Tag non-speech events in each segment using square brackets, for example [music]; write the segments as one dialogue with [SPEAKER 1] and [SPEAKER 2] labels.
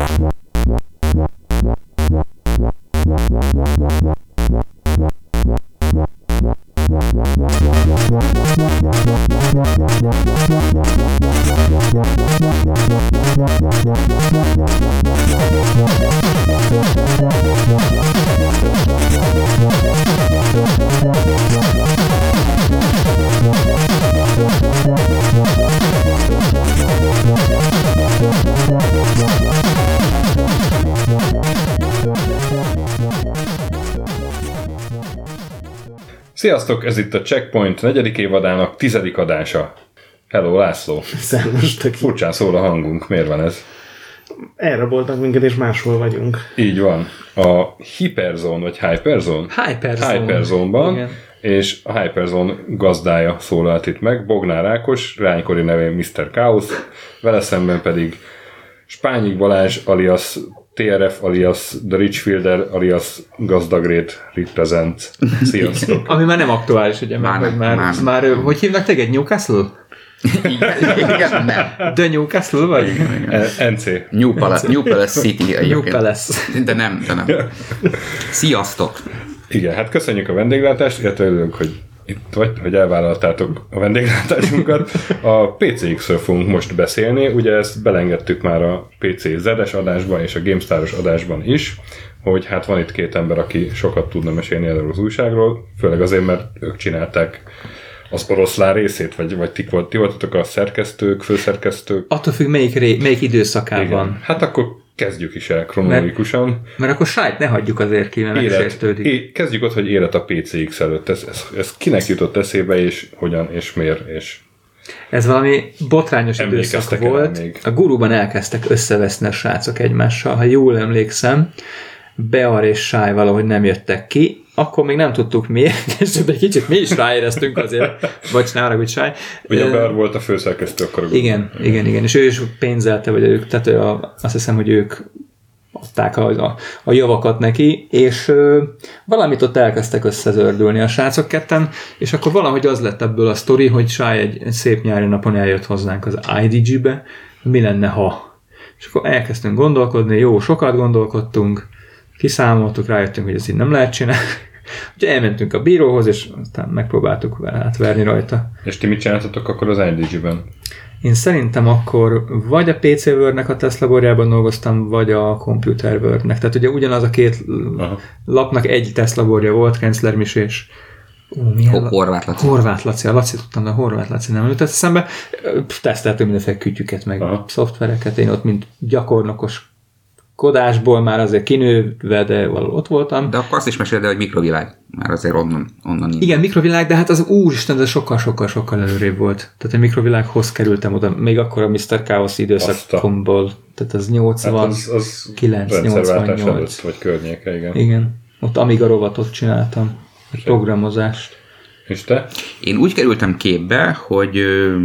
[SPEAKER 1] What? Sziasztok, ez itt a Checkpoint negyedik évadának tizedik adása. Hello, László.
[SPEAKER 2] Szervus, tök
[SPEAKER 1] Furcsán szól a hangunk, miért van ez?
[SPEAKER 2] elraboltak minket, és máshol vagyunk.
[SPEAKER 1] Így van. A Hyperzone, vagy Hyperzone?
[SPEAKER 3] Hyperzone.
[SPEAKER 1] Hyperzone-ban,
[SPEAKER 3] Igen.
[SPEAKER 1] és a Hyperzone gazdája szólalt itt meg, Bognár Ákos, ránykori nevén Mr. Chaos, vele szemben pedig Spányik Balázs alias TRF alias The Richfielder alias Gazdagrét represent. Sziasztok!
[SPEAKER 3] Ami már nem aktuális, ugye?
[SPEAKER 4] Már
[SPEAKER 3] Már, már,
[SPEAKER 4] már
[SPEAKER 3] már, hogy hívnak téged? Newcastle?
[SPEAKER 4] Igen, nem.
[SPEAKER 3] The Newcastle vagy?
[SPEAKER 1] E- NC.
[SPEAKER 4] New Palace, New Palace City
[SPEAKER 3] New
[SPEAKER 4] egyébként.
[SPEAKER 3] Palace.
[SPEAKER 4] De nem, de nem. [laughs] Sziasztok!
[SPEAKER 1] Igen, hát köszönjük a vendéglátást, illetve örülünk, hogy itt vagy, hogy elvállaltátok a vendéglátásunkat. A PCX-ről fogunk most beszélni, ugye ezt belengedtük már a PC zedes adásban és a GameStar-os adásban is, hogy hát van itt két ember, aki sokat tudna mesélni erről az újságról, főleg azért, mert ők csinálták az oroszlán részét, vagy, vagy ti, volt, ti voltatok a szerkesztők, főszerkesztők.
[SPEAKER 3] Attól függ, melyik, ré, melyik időszakában.
[SPEAKER 1] Hát akkor kezdjük is el kronológikusan.
[SPEAKER 3] Mert akkor sájt ne hagyjuk azért ki, mert
[SPEAKER 1] Élet,
[SPEAKER 3] megsértődik.
[SPEAKER 1] é, kezdjük ott, hogy élet a PCX előtt. Ez, ez, ez kinek jutott eszébe, és hogyan, és miért, és
[SPEAKER 3] Ez valami botrányos időszak volt.
[SPEAKER 1] még?
[SPEAKER 3] A guruban elkezdtek összeveszni a srácok egymással. Ha jól emlékszem, Bear és Sáj valahogy nem jöttek ki, akkor még nem tudtuk miért, [laughs] és egy kicsit mi is ráéreztünk azért, vagy ne haragudj, Sáj.
[SPEAKER 1] ugye
[SPEAKER 3] Ö,
[SPEAKER 1] Bear volt a főszerkesztő akkor. a
[SPEAKER 3] Igen, igen, igen, és ő is pénzelte, vagy ők, tehát a, azt hiszem, hogy ők adták a, a, a javakat neki, és ö, valamit ott elkezdtek összezördülni a srácok ketten, és akkor valahogy az lett ebből a sztori, hogy Sáj egy, egy szép nyári napon eljött hozzánk az IDG-be, mi lenne, ha? És akkor elkezdtünk gondolkodni, jó, sokat gondolkodtunk, kiszámoltuk, rájöttünk, hogy ez így nem lehet csinálni. Úgyhogy elmentünk a bíróhoz, és aztán megpróbáltuk vele átverni rajta.
[SPEAKER 1] És ti mit csináltatok akkor az IDG-ben?
[SPEAKER 3] Én szerintem akkor vagy a PC Word-nek a Tesla borjában dolgoztam, vagy a Computer Word-nek. Tehát ugye ugyanaz a két
[SPEAKER 1] Aha.
[SPEAKER 3] lapnak egy Tesla borja volt, Kenzler Mis és Ú, milyen
[SPEAKER 4] Ho-
[SPEAKER 3] la-
[SPEAKER 4] Horváth Laci.
[SPEAKER 3] Horváth Laci, a Laci tudtam, de a Horváth Laci nem jutott eszembe. Teszteltünk mindenféle kütyüket, meg.
[SPEAKER 1] Aha.
[SPEAKER 3] szoftvereket. Én ott, mint gyakornokos kodásból már azért kinőve, de valahol ott voltam.
[SPEAKER 4] De akkor azt is meséld hogy mikrovilág. Már azért onnan, onnan így.
[SPEAKER 3] Igen, mikrovilág, de hát az úristen, ez sokkal-sokkal-sokkal előrébb volt. Tehát a mikrovilághoz kerültem oda, még akkor a Mr. Chaos időszakomból. Tehát az 80,
[SPEAKER 1] Hát az, az
[SPEAKER 3] 9,
[SPEAKER 1] rendszerváltás
[SPEAKER 3] 88.
[SPEAKER 1] előtt, vagy környéke, igen.
[SPEAKER 3] Igen. Ott Amiga rovatot csináltam. Egy programozást.
[SPEAKER 1] És te?
[SPEAKER 4] Én úgy kerültem képbe, hogy ö,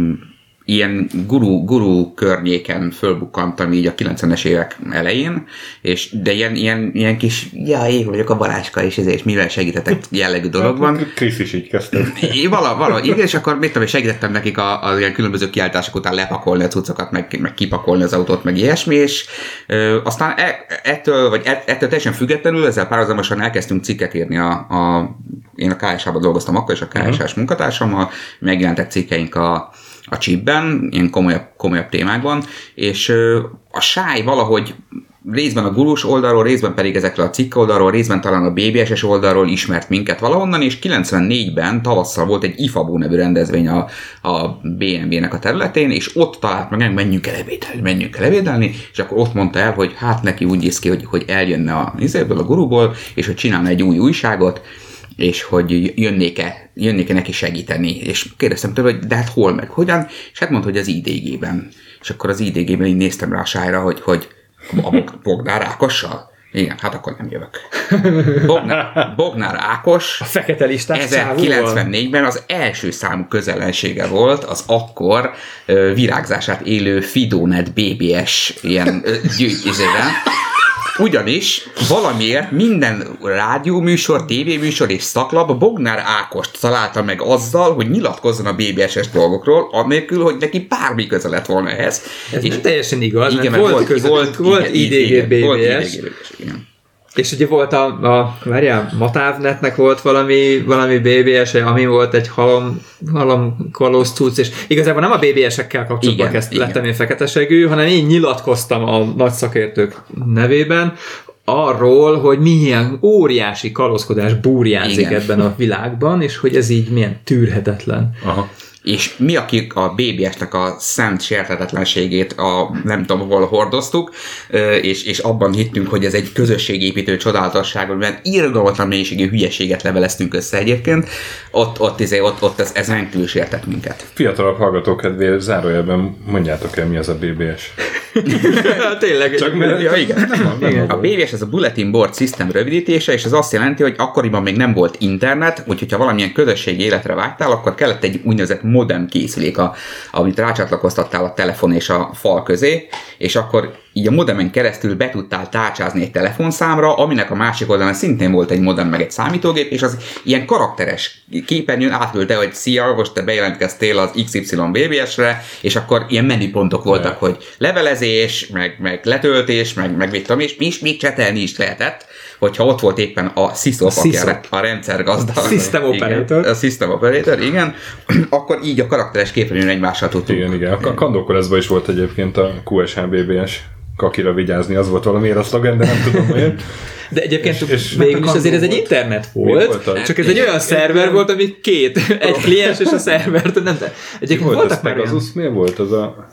[SPEAKER 4] ilyen guru, guru környéken fölbukkantam így a 90-es évek elején, és de ilyen, ilyen, ilyen kis, ja, én vagyok a Baláska, és ezért, és mivel segítetek jellegű dologban.
[SPEAKER 1] Hát, Krisz is így kezdte. [laughs]
[SPEAKER 4] Vala, vala, igen, és akkor mit tudom, segítettem nekik a, a ilyen különböző kiáltások után lepakolni a cuccokat, meg, meg kipakolni az autót, meg ilyesmi, és ö, aztán e, ettől, vagy ett- ettől teljesen függetlenül, ezzel párhuzamosan elkezdtünk cikket írni a, a én a KSH-ban dolgoztam akkor, és a KSH-s munkatársammal, megjelentek cikkeink a, a chipben, ilyen komolyabb, komolyabb témákban, és a sáj valahogy részben a gurus oldalról, részben pedig ezekről a cikk oldalról, részben talán a BBS-es oldalról ismert minket valahonnan, és 94-ben tavasszal volt egy IFABU nevű rendezvény a, a BMW-nek a területén, és ott talált meg, menjünk el ebédelni, menjünk el ebédelni, és akkor ott mondta el, hogy hát neki úgy néz ki, hogy, hogy eljönne a izéből, a guruból, és hogy csinálna egy új újságot, és hogy jönnék-e, jönnék-e neki segíteni, és kérdeztem tőle, hogy de hát hol meg, hogyan, és hát mondta, hogy az IDG-ben. És akkor az IDG-ben így néztem rá a sájra, hogy, hogy a Bog- Bognár Ákossal? Igen, hát akkor nem jövök. Bognár, Bognár Ákos
[SPEAKER 3] A fekete listás csávóval?
[SPEAKER 4] 1094-ben az első számú közellensége volt az akkor virágzását élő Fidonet BBS ilyen gyűjtésében. Ugyanis valamiért minden rádióműsor, tévéműsor és szaklap Bognár Ákost találta meg azzal, hogy nyilatkozzon a BBS-es dolgokról, anélkül, hogy neki bármi köze lett volna ehhez.
[SPEAKER 3] Ez és teljesen igaz,
[SPEAKER 4] igen,
[SPEAKER 3] mert volt, köze, volt, volt
[SPEAKER 4] igen,
[SPEAKER 3] IDG
[SPEAKER 4] volt
[SPEAKER 3] BBS,
[SPEAKER 4] IDG-BBS, igen.
[SPEAKER 3] És ugye volt a, a várjál, Matávnetnek volt valami, valami BBS, ami volt egy halom, halom kalóz cucc, és igazából nem a BBS-ekkel kapcsolatban
[SPEAKER 4] Igen,
[SPEAKER 3] kezd,
[SPEAKER 4] igen.
[SPEAKER 3] lettem én feketesegű, hanem én nyilatkoztam a nagy szakértők nevében, arról, hogy milyen óriási kalózkodás búrjánzik
[SPEAKER 4] Igen.
[SPEAKER 3] ebben a világban, és hogy ez így milyen tűrhetetlen.
[SPEAKER 1] Aha.
[SPEAKER 4] És mi, akik a BBS-nek a szent sértetetlenségét a nem tudom hol hordoztuk, és, és abban hittünk, hogy ez egy közösségépítő csodálatosság, amiben irgalmatlan mennyiségű hülyeséget leveleztünk össze egyébként, ott, ott, izé, ott, ott ez, ez rendkívül sértett minket.
[SPEAKER 1] Fiatalabb hallgatók kedvéért zárójelben mondjátok el, mi az a BBS. [laughs]
[SPEAKER 3] Tényleg.
[SPEAKER 1] Csak mert...
[SPEAKER 4] Ja, igen.
[SPEAKER 3] Igen.
[SPEAKER 4] A BBS ez a Bulletin Board System rövidítése, és ez azt jelenti, hogy akkoriban még nem volt internet, úgyhogy ha valamilyen közösségi életre vágytál, akkor kellett egy úgynevezett modem készülék, a, amit rácsatlakoztattál a telefon és a fal közé, és akkor így a modemen keresztül be tudtál tárcsázni egy telefonszámra, aminek a másik oldalán szintén volt egy modem meg egy számítógép, és az ilyen karakteres képernyőn átküldte, hogy szia, most te bejelentkeztél az XY BBS-re, és akkor ilyen menüpontok voltak, hogy levelezés, meg, meg letöltés, meg, meg mit tudom, és mi is még csetelni is lehetett, hogyha ott volt éppen a SysOp,
[SPEAKER 3] A SysOp.
[SPEAKER 4] a, a rendszer gazda.
[SPEAKER 3] System operator.
[SPEAKER 4] Igen, a System Operator, igen. akkor így a karakteres képernyőn egymással tudtunk.
[SPEAKER 1] Igen, igen. A Kandókoreszban is volt egyébként a QSH BBS kakira vigyázni, az volt valamiért a szlogen, de nem tudom miért. [laughs]
[SPEAKER 3] De egyébként
[SPEAKER 1] És- és-
[SPEAKER 3] végül is azért ez egy
[SPEAKER 2] volt.
[SPEAKER 3] internet
[SPEAKER 1] Mi
[SPEAKER 3] volt,
[SPEAKER 1] volt az?
[SPEAKER 3] csak ez egy olyan szerver volt, ami két, egy kliens és a szerver, nem, de egyébként
[SPEAKER 1] Volt
[SPEAKER 3] voltak
[SPEAKER 1] az
[SPEAKER 3] már.
[SPEAKER 1] Pegasus, miért volt az a...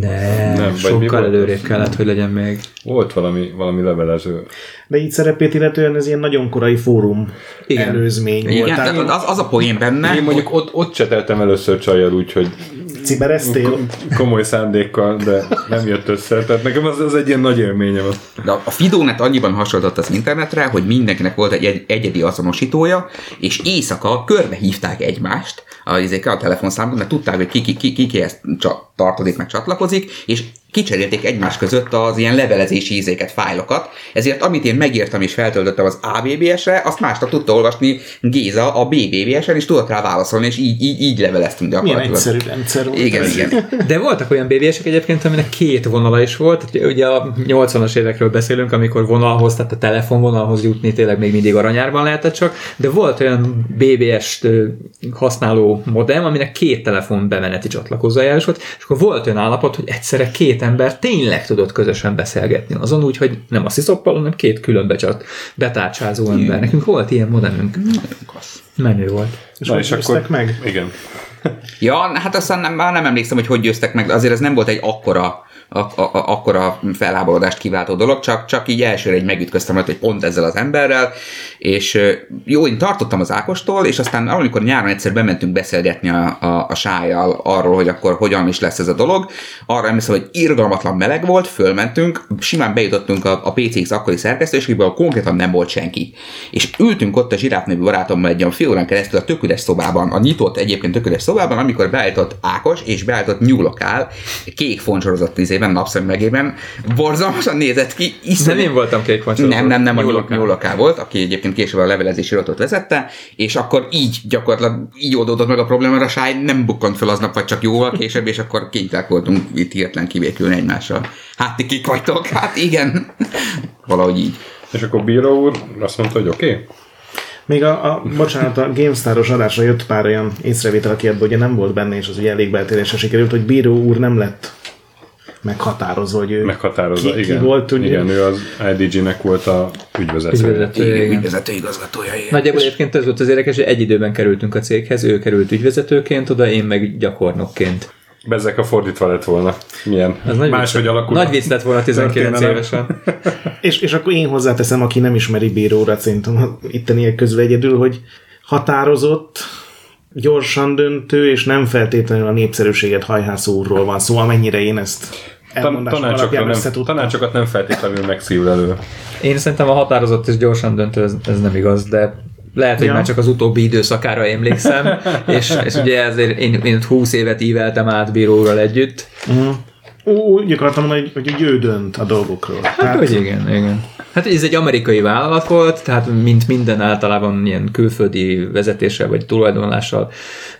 [SPEAKER 3] Nem,
[SPEAKER 1] Nem, mi
[SPEAKER 3] sokkal
[SPEAKER 1] volt
[SPEAKER 3] előrébb
[SPEAKER 1] az?
[SPEAKER 3] kellett, hogy legyen még.
[SPEAKER 1] Volt valami, valami levelező.
[SPEAKER 2] De így szerepét illetően ez ilyen nagyon korai fórum
[SPEAKER 3] Igen.
[SPEAKER 2] előzmény volt.
[SPEAKER 4] Igen,
[SPEAKER 2] Tehát
[SPEAKER 4] tehát az, az a poén benne,
[SPEAKER 1] Én mondjuk ott, ott cseteltem először csajjal úgy, hogy
[SPEAKER 2] cibereztél?
[SPEAKER 1] komoly szándékkal, de nem jött össze. Tehát nekem az, az egy ilyen nagy élményem.
[SPEAKER 4] De a Fidonet annyiban hasonlított az internetre, hogy mindenkinek volt egy, egy egyedi azonosítója, és éjszaka körbe hívták egymást a, a telefonszámot, mert tudták, hogy ki, ki, ki, ki kihez csa- tartozik, meg csatlakozik, és kicserélték egymás között az ilyen levelezési ízéket, fájlokat, ezért amit én megírtam és feltöltöttem az ABBS-re, azt másnap tudta olvasni Géza a BBBS-en, és tudott rá válaszolni, és így, így, így leveleztünk
[SPEAKER 2] Milyen
[SPEAKER 4] gyakorlatilag.
[SPEAKER 2] egyszerű rendszer volt
[SPEAKER 4] Igen,
[SPEAKER 2] ez.
[SPEAKER 4] igen.
[SPEAKER 3] De voltak olyan BBS-ek egyébként, aminek két vonala is volt. Ugye- a 80-as évekről beszélünk, amikor vonalhoz, tehát a telefonvonalhoz jutni tényleg még mindig aranyárban lehetett csak, de volt olyan BBS-t használó modem, aminek két telefon bemeneti csatlakozója is volt, és akkor volt olyan állapot, hogy egyszerre két ember tényleg tudott közösen beszélgetni azon úgy, hogy nem a sziszоppal, hanem két külön becsat, betárcsázó ember. Nekünk volt ilyen modemünk. Menő volt.
[SPEAKER 2] És hogy győztek meg?
[SPEAKER 1] Igen.
[SPEAKER 4] Ja, hát aztán nem, már nem emlékszem, hogy hogy győztek meg, de azért ez nem volt egy akkora, a, a, akkora felháborodást kiváltó dolog, csak, csak így elsőre egy megütköztem hogy pont ezzel az emberrel, és jó, én tartottam az Ákostól, és aztán amikor nyáron egyszer bementünk beszélgetni a, a, a sájjal arról, hogy akkor hogyan is lesz ez a dolog, arra emlékszem, hogy irgalmatlan meleg volt, fölmentünk, simán bejutottunk a, a PCX akkori szerkesztőségbe, konkrétan nem volt senki. És ültünk ott a zsiráf nevű barátommal egy olyan fél órán keresztül a töködes szobában, a nyitott egyébként töködes szobában, amikor beállított Ákos és beállított nyúlokál, kék foncsorozott izében, napszemüvegében, borzalmasan nézett ki,
[SPEAKER 3] De
[SPEAKER 4] iszonyú,
[SPEAKER 3] én voltam kék
[SPEAKER 4] nem, nem, nem, a
[SPEAKER 3] Nyúlokán.
[SPEAKER 4] Nyúloká volt, aki egyébként később a levelezési rotot vezette, és akkor így gyakorlatilag így oldódott meg a probléma, mert a sáj nem bukkant fel aznap, vagy csak jóval később, és akkor kénytelenek voltunk itt hirtelen kivékülni egymással. Hát ti kik vagytok? Hát igen. [laughs] Valahogy így.
[SPEAKER 1] És akkor Bíró úr azt mondta, hogy oké. Okay.
[SPEAKER 2] Még a, a bocsánat, a GameStar-os adásra jött pár olyan észrevétel, aki ebből ugye nem volt benne, és az ugye elég beltérésre sikerült, hogy Bíró úr nem lett meghatározva, hogy ő
[SPEAKER 1] Meghatározza,
[SPEAKER 2] ki,
[SPEAKER 1] igen.
[SPEAKER 2] ki volt, ugye?
[SPEAKER 1] Igen, ő az IDG-nek volt a ügyvezetője.
[SPEAKER 3] Ügyvezetője, igen.
[SPEAKER 4] Ügyvezető igazgatója. igen.
[SPEAKER 3] Nagyjából egyébként ez volt az érdekes, hogy egy időben kerültünk a céghez, ő került ügyvezetőként oda, én meg gyakornokként.
[SPEAKER 1] Bezzek a fordítva lett volna. Milyen
[SPEAKER 3] Ez nagy
[SPEAKER 1] máshogy alakul.
[SPEAKER 3] Nagy vicc lett volna 19
[SPEAKER 1] történelem.
[SPEAKER 3] évesen. [laughs]
[SPEAKER 2] És, és akkor én hozzáteszem, aki nem ismeri Bíró urat, szerintem itteniek közül egyedül, hogy határozott, gyorsan döntő, és nem feltétlenül a népszerűséget hajhászó úrról van szó, amennyire én ezt
[SPEAKER 1] Tan-
[SPEAKER 2] elmondásom
[SPEAKER 1] tanácsokra
[SPEAKER 2] alapján
[SPEAKER 1] nem, tanácsokat nem feltétlenül megszívül elő.
[SPEAKER 3] Én szerintem a határozott és gyorsan döntő, ez, ez nem igaz, de lehet, hogy
[SPEAKER 2] Ja.
[SPEAKER 3] már csak az utóbbi időszakára emlékszem, [laughs] és, és ugye ezért én, én 20 évet íveltem át bíróval együtt,
[SPEAKER 2] Mhm. Úgy akartam mondani, hogy, hogy ő dönt a dolgokról.
[SPEAKER 3] Hát, hogy igen, igen. Hát ez egy amerikai vállalat volt, tehát mint minden általában ilyen külföldi vezetéssel vagy tulajdonlással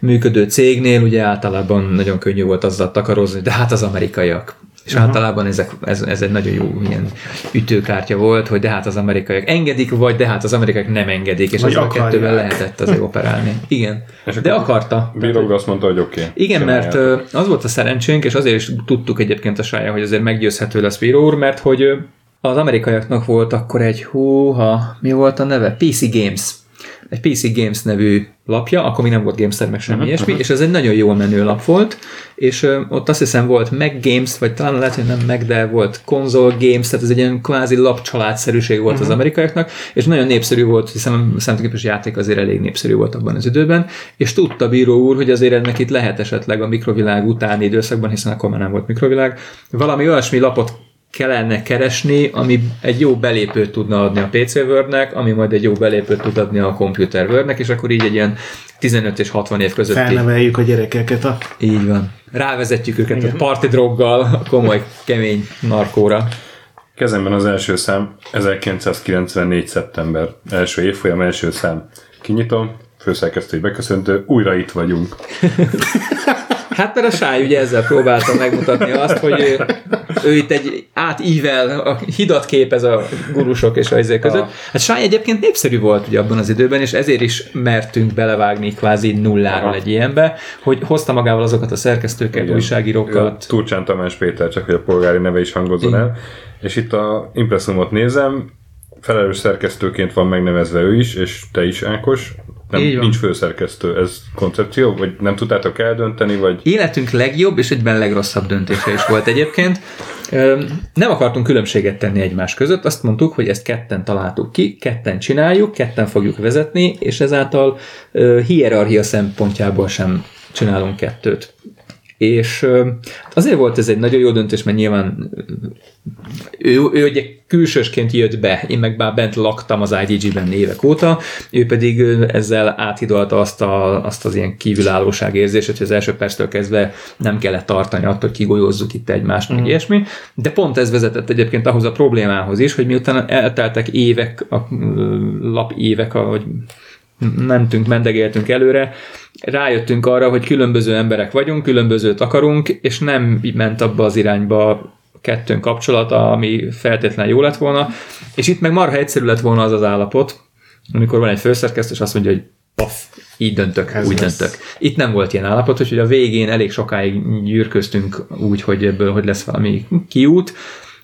[SPEAKER 3] működő cégnél, ugye általában nagyon könnyű volt azzal takarozni, de hát az amerikaiak. És uh-huh. általában ezek, ez, ez egy nagyon jó ilyen ütőkártya volt, hogy de hát az amerikaiak engedik, vagy de hát az amerikaiak nem engedik, és
[SPEAKER 2] Vagy
[SPEAKER 3] ezzel a
[SPEAKER 2] akarják.
[SPEAKER 3] kettővel lehetett azért operálni. Igen.
[SPEAKER 1] És
[SPEAKER 3] De akarta.
[SPEAKER 1] Bíróg azt mondta, hogy oké. Okay,
[SPEAKER 3] Igen, mert az volt a szerencsénk, és azért is tudtuk egyébként a sája, hogy azért meggyőzhető lesz Bíró úr, mert hogy az amerikaiaknak volt akkor egy húha, mi volt a neve? PC Games. Egy PC Games nevű lapja, akkor még nem volt Gamester, meg semmi uh-huh, ilyesmi, és ez egy nagyon jól menő lap volt, és ö, ott azt hiszem volt Mac Games, vagy talán lehet, hogy nem Mac, de volt Console Games, tehát ez egy ilyen kvázi lapcsaládszerűség volt uh-huh. az amerikaiaknak, és nagyon népszerű volt, hiszen a számítógépes játék azért elég népszerű volt abban az időben, és tudta bíró úr, hogy azért ennek itt lehet esetleg a mikrovilág utáni időszakban, hiszen akkor már nem volt mikrovilág, valami olyasmi lapot kellene keresni, ami egy jó belépőt tudna adni a PC Wordnek, ami majd egy jó belépőt tud adni a Computer Wordnek, és akkor így egy ilyen 15 és 60 év közötti
[SPEAKER 2] Felneveljük a gyerekeket a
[SPEAKER 3] így van. Rávezetjük őket Igen. a party droggal, a komoly, kemény narkóra.
[SPEAKER 1] Kezemben az első szám 1994. szeptember. Első évfolyam, első szám. Kinyitom, főszerkesztői beköszöntő, újra itt vagyunk. [laughs]
[SPEAKER 3] Hát mert a Sáj ugye ezzel próbálta megmutatni azt, hogy ő, ő itt egy átível, a hidat képez a gurusok és a izé között. Hát Sáj egyébként népszerű volt ugye abban az időben, és ezért is mertünk belevágni kvázi nulláról
[SPEAKER 1] Aha.
[SPEAKER 3] egy ilyenbe, hogy hozta magával azokat a szerkesztőket,
[SPEAKER 1] Igen.
[SPEAKER 3] újságírókat.
[SPEAKER 1] Turcsán Tamás Péter, csak hogy a polgári neve is hangozzon el. És itt a impresszumot nézem, felelős szerkesztőként van megnevezve ő is, és te is, Ákos. Nem,
[SPEAKER 3] Így van.
[SPEAKER 1] nincs főszerkesztő, ez koncepció? Vagy nem tudtátok eldönteni, vagy
[SPEAKER 3] Életünk legjobb és egyben legrosszabb döntése is volt egyébként. Nem akartunk különbséget tenni egymás között, azt mondtuk, hogy ezt ketten találtuk ki, ketten csináljuk, ketten fogjuk vezetni, és ezáltal hierarchia szempontjából sem csinálunk kettőt. És azért volt ez egy nagyon jó döntés, mert nyilván ő, ő ugye külsősként jött be, én meg már bent laktam az IDG-ben évek óta, ő pedig ezzel áthidalta azt, a, azt az ilyen kívülállóság érzését, hogy az első perctől kezdve nem kellett tartani attól, hogy kigolyózzuk itt egymást, mm. meg ilyesmi, de pont ez vezetett egyébként ahhoz a problémához is, hogy miután elteltek évek, a lap évek, ahogy mentünk, mendegéltünk előre, rájöttünk arra, hogy különböző emberek vagyunk, különbözőt akarunk, és nem ment abba az irányba kettőnk kapcsolata, ami feltétlenül jó lett volna, és itt meg marha egyszerű lett volna az az állapot, amikor van egy főszerkesztő, és azt mondja, hogy paf, így döntök,
[SPEAKER 2] Ez
[SPEAKER 3] úgy
[SPEAKER 2] lesz.
[SPEAKER 3] döntök. Itt nem volt ilyen állapot, úgyhogy a végén elég sokáig gyűrköztünk úgy, hogy ebből hogy lesz valami kiút.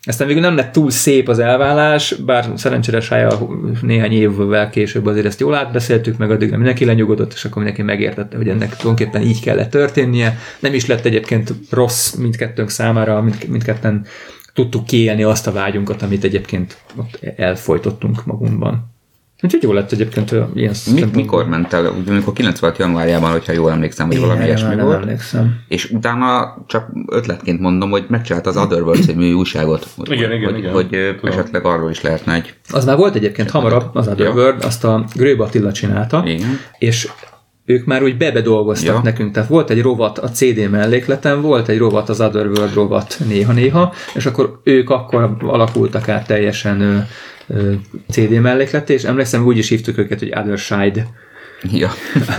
[SPEAKER 3] Aztán végül nem lett túl szép az elvállás, bár szerencsére Sája néhány évvel később azért ezt jól átbeszéltük, meg addig mindenki lenyugodott, és akkor mindenki megértette, hogy ennek tulajdonképpen így kellett történnie. Nem is lett egyébként rossz mindkettőnk számára, mind, mindketten tudtuk kiélni azt a vágyunkat, amit egyébként ott elfolytottunk magunkban. Úgyhogy jó lett egyébként ilyen
[SPEAKER 4] Mi, mikor ment el? Ugye, amikor 96 januárjában, hogyha jól emlékszem, hogy valami ilyesmi
[SPEAKER 3] nem
[SPEAKER 4] volt.
[SPEAKER 3] emlékszem.
[SPEAKER 4] És utána csak ötletként mondom, hogy megcsinált az Otherworld című újságot. Hogy,
[SPEAKER 1] Igen, igen,
[SPEAKER 4] hogy,
[SPEAKER 1] igen.
[SPEAKER 4] Hogy
[SPEAKER 1] Tudom.
[SPEAKER 4] esetleg arról is lehetne egy...
[SPEAKER 3] Az már volt egyébként hamarabb, az Otherworld, azt a Grőb Attila csinálta,
[SPEAKER 4] Igen.
[SPEAKER 3] és ők már úgy bebedolgoztak
[SPEAKER 4] Ja.
[SPEAKER 3] nekünk, tehát volt egy rovat a CD mellékleten, volt egy rovat az Otherworld rovat néha-néha, és akkor ők akkor alakultak át teljesen CD mellékleté, és emlékszem, úgy is hívtuk őket, hogy Other Side.
[SPEAKER 4] Ja.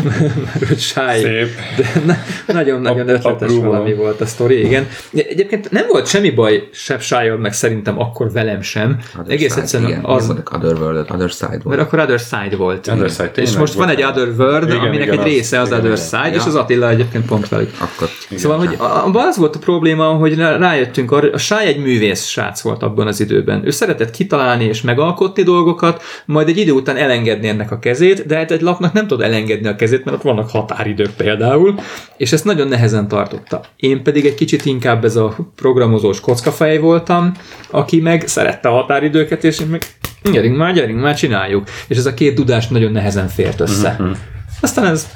[SPEAKER 4] [laughs]
[SPEAKER 3] Mert Shy.
[SPEAKER 1] Szép.
[SPEAKER 3] De na- nagyon-nagyon ötletes
[SPEAKER 1] apró
[SPEAKER 3] valami volt a sztori, igen. Egyébként nem volt semmi baj Seb shy meg szerintem akkor velem sem.
[SPEAKER 4] Other
[SPEAKER 3] Egész
[SPEAKER 4] Side,
[SPEAKER 3] egyszerűen
[SPEAKER 4] igen,
[SPEAKER 3] az,
[SPEAKER 4] az... Otherworld, Other Side volt.
[SPEAKER 3] mert akkor Other Side volt.
[SPEAKER 1] Other Side,
[SPEAKER 3] és most van
[SPEAKER 1] volt
[SPEAKER 3] egy. Other World,
[SPEAKER 1] Igen,
[SPEAKER 3] aminek
[SPEAKER 1] igen,
[SPEAKER 3] egy része az
[SPEAKER 1] igen,
[SPEAKER 3] Other
[SPEAKER 1] igen.
[SPEAKER 3] Side,
[SPEAKER 4] Ja.
[SPEAKER 3] és az Attila egyébként pont velük.
[SPEAKER 4] Akkor
[SPEAKER 3] Szóval, hogy a- abban az volt a probléma, hogy rá- rájöttünk arra, a Sáj egy művész srác volt abban az időben. Ő szeretett kitalálni és megalkotni dolgokat, majd egy idő után elengedni ennek a kezét, de hát egy lapnak nem tud elengedni a kezét, mert ott vannak határidők például, és ezt nagyon nehezen tartotta. Én pedig egy kicsit inkább ez a programozós kockafej voltam, aki meg szerette a határidőket, és én meg gyerünk már, gyerünk már, csináljuk. És ez a két tudás nagyon nehezen fért össze.
[SPEAKER 1] Mhm.
[SPEAKER 3] Aztán ez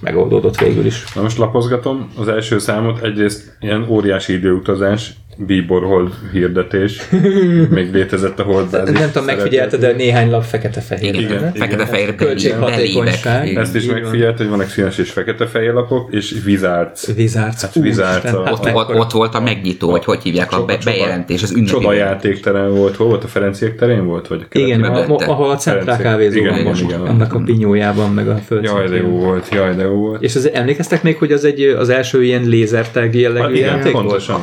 [SPEAKER 3] megoldódott végül is.
[SPEAKER 1] Na most lapozgatom az első számot, egyrészt ilyen óriási időutazás, bíbor hold hirdetés. [laughs] Még létezett a holdbázis.
[SPEAKER 3] Nem tudom, megfigyelted, de néhány lap fekete-fehér.
[SPEAKER 4] Igen,
[SPEAKER 1] Igen.
[SPEAKER 4] fekete-fehér
[SPEAKER 3] Költséghatékonyság.
[SPEAKER 1] Ezt is megfigyelt, hogy vannak színes és fekete-fehér lapok, és Wizards.
[SPEAKER 3] Vizárc.
[SPEAKER 1] Hát Wizards a-
[SPEAKER 3] hát
[SPEAKER 4] Ott, ott, ott volt a megnyitó, vagy hogy hívják, a be, bejelentés, az ünnepi.
[SPEAKER 1] Csoda játékteren volt. Hol volt? A Ferenciek terén volt? Vagy a
[SPEAKER 3] Igen, ahol a Centrál kávézó
[SPEAKER 1] igen,
[SPEAKER 3] van
[SPEAKER 1] igen,
[SPEAKER 3] most,
[SPEAKER 1] igen.
[SPEAKER 3] annak a pinyójában, meg a földszintjén.
[SPEAKER 1] Jaj, de jó volt, jaj, de jó volt.
[SPEAKER 3] És az, emlékeztek még, hogy az egy az első ilyen lézertag jellegű játék volt?
[SPEAKER 1] pontosan.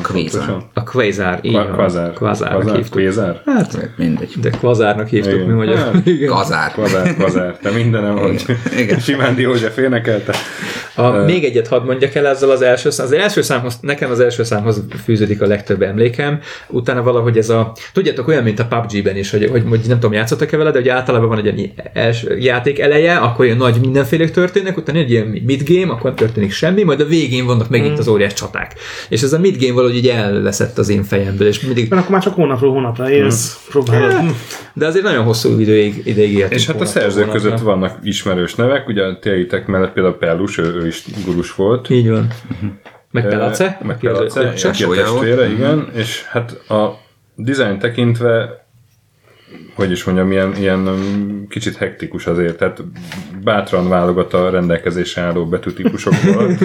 [SPEAKER 4] A Quasar,
[SPEAKER 3] így
[SPEAKER 1] Qua-
[SPEAKER 3] van.
[SPEAKER 1] Quasar.
[SPEAKER 3] Quasarnak
[SPEAKER 1] Quasar.
[SPEAKER 3] hívtuk.
[SPEAKER 1] Quasar?
[SPEAKER 3] Hát,
[SPEAKER 4] Mindegy.
[SPEAKER 3] de Quasarnak hívtuk
[SPEAKER 1] Igen.
[SPEAKER 3] mi magyar.
[SPEAKER 1] Hát.
[SPEAKER 4] Gazár.
[SPEAKER 1] Kvazár, kvazár. Te mindenem vagy.
[SPEAKER 4] Igen.
[SPEAKER 1] Simán József énekelte.
[SPEAKER 3] A, még egyet hadd mondjak el ezzel az első szám. Az első számhoz, nekem az első számhoz fűződik a legtöbb emlékem. Utána valahogy ez a, tudjátok, olyan, mint a PUBG-ben is, hogy, hogy, hogy nem tudom, játszottak-e vele, de hogy általában van egy első játék eleje, akkor ilyen nagy mindenfélek történnek, utána egy ilyen midgame, akkor nem történik semmi, majd a végén vannak megint az óriás csaták. És ez a midgame valahogy így elveszett az én fejemből, és mindig,
[SPEAKER 2] Mert akkor már csak hónapról hónapra élsz, próbálod.
[SPEAKER 3] de azért nagyon hosszú időig, ideig.
[SPEAKER 1] És hát a szerzők között vannak ismerős nevek, ugye a mellett például Pellus, ő, ő is gurus volt.
[SPEAKER 3] Így van. Meg
[SPEAKER 1] Eh,
[SPEAKER 3] Pelace,
[SPEAKER 1] Meg
[SPEAKER 3] aki az
[SPEAKER 1] Pelace, aki a
[SPEAKER 4] Olyan volt.
[SPEAKER 1] testvére, igen. És hát a design tekintve hogy is mondjam, ilyen, ilyen um, kicsit hektikus azért, tehát bátran válogat a rendelkezésre álló betűtípusokból, [laughs]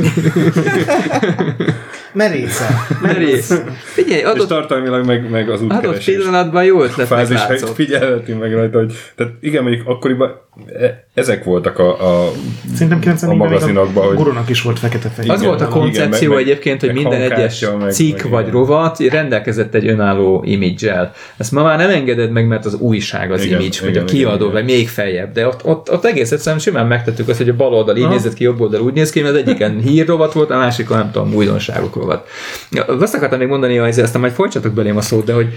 [SPEAKER 2] Merésze.
[SPEAKER 3] Merész. Figyelj,
[SPEAKER 1] és
[SPEAKER 3] adott,
[SPEAKER 1] tartalmilag meg, meg az
[SPEAKER 3] adott
[SPEAKER 1] útkeresés
[SPEAKER 3] pillanatban jó ötletnek
[SPEAKER 1] fázis
[SPEAKER 3] látszott.
[SPEAKER 1] figyelheti meg rajta, hogy tehát igen, mondjuk akkoriban e- ezek voltak a, a
[SPEAKER 2] Szerintem 94
[SPEAKER 1] A magazinokban,
[SPEAKER 2] a
[SPEAKER 1] hogy-
[SPEAKER 2] gurunak is volt fekete fehér.
[SPEAKER 3] Az
[SPEAKER 1] Igen,
[SPEAKER 3] volt a
[SPEAKER 1] igen,
[SPEAKER 3] koncepció
[SPEAKER 1] meg-
[SPEAKER 3] egyébként, hogy minden egyes
[SPEAKER 1] meg-
[SPEAKER 3] cikk
[SPEAKER 1] meg
[SPEAKER 3] vagy
[SPEAKER 1] ilyen.
[SPEAKER 3] rovat rendelkezett egy önálló imidzsel. Ezt ma már nem engeded meg, mert az újság az
[SPEAKER 1] Igen,
[SPEAKER 3] image, vagy
[SPEAKER 1] igen,
[SPEAKER 3] a kiadó,
[SPEAKER 1] igen,
[SPEAKER 3] vagy még feljebb. De ott, ott, ott egész egyszerűen simán megtettük azt, hogy a bal oldal így
[SPEAKER 2] Aha.
[SPEAKER 3] nézett ki, jobb oldal úgy néz ki, mert az egyiken [laughs] hírrovat volt, a másikon nem tudom, újdonságok rovat. Ja, Azt akartam még mondani, hogy aztán majd folytsatok belém a szót, de hogy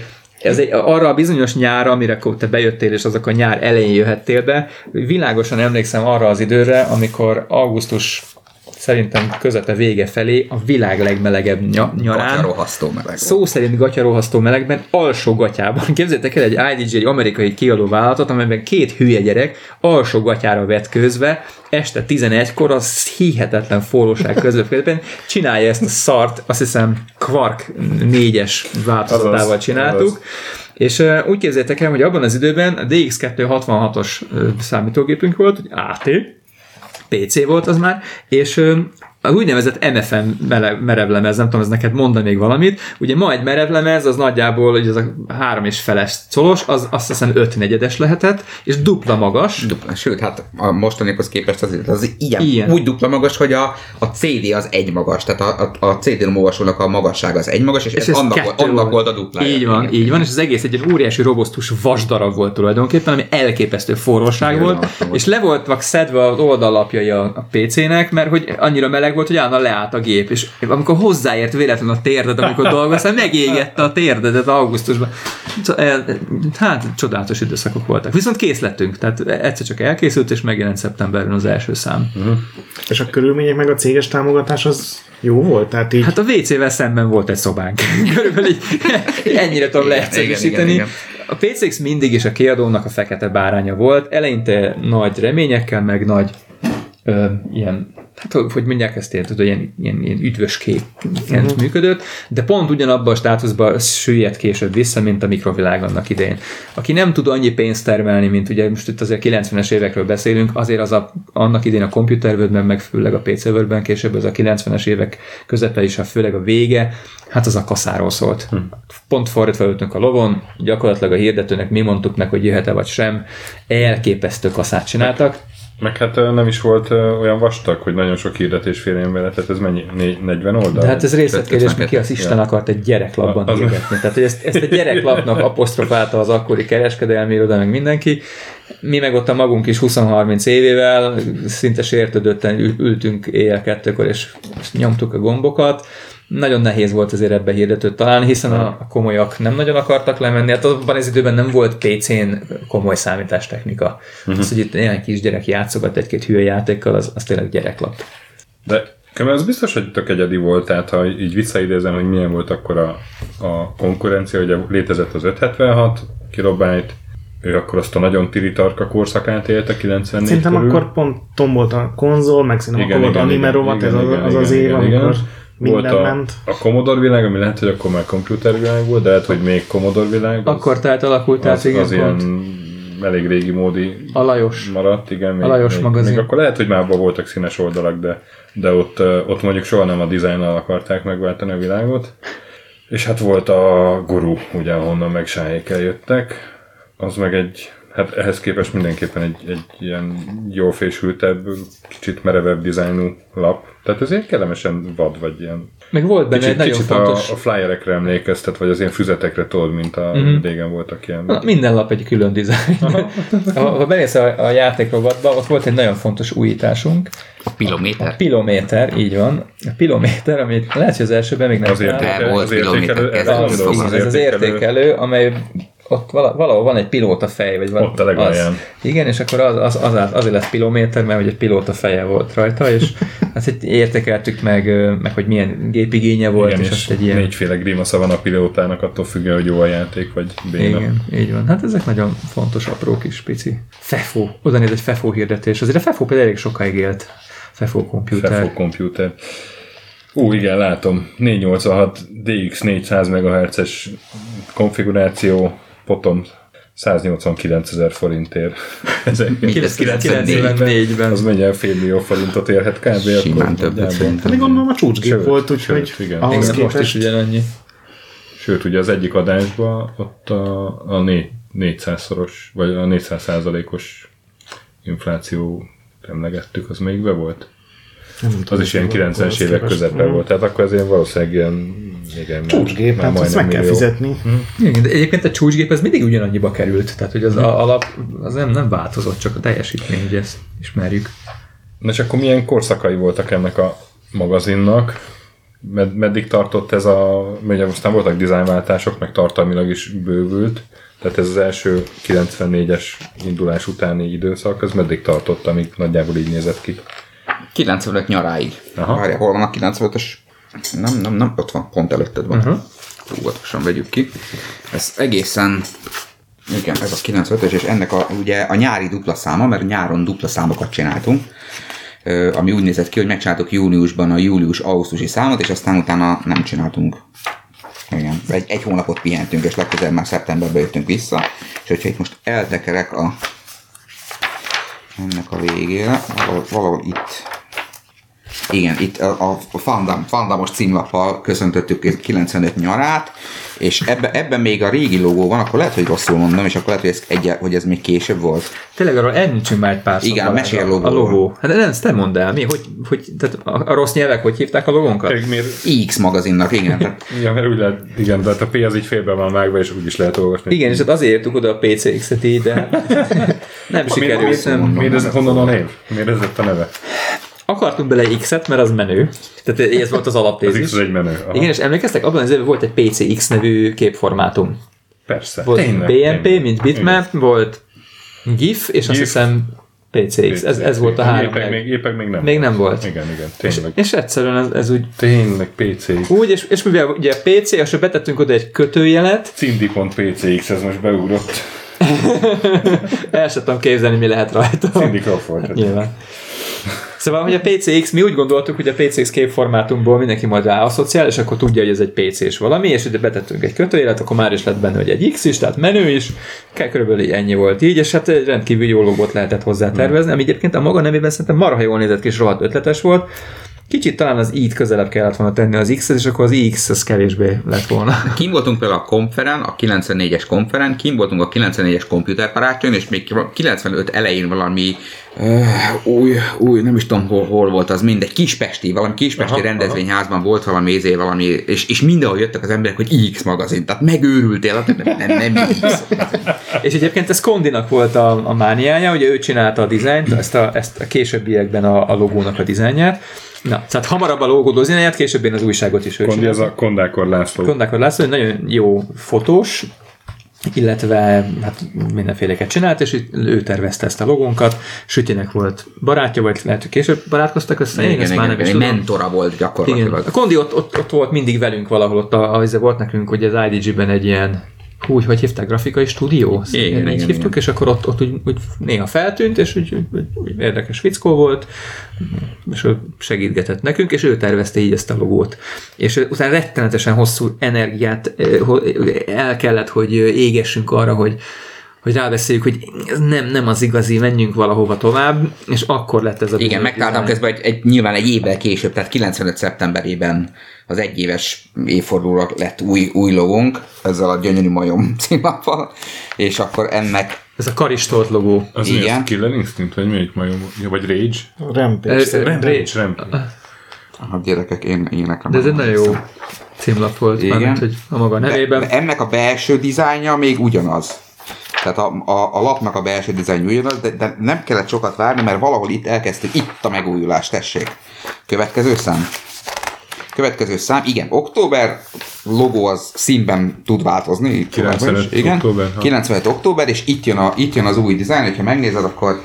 [SPEAKER 3] ez egy, arra a bizonyos nyára, amire te bejöttél, és azok a nyár elején jöhettél be, világosan emlékszem arra az időre, amikor augusztus szerintem közepe vége felé a világ legmelegebb ny- nyarán.
[SPEAKER 4] Rohasztó meleg.
[SPEAKER 3] Szó szerint gatyarohasztó melegben, alsó gatyában. [laughs] Képzeljétek el egy IDG, egy amerikai kiadó vállalatot, amelyben két hülye gyerek alsó gatyára vetkőzve, este 11-kor az hihetetlen forróság közepén [laughs] csinálja ezt a szart, azt hiszem Quark 4-es változatával csináltuk.
[SPEAKER 1] azaz.
[SPEAKER 3] És uh, úgy képzeljétek el, hogy abban az időben a DX266-os uh, számítógépünk volt, hogy AT, PC volt az már, és úgynevezett MFM mele- merevlemez, nem tudom, ez neked mondani még valamit. Ugye ma egy merevlemez, az nagyjából hogy az a három és feles colos, az azt hiszem öt negyedes lehetett, és dupla magas.
[SPEAKER 4] Dupla, sőt, hát a mostanikhoz képest az, az ilyen,
[SPEAKER 3] Ilyen.
[SPEAKER 4] úgy dupla magas, hogy a, a CD az egy magas, tehát a, a, a CD-n olvasónak a magassága az egy magas, és, és ez,
[SPEAKER 3] ez
[SPEAKER 4] annak, volt, annak volt a duplája.
[SPEAKER 3] Így van,
[SPEAKER 4] Igen.
[SPEAKER 3] így van, és az egész egy ilyen óriási robosztus vasdarab volt tulajdonképpen, ami elképesztő forróság volt,
[SPEAKER 4] láttam,
[SPEAKER 3] és le voltak szedve az oldallapjai a, a PC-nek, mert hogy annyira meleg volt, hogy állandóan leállt a gép, és amikor hozzáért véletlenül a térded, amikor dolgoztál, megégette a térdedet augusztusban. Cs- eh, Hát csodálatos időszakok voltak. Viszont kész lettünk, tehát egyszer csak elkészült, és megjelent szeptemberben az első szám.
[SPEAKER 2] És a körülmények meg a céges támogatás az jó volt? Tehát így
[SPEAKER 3] Hát a WC-vel szemben volt egy szobánk. [laughs] Körülbelül így, [laughs] ennyire tudom leegyszerűsíteni. A PCX mindig is a kiadónak a fekete báránya volt, eleinte nagy reményekkel, meg nagy ö, ilyen, hát hogy- mondják ezt ilyen, tudod, ilyen, ilyen, ilyen üdvös képként uh-huh. működött, de pont ugyanabban a státuszban süllyedt később vissza, mint a mikrovilág annak idején. Aki nem tud annyi pénzt termelni, mint ugye most itt azért 90-es évekről beszélünk, azért az a, annak idején a Computer World-ben, meg főleg a PC World-ben, később az a 90-es évek közepe és a főleg a vége, hát az a kaszáról szólt. Hm. Pont fordítva ültünk a lovon, gyakorlatilag a hirdetőnek mi mondtuk meg, hogy jöhet-e vagy sem, elképesztő kaszát csináltak,
[SPEAKER 1] Meg hát nem is volt olyan vastag, hogy nagyon sok hirdetés férjen vele, tehát ez mennyi? Négy- 40 oldal?
[SPEAKER 3] De hát ez részletkérdés, mert ki az
[SPEAKER 4] 52,
[SPEAKER 3] Isten akart egy gyereklapban
[SPEAKER 1] Az-
[SPEAKER 3] hirdetni. Tehát, hogy ezt, ezt a gyereklapnak [laughs] apostrofálta az akkori kereskedelmi iroda, meg mindenki. Mi meg ott a magunk is 20-30 évével szinte sértődötten ül- ültünk éjjel kettőkor, és nyomtuk a gombokat. Nagyon nehéz volt azért ebbe hirdetőt találni, hiszen a komolyak nem nagyon akartak lemenni. Hát abban az időben nem volt PC-n komoly számítástechnika. Uh-huh. Az, hogy itt néhány kisgyerek játszogat egy-két hülye játékkal, az, az tényleg gyereklap.
[SPEAKER 1] De Kömmel, az biztos, hogy tök egyedi volt, tehát ha így visszaidézem, hogy milyen volt akkor a, a konkurencia, ugye létezett az 576 kilobájt, ő akkor azt a nagyon tiri tarka korszakát élte 94
[SPEAKER 2] Szerintem
[SPEAKER 1] körül.
[SPEAKER 2] akkor pont tombolt a konzol, meg szerintem
[SPEAKER 1] Igen,
[SPEAKER 2] akkor volt
[SPEAKER 1] igen,
[SPEAKER 2] anime
[SPEAKER 1] igen,
[SPEAKER 2] rovat,
[SPEAKER 1] igen,
[SPEAKER 2] ez az
[SPEAKER 1] igen,
[SPEAKER 2] az, az
[SPEAKER 1] igen,
[SPEAKER 2] év,
[SPEAKER 1] igen,
[SPEAKER 2] amikor
[SPEAKER 1] igen. Volt
[SPEAKER 2] Minden
[SPEAKER 1] a,
[SPEAKER 2] ment.
[SPEAKER 1] a Commodore világ, ami lehet, hogy akkor már komputervilág volt, de lehet, hogy még Commodore világ. Az,
[SPEAKER 3] Akkor tehát alakult át,
[SPEAKER 1] az,
[SPEAKER 3] igen,
[SPEAKER 1] az ilyen elég régi módi
[SPEAKER 3] A Lajos.
[SPEAKER 1] maradt, igen. Még,
[SPEAKER 3] A Lajos
[SPEAKER 1] még,
[SPEAKER 3] magazin.
[SPEAKER 1] még akkor lehet, hogy már abban voltak színes oldalak, de, de ott, ott mondjuk soha nem a dizájnnal akarták megváltani a világot. És hát volt a guru, ugye, ahonnan meg eljöttek. Az meg egy, hát ehhez képest mindenképpen egy, egy ilyen jól fésültebb, kicsit merevebb dizájnú lap. Tehát ez ilyen kellemesen vad, vagy ilyen
[SPEAKER 3] Meg volt benne egy
[SPEAKER 1] Kicsit,
[SPEAKER 3] nagyon
[SPEAKER 1] kicsit
[SPEAKER 3] fontos...
[SPEAKER 1] a, a flyerekre emlékeztet, vagy az ilyen füzetekre tudod, mint a
[SPEAKER 3] Mhm.
[SPEAKER 1] uh-huh. régen voltak ilyen.
[SPEAKER 3] Na, minden lap egy külön dizájn. [laughs] ha, ha bemész a, a játékrovatba, ott volt egy nagyon fontos újításunk.
[SPEAKER 4] A pilométer.
[SPEAKER 3] Pilométer, így van. A pilométer, amit lehet, hogy az elsőben még nem
[SPEAKER 1] Az értékelő,
[SPEAKER 4] volt
[SPEAKER 1] az értékelő,
[SPEAKER 4] kilométer
[SPEAKER 1] ez.
[SPEAKER 3] Az,
[SPEAKER 1] az,
[SPEAKER 3] az értékelő, amely ott vala- valahol van egy pilóta fej, vagy valami.
[SPEAKER 1] Ott a legalján.
[SPEAKER 3] az. Igen, és akkor az, az, az, azért lett pilométer, mert hogy egy pilóta feje volt rajta, és [laughs] hát egy értékeltük meg, meg hogy milyen gépigénye volt,
[SPEAKER 1] Igen,
[SPEAKER 3] és,
[SPEAKER 1] és
[SPEAKER 3] egy ilyen...
[SPEAKER 1] négyféle grimasza van a pilótának, attól függően, hogy jó a játék, vagy béna.
[SPEAKER 3] Igen, így van. Hát ezek nagyon fontos, apró kis pici. FEFO. Oda néz egy FEFO hirdetés. Azért a FEFO például elég sokáig élt. FEFO komputer.
[SPEAKER 1] Fefo komputer. Ú, igen, látom. 486 DX 400 MHz-es konfiguráció, potom 189 ezer forintért. [laughs] Ezek-
[SPEAKER 4] Mindez 94.
[SPEAKER 3] 94-ben.
[SPEAKER 1] Az mennyi fél millió forintot érhet kb.
[SPEAKER 4] Simán többet szerintem.
[SPEAKER 2] Hát gondolom a csúcsgép volt, úgyhogy
[SPEAKER 1] igen.
[SPEAKER 2] ahhoz
[SPEAKER 3] Igen, most is ugyanannyi.
[SPEAKER 1] Sőt, ugye az egyik adásban ott a, a né- 400-szoros, vagy a 400 százalékos infláció emlegettük, az melyikbe volt?
[SPEAKER 2] Nem
[SPEAKER 1] Az
[SPEAKER 2] tudom,
[SPEAKER 1] is ilyen
[SPEAKER 2] hogy
[SPEAKER 1] 90-es
[SPEAKER 2] ahhoz
[SPEAKER 1] évek
[SPEAKER 2] Mm.
[SPEAKER 1] volt, tehát akkor az ilyen valószínűleg ilyen, igen,
[SPEAKER 2] Csúcsgép,
[SPEAKER 1] már
[SPEAKER 2] hát azt meg kell
[SPEAKER 1] millió.
[SPEAKER 2] fizetni.
[SPEAKER 3] Igen, de egyébként a csúcsgép ez mindig ugyanannyiba került, tehát hogy az a, alap az nem, nem változott, csak a teljesítmény, hogy ezt ismerjük.
[SPEAKER 1] Na és akkor milyen korszakai voltak ennek a magazinnak? Med- meddig tartott ez a... Ugye aztán voltak dizájnváltások, meg tartalmilag is bővült. Tehát ez az első 94-es indulás utáni időszak, ez meddig tartott, amíg nagyjából így nézett ki?
[SPEAKER 4] 95 nyaráig.
[SPEAKER 1] Aha.
[SPEAKER 4] Várjál, hol van a 95-ös? Nem, nem, nem, ott van, pont előtted van. Uh-huh. Óvatosan vegyük ki. Ez egészen, igen, ez a 95-ös, és ennek a, ugye a nyári dupla száma, mert nyáron dupla számokat csináltunk, ami úgy nézett ki, hogy megcsináltuk júniusban a július-augusztusi számot, és aztán utána nem csináltunk. Igen, egy, egy hónapot pihentünk, és legközelebb már szeptemberben jöttünk vissza, és hogyha itt most eltekerek a ennek a végére, valahol, valahol itt igen, itt a, a Fandam, Fandamos címlappal köszöntöttük 95 nyarát, és ebbe, ebben még a régi logó van, akkor lehet, hogy rosszul mondom, és akkor lehet, hogy ez, egy, hogy ez még később volt.
[SPEAKER 3] Tényleg arról említsünk már egy pár.
[SPEAKER 4] Igen,
[SPEAKER 3] Balázs,
[SPEAKER 4] mesél
[SPEAKER 3] a-
[SPEAKER 4] logóról.
[SPEAKER 3] A logó. Hát nem, ezt te mondd el, mi? Hogy, hogy tehát a, a rossz nyelvek hogy hívták a logónkat?
[SPEAKER 1] Pedig miért?
[SPEAKER 4] X magazinnak, igen. Tehát [laughs]
[SPEAKER 1] Igen, mert úgy lehet, igen, de a P az így félbe van vágva, és úgy is lehet olvasni.
[SPEAKER 3] Igen, és hát azért értük oda a PCX-et így, de [laughs] nem sikerült.
[SPEAKER 1] Miért,
[SPEAKER 3] Nem.
[SPEAKER 1] miért, miért ez, honnan a név? Miért ez lett a neve?
[SPEAKER 3] Akartunk bele X-et, mert az menő. Tehát ez volt az
[SPEAKER 1] Az
[SPEAKER 3] alaptézis.
[SPEAKER 1] X az egy menő. Aha.
[SPEAKER 3] Igen, és emlékeztek, abban az évben volt egy PCX nevű képformátum.
[SPEAKER 1] Persze.
[SPEAKER 3] Volt
[SPEAKER 1] Tényleg,
[SPEAKER 3] BMP,
[SPEAKER 1] tényleg.
[SPEAKER 3] mint bitmap, volt GIF, és azt
[SPEAKER 1] GIF.
[SPEAKER 3] hiszem PCX. Ez, ez volt a három.
[SPEAKER 1] Épek
[SPEAKER 3] leg.
[SPEAKER 1] még, épek még nem.
[SPEAKER 3] Még nem volt.
[SPEAKER 1] Igen, igen,
[SPEAKER 3] És,
[SPEAKER 1] tényleg.
[SPEAKER 3] és egyszerűen ez, ez úgy,
[SPEAKER 1] Tényleg PC.
[SPEAKER 3] úgy és, és mivel ugye a PC, és betettünk oda egy kötőjelet,
[SPEAKER 1] Cindy.pcx, ez most beugrott. [laughs]
[SPEAKER 3] el sem tudom képzelni, mi lehet rajta.
[SPEAKER 1] Cindy Crawford.
[SPEAKER 3] Nyilván. Szóval, hogy a PCX, mi úgy gondoltuk, hogy a PCX képformátumból mindenki majd ráasszociál, és akkor tudja, hogy ez egy PC-s valami, és ugye betettünk egy kötőjelet, akkor már is lett benne, hogy egy X is, tehát menő is, körülbelül ennyi volt így, és hát egy rendkívül jó logót lehetett hozzá tervezni, ami egyébként a maga nevében szerintem marha jól nézett ki, és rohadt ötletes volt. Kicsit talán az i-t közelebb kellett volna tenni az X-hez, és akkor az iX az kevésbé lett volna. [laughs]
[SPEAKER 4] Kim voltunk például a konferen, a 94-es konferen, kim voltunk a 94-es komputerbarátján, és még 95 elején valami uh, új, új, nem is tudom hol, hol volt az, mindegy, Kispesti, valami Kispesti
[SPEAKER 1] Aha,
[SPEAKER 4] aha, rendezvényházban volt valami izé, valami, és, és mindenhol jöttek az emberek, hogy X magazin, tehát megőrültél, nem, nem, nem X. [laughs]
[SPEAKER 3] És egyébként ez Kondinak volt a, a mániája, ugye ő csinálta a dizájnt, ezt a, ezt a későbbiekben a, a logónak a dizájnját. Na, tehát hamarabb a logó dizájnját, később én az újságot is
[SPEAKER 1] Kondi, ez
[SPEAKER 3] csinálta.
[SPEAKER 1] a Kondákor László.
[SPEAKER 3] Kondákor László egy nagyon jó fotós, illetve hát mindenféleket csinált, és ő tervezte ezt a logónkat. Sütinek volt barátja, vagy lehet, hogy később barátkoztak össze, én
[SPEAKER 4] Igen,
[SPEAKER 3] ezt
[SPEAKER 4] igen,
[SPEAKER 3] már nem
[SPEAKER 4] igen,
[SPEAKER 3] is
[SPEAKER 4] egy
[SPEAKER 3] tudom.
[SPEAKER 4] mentora volt
[SPEAKER 3] Igen,
[SPEAKER 4] gyakorlatilag.
[SPEAKER 3] a Kondi ott, ott, ott, volt mindig velünk valahol, ott a, a, volt nekünk, hogy az IDG-ben egy ilyen hú, hogy hívták, grafikai stúdió?
[SPEAKER 4] Igen,
[SPEAKER 3] így
[SPEAKER 4] igen,
[SPEAKER 3] hívtuk,
[SPEAKER 4] igen.
[SPEAKER 3] és akkor ott, ott úgy, úgy néha feltűnt, és úgy, úgy, úgy, úgy érdekes fickó volt, és ő segítgetett nekünk, és ő tervezte így ezt a logót. És utána rettenetesen hosszú energiát eh, el kellett, hogy égessünk arra, hogy hogy rábeszéljük, hogy ez nem, nem az igazi, menjünk valahova tovább, és akkor lett ez a
[SPEAKER 4] Igen, megtaláltam közben egy, egy, nyilván egy évvel később, tehát 95. szeptemberében az egyéves évfordulóra lett új, új logónk, ezzel a gyönyörű majom [laughs] címappal, és akkor ennek
[SPEAKER 3] Ez a karistolt logó.
[SPEAKER 1] Az mi
[SPEAKER 4] Igen.
[SPEAKER 1] az? Killer Instinct, vagy melyik majom? Vagy Rage?
[SPEAKER 2] Rampage. Szerintem.
[SPEAKER 3] Rage.
[SPEAKER 1] Rampage.
[SPEAKER 4] a gyerekek, én, én nekem
[SPEAKER 3] De ez egy nagyon jó címlap volt,
[SPEAKER 4] Igen.
[SPEAKER 3] mármint, hogy a maga nevében.
[SPEAKER 4] De, de ennek a belső dizájnja még ugyanaz. Tehát a, a, a lapnak a belső dizájnja ugyanaz, de, de nem kellett sokat várni, mert valahol itt elkezdtük, itt a megújulás, tessék. Következő szám. Következő szám, igen, október, logó az színben tud változni. továbbra is,
[SPEAKER 1] 95
[SPEAKER 4] igen.
[SPEAKER 1] október, ha.
[SPEAKER 4] 95 október, és itt jön, a, itt jön az új dizájn, hogyha megnézed, akkor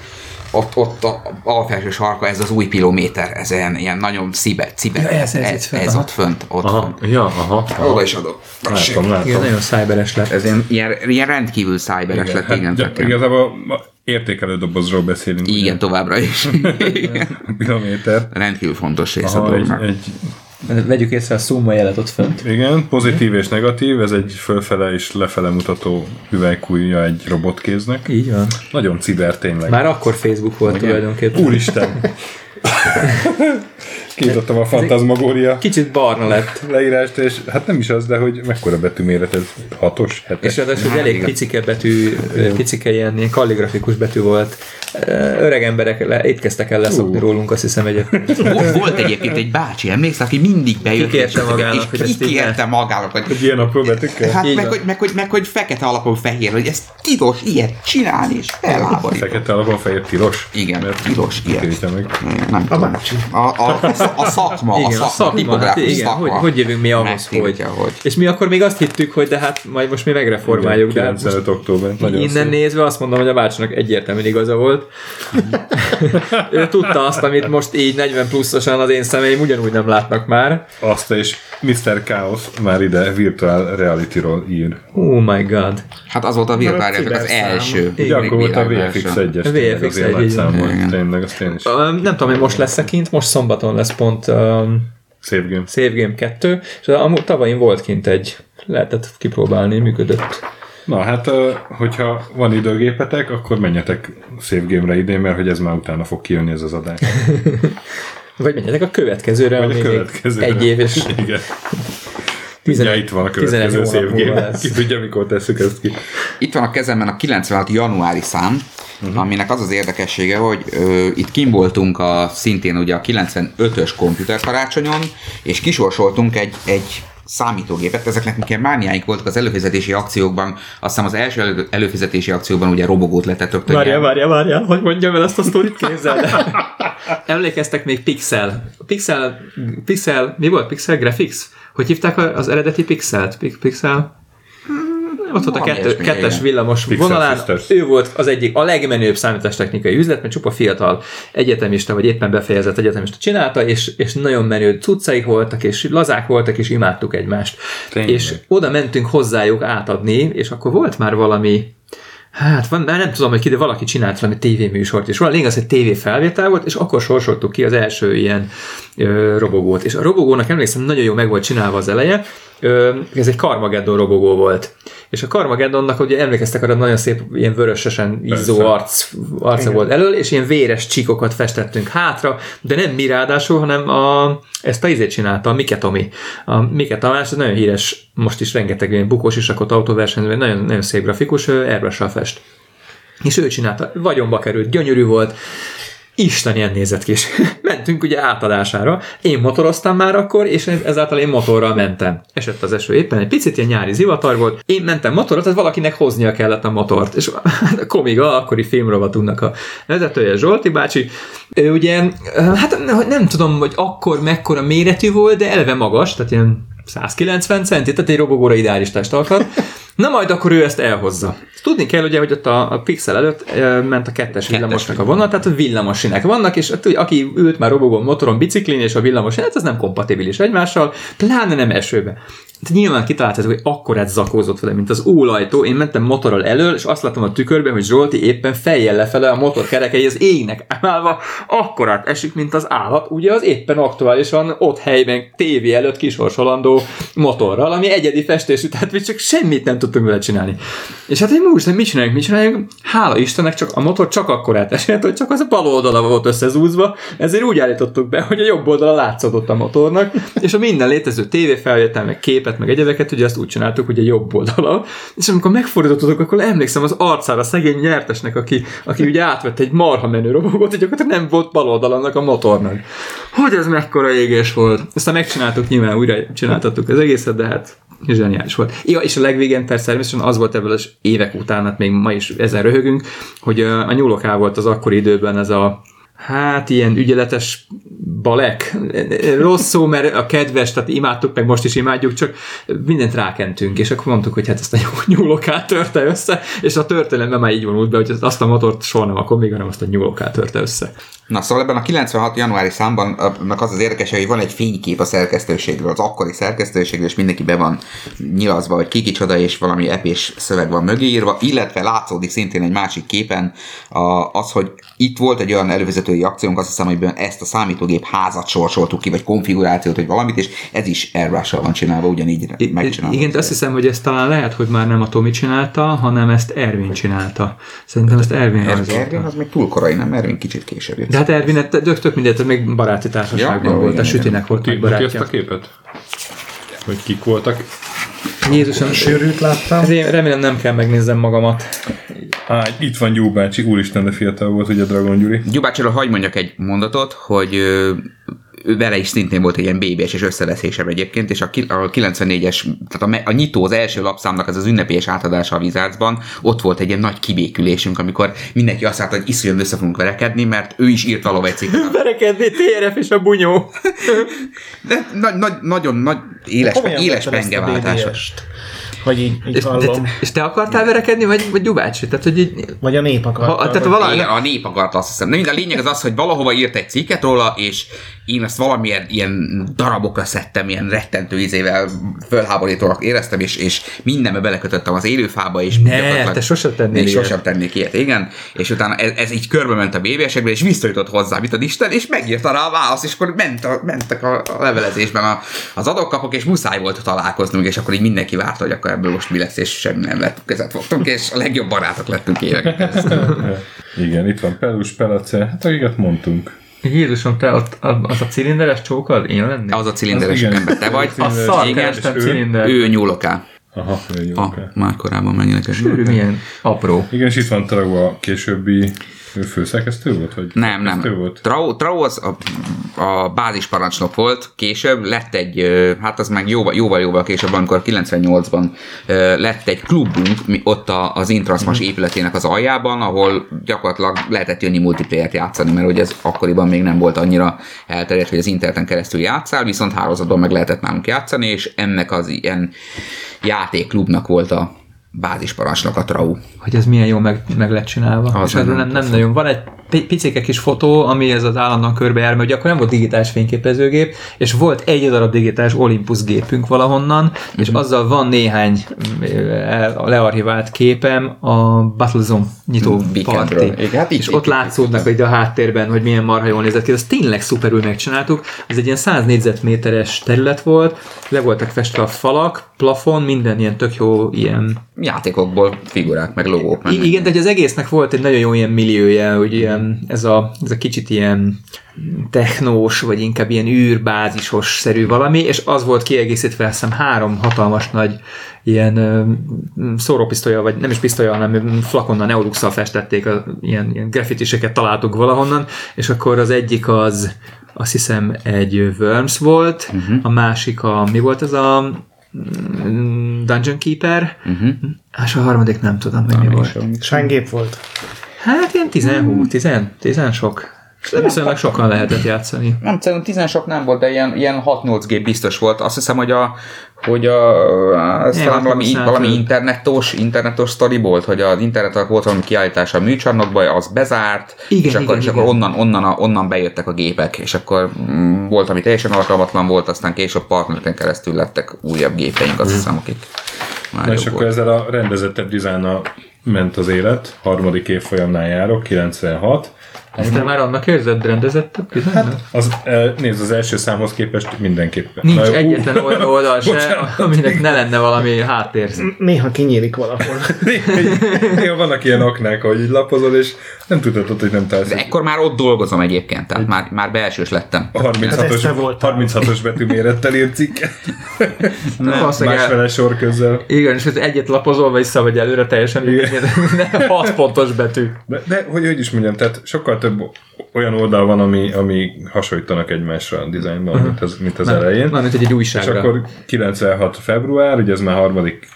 [SPEAKER 4] ott, ott a alfelső sarka, ez az új kilométer, ez ilyen, ilyen nagyon szibe, cibe,
[SPEAKER 3] Ja, ez- ez
[SPEAKER 4] ez,
[SPEAKER 3] fönt,
[SPEAKER 4] ez ott fönt, ott
[SPEAKER 1] Aha,
[SPEAKER 4] fönt.
[SPEAKER 1] ja, aha. aha.
[SPEAKER 4] Oda is adok. Tessék.
[SPEAKER 1] Látom, látom.
[SPEAKER 3] Igen, nagyon cyberes lett.
[SPEAKER 4] Ez ilyen, ilyen, ilyen rendkívül szájberes lett, igen.
[SPEAKER 1] hát, gy-
[SPEAKER 4] ilyen-
[SPEAKER 1] igazából értékelő dobozról beszélünk.
[SPEAKER 4] igen, továbbra is. [laughs] Igen. [laughs]
[SPEAKER 1] ugye? Kilométer.
[SPEAKER 4] Rendkívül fontos rész a
[SPEAKER 1] Aha, egy,
[SPEAKER 4] dolognak.
[SPEAKER 1] egy,
[SPEAKER 3] Vegyük észre a szumma jelet ott fönt.
[SPEAKER 1] igen, pozitív és negatív, ez egy fölfele és lefele mutató üvelykújja egy robotkéznek.
[SPEAKER 3] Így van.
[SPEAKER 1] Nagyon ciber tényleg.
[SPEAKER 3] Már akkor Facebook volt tulajdonképpen.
[SPEAKER 1] Úristen! [laughs] Kinyitottam a fantasmagória
[SPEAKER 3] Kicsit barna lett.
[SPEAKER 1] leírást, és hát nem is az, de hogy mekkora betűméret ez? Hatos, hetes?
[SPEAKER 3] És ráadásul
[SPEAKER 4] Hát
[SPEAKER 3] elég picike betű, picike ilyen, ilyen kalligrafikus betű volt. Öreg emberek le, itt kezdtek el leszokni rólunk, azt hiszem egyébként.
[SPEAKER 4] Volt, egyébként egy bácsi, emlékszel, aki mindig bejött.
[SPEAKER 3] Kikérte
[SPEAKER 4] és-
[SPEAKER 3] magának, hogy
[SPEAKER 4] és kikérte magának, hogy
[SPEAKER 1] Hogy ilyen apró betűkkel?
[SPEAKER 4] Hát meg hogy, meg, hogy, meg hogy fekete alapon fehér, hogy ez tilos ilyet csinálni, és felháborít.
[SPEAKER 1] Fekete alapon fehér tilos?
[SPEAKER 4] Igen,
[SPEAKER 1] Mert
[SPEAKER 4] tilos, ilyet.
[SPEAKER 1] meg.
[SPEAKER 4] Nem a
[SPEAKER 2] bácsi.
[SPEAKER 4] A, a, a, a szakma,
[SPEAKER 3] Igen, a szakma, hát
[SPEAKER 4] tipográfus
[SPEAKER 3] igen,
[SPEAKER 4] szakma.
[SPEAKER 3] hogy, hogy jövünk mi ahhoz, hogy.
[SPEAKER 4] Hogy.
[SPEAKER 3] És mi akkor még azt hittük, hogy de hát majd most mi megreformáljuk, de hát most
[SPEAKER 1] 95 október. Nagyon
[SPEAKER 3] Innen nézve azt mondom, hogy a bácsinak egyértelműen igaza volt. ő tudta azt, amit most így 40 pluszosan az én szemeim ugyanúgy nem látnak már.
[SPEAKER 1] Azt és Mr. Chaos már ide virtual reality-ról ír.
[SPEAKER 3] Oh my god.
[SPEAKER 4] Hát az volt a virtuáliások az
[SPEAKER 2] ciberszám.
[SPEAKER 4] első.
[SPEAKER 1] Ugye akkor volt a. VFX 1-es,
[SPEAKER 3] A
[SPEAKER 1] tényleg
[SPEAKER 3] VFX
[SPEAKER 1] azért
[SPEAKER 3] egy,
[SPEAKER 1] nagy
[SPEAKER 3] így
[SPEAKER 1] szám
[SPEAKER 3] van.
[SPEAKER 1] volt,
[SPEAKER 4] Igen.
[SPEAKER 1] tényleg, azt én is.
[SPEAKER 3] Nem tudom, hogy most lesz-e kint, most szombaton lesz pont um,
[SPEAKER 1] Szép game.
[SPEAKER 3] Save Game 2, és amúgy tavalyin volt kint egy, lehetett kipróbálni, működött.
[SPEAKER 1] Na hát, hogyha van időgépetek, akkor menjetek Save Game-re idén, mert hogy ez már utána fog kijönni ez az adás. [laughs]
[SPEAKER 3] Vagy menjetek a következőre,
[SPEAKER 1] Vagy
[SPEAKER 3] ami
[SPEAKER 1] a
[SPEAKER 3] még
[SPEAKER 1] következő.
[SPEAKER 3] egy év és [laughs]
[SPEAKER 1] Igen.
[SPEAKER 3] 11,
[SPEAKER 1] Ja, itt van a
[SPEAKER 3] 11
[SPEAKER 1] következő Save
[SPEAKER 3] lesz.
[SPEAKER 1] Ki tudja, mikor tesszük ezt ki.
[SPEAKER 4] Itt van a kezemben a 96 januári szám, uh-huh. aminek az az érdekessége, hogy ö, itt kim voltunk a szintén ugye a 95-ös komputerkarácsonyon, és kisorsoltunk egy, egy számítógépet, ezeknek nekünk ilyen mániáink voltak az előfizetési akciókban, azt hiszem az első elő, előfizetési akciókban ugye robogót letettek.
[SPEAKER 3] Várjál, várjál, várjál, hogy mondjam el ezt a sztorit, képzeld el. [laughs] Emlékeztek még Pixel. Pixel, Pixel, mi volt Pixel Graphics? Hogy hívták az eredeti Pixelt? Pi- Pixel? Ott volt a kettő, kettes
[SPEAKER 4] igen.
[SPEAKER 3] villamos
[SPEAKER 1] Pixel
[SPEAKER 3] vonalán.
[SPEAKER 1] Sisters.
[SPEAKER 3] Ő volt az egyik, a legmenőbb számítástechnikai üzlet, mert csupa fiatal egyetemista, vagy éppen befejezett egyetemista csinálta, és, és nagyon menő cuccaik voltak, és lazák voltak, és imádtuk egymást.
[SPEAKER 1] Tényleg.
[SPEAKER 3] És oda mentünk hozzájuk átadni, és akkor volt már valami Hát van, már nem tudom, hogy ki, de valaki csinált valami tévéműsort, és valami lényeg az, hogy tévéfelvétel volt, és akkor sorsoltuk ki az első ilyen ö, robogót. És a robogónak emlékszem, nagyon jó meg volt csinálva az eleje, ö, ez egy Carmageddon robogó volt. És a Carmageddonnak, ugye emlékeztek arra, nagyon szép, ilyen vörösesen izzó arc, arca volt elől, és ilyen véres csíkokat festettünk hátra, de nem mi ráadásul, hanem a, ezt a izét csinálta, a Mike Tomi. A Mike Tamás, nagyon híres, most is rengeteg ilyen bukós is rakott autóversenyző, nagyon, nagyon szép grafikus, airbrush fest. És ő csinálta, vagyonba került, gyönyörű volt, Isten ilyen nézett ki, [laughs] mentünk ugye átadására. Én motoroztam már akkor, és ezáltal én motorral mentem. Esett az eső éppen, egy picit ilyen nyári zivatar volt. Én mentem motorot, tehát valakinek hoznia kellett a motort. És [laughs] a Komiga, akkori filmrovatunknak a vezetője Zsolti bácsi, ő ugye, hát nem tudom, hogy akkor mekkora méretű volt, de eleve magas, tehát ilyen 190 centi, tehát egy robogóra ideális testalkat. Na majd akkor ő ezt elhozza. Tudni kell ugye, hogy ott a, a Pixel előtt e, ment a kettes villamosnak a vonal, tehát a villamosinek vannak, és ugye, aki ült már robogón, motoron, biciklin, és a villamos, hát ez nem kompatibilis egymással, pláne nem esőbe. Nyilván kitaláltátok, hogy akkorát zakózott vele, mint az ólajtó. Én mentem motorral elől, és azt láttam a tükörben, hogy Zsolti éppen fejjel lefele a motor kerekei az égnek emelve, akkorát esik, mint az állat, ugye az éppen aktuálisan ott helyben tévé előtt kisorsolandó motorral, ami egyedi festésű, tehát mi csak semmit nem tudtunk vele csinálni. És hát egy múlva, mit csináljuk, mit csináljuk? Hála Istennek csak a motor csak akkorát esett, hogy csak az a bal oldala volt összezúzva, ezért úgy állítottuk be, hogy a jobb oldala látszódott a motornak, és a minden létező tévéfelvétel, meg képet, meg egyebeket, ugye azt úgy csináltuk, hogy a jobb oldala. És amikor megfordítottuk, akkor emlékszem az arcára a szegény nyertesnek, aki, aki ugye átvette egy marha menő robogot, hogy gyakorlatilag nem volt bal oldalának a motornak. Hogy ez mekkora égés volt. Aztán megcsináltuk, nyilván újra csináltattuk az egészet, de hát zseniális volt. Ja, és a legvégén persze természetesen az volt ebből az évek után, hát még ma is ezen röhögünk, hogy a nyúloká volt az akkori időben ez a Hát ilyen ügyeletes balek. Rossz szó, mert a kedves, tehát imádtuk, meg most is imádjuk, csak mindent rákentünk, és akkor mondtuk, hogy hát ezt a nyúlokát törte össze, és a történelemben már így vonult be, hogy azt a motort soha nem akkor még, hanem azt a nyúlokát törte össze.
[SPEAKER 4] Na szóval ebben a 96. januári számban az az érdekes, hogy van egy fénykép a szerkesztőségről, az akkori szerkesztőségről, és mindenki be van nyilazva, hogy ki kicsoda, és valami epés szöveg van mögé írva, illetve látszódik szintén egy másik képen az, hogy itt volt egy olyan elővezetői akciónk, azt hiszem, hogy ezt a számítógép házat sorsoltuk ki, vagy konfigurációt, vagy valamit, és ez is airbrush van csinálva, ugyanígy megcsinálva.
[SPEAKER 3] Igen, azt hiszem, hogy ezt talán lehet, hogy már nem a Tomi csinálta, hanem ezt Ervin csinálta. Szerintem ezt Ervin
[SPEAKER 4] Ervin, Ervin az még túl korai, nem? Ervin kicsit később jött.
[SPEAKER 3] De hát Ervin, tök, tök mindegy, még baráti társaságban ja, volt, a Sütinek volt
[SPEAKER 1] ki, barátja. ezt a képet? Hogy kik voltak?
[SPEAKER 3] Jézusom,
[SPEAKER 2] sűrűt láttam.
[SPEAKER 3] Remélem nem kell megnézzem magamat.
[SPEAKER 1] Á, itt van Gyúbácsi, úristen, de fiatal volt ugye Dragon Gyuri.
[SPEAKER 4] Gyúbácsiról hagyd mondjak egy mondatot, hogy ő vele is szintén volt egy ilyen BBS és összeveszésem egyébként, és a 94-es, tehát a, a nyitó, az első lapszámnak ez az ünnepélyes átadása a Wizardsban, ott volt egy ilyen nagy kibékülésünk, amikor mindenki azt mondta, hogy iszonyúan össze fogunk verekedni, mert ő is írt valahol egy cikket. [laughs]
[SPEAKER 3] verekedni, TRF és a bunyó. [laughs]
[SPEAKER 4] De na, na, nagyon nagy, éles, éles pengeváltás
[SPEAKER 2] hogy így, így
[SPEAKER 3] és,
[SPEAKER 2] hallom.
[SPEAKER 3] De, és te akartál verekedni, vagy, vagy Dubácsi? Tehát, hogy így,
[SPEAKER 2] vagy a nép akart.
[SPEAKER 3] Ha, tehát valami...
[SPEAKER 4] a nép akart, azt hiszem. Nem, a lényeg az az, hogy valahova írt egy cikket róla, és én ezt valamilyen ilyen darabokra szedtem, ilyen rettentő izével fölháborítónak éreztem, és, és mindenbe belekötöttem az élőfába, és
[SPEAKER 3] ne, te sosem tennél
[SPEAKER 4] és sosem tennék ilyet, igen. És utána ez, ez így körbe ment a BBS-ekbe, és visszajutott hozzá, mit ad Isten, és megírta rá a választ, és akkor ment a, mentek a, a levelezésben a, az adókapok, és muszáj volt találkoznunk, és akkor így mindenki várta, hogy akkor ebből most mi lesz, és semmi nem lett. Kezet fogtunk, és a legjobb barátok lettünk évek. [laughs]
[SPEAKER 1] igen, itt van Pelus, Pelace, hát akiket mondtunk.
[SPEAKER 3] Jézusom, te ott az a cilinderes csókad? Én lennék?
[SPEAKER 4] Az a cilinderes az ember, te vagy.
[SPEAKER 3] A szar igen,
[SPEAKER 4] cilinder. Ő nyúloká.
[SPEAKER 1] Aha, ő nyúloká.
[SPEAKER 4] Ah, már korábban megnyilek.
[SPEAKER 3] Sűrű, milyen apró.
[SPEAKER 1] Igen, és itt van Taragó a későbbi ő főszerkesztő volt? Vagy
[SPEAKER 4] nem, nem. Volt? Trau, Trau az a, a bázisparancsnok volt, később lett egy, hát az meg jóval, jóval, jóval később, amikor 98-ban lett egy klubunk ott az Intrasmas mm. épületének az aljában, ahol gyakorlatilag lehetett jönni multiplayer játszani, mert ugye ez akkoriban még nem volt annyira elterjedt, hogy az interneten keresztül játszál, viszont hálózatban meg lehetett nálunk játszani, és ennek az ilyen játékklubnak volt a bázisparancsnok a trau.
[SPEAKER 3] Hogy ez milyen jó meg, meg lett csinálva. Az és nem, nem, nem nagyon. Van egy picike kis fotó, ami ez az állandóan körbe jár, mert ugye akkor nem volt digitális fényképezőgép, és volt egy darab digitális Olympus gépünk valahonnan, mm-hmm. és azzal van néhány learchivált képem a Battlezone nyitó mm, parti.
[SPEAKER 4] Hát
[SPEAKER 3] és ott látszódnak hogy a háttérben, hogy milyen marha jól nézett ki. Ezt tényleg szuperül megcsináltuk. Ez egy ilyen 100 négyzetméteres terület volt, le voltak festve a falak, plafon, minden ilyen tök jó ilyen
[SPEAKER 4] játékokból figurák, meg logók.
[SPEAKER 3] Igen, de hogy az egésznek volt egy nagyon jó ilyen milliója, hogy ilyen, ez, a, ez a kicsit ilyen technós, vagy inkább ilyen űrbázisos szerű valami, és az volt kiegészítve, azt hiszem három hatalmas nagy ilyen szórópisztolya, vagy nem is pisztolya, hanem flakonnal neolux festették, a, ilyen, ilyen graffitiseket találtuk valahonnan, és akkor az egyik az azt hiszem egy Worms volt, uh-huh. a másik a, mi volt ez a Dungeon Keeper, uh-huh. és a harmadik nem tudom, hogy mi volt.
[SPEAKER 2] Sángép volt.
[SPEAKER 3] Hát ilyen 10 10, 10 sok. Viszonylag sokan lehetett játszani.
[SPEAKER 4] Nem, szerintem 10 sok nem volt, de ilyen, ilyen 6-8 gép biztos volt. Azt hiszem, hogy a, hogy a,
[SPEAKER 3] Igen,
[SPEAKER 4] talán valami, valami internetos, internetos sztori volt, hogy az internetek volt valami kiállítás a műcsarnokba, az bezárt,
[SPEAKER 3] Igen,
[SPEAKER 4] és, akkor,
[SPEAKER 3] igen,
[SPEAKER 4] és
[SPEAKER 3] igen.
[SPEAKER 4] akkor onnan, onnan, a, onnan bejöttek a gépek, és akkor mm, volt, ami teljesen alkalmatlan volt, aztán később partnereken keresztül lettek újabb gépeink, azt hiszem, akik már
[SPEAKER 1] Na és akkor
[SPEAKER 4] volt.
[SPEAKER 1] ezzel a rendezettebb dizájnnal ment az élet, harmadik évfolyamnál járok, 96.
[SPEAKER 3] Ezt te már annak érzed rendezettebb? Hát,
[SPEAKER 1] Az, eh, nézd, az első számhoz képest mindenképpen.
[SPEAKER 3] Nincs
[SPEAKER 1] Na
[SPEAKER 3] egyetlen old- [laughs] oldal se,
[SPEAKER 1] Bocsánat.
[SPEAKER 3] aminek ne lenne valami háttér.
[SPEAKER 2] Néha kinyílik valahol. [laughs]
[SPEAKER 1] Néha vannak ilyen aknák, hogy így lapozol, és nem tudod, hogy nem találsz.
[SPEAKER 4] De ekkor már ott dolgozom egyébként, tehát már, már belsős lettem.
[SPEAKER 1] A
[SPEAKER 2] Hát ez
[SPEAKER 1] 36-os,
[SPEAKER 2] te voltál.
[SPEAKER 1] 36-os betűmérettel [laughs] írt cikket. Másfele sor közzel.
[SPEAKER 3] Igen, és ez egyet lapozol, vissza vagy előre teljesen nem 6 pontos betű.
[SPEAKER 1] De, de hogy, hogy is mondjam, tehát sokkal több olyan oldal van, ami, ami hasonlítanak egymásra a dizájnban, mint az, mint az elején.
[SPEAKER 3] Nem, mint egy
[SPEAKER 1] És
[SPEAKER 3] újságra.
[SPEAKER 1] akkor 96 február, ugye ez már harmadik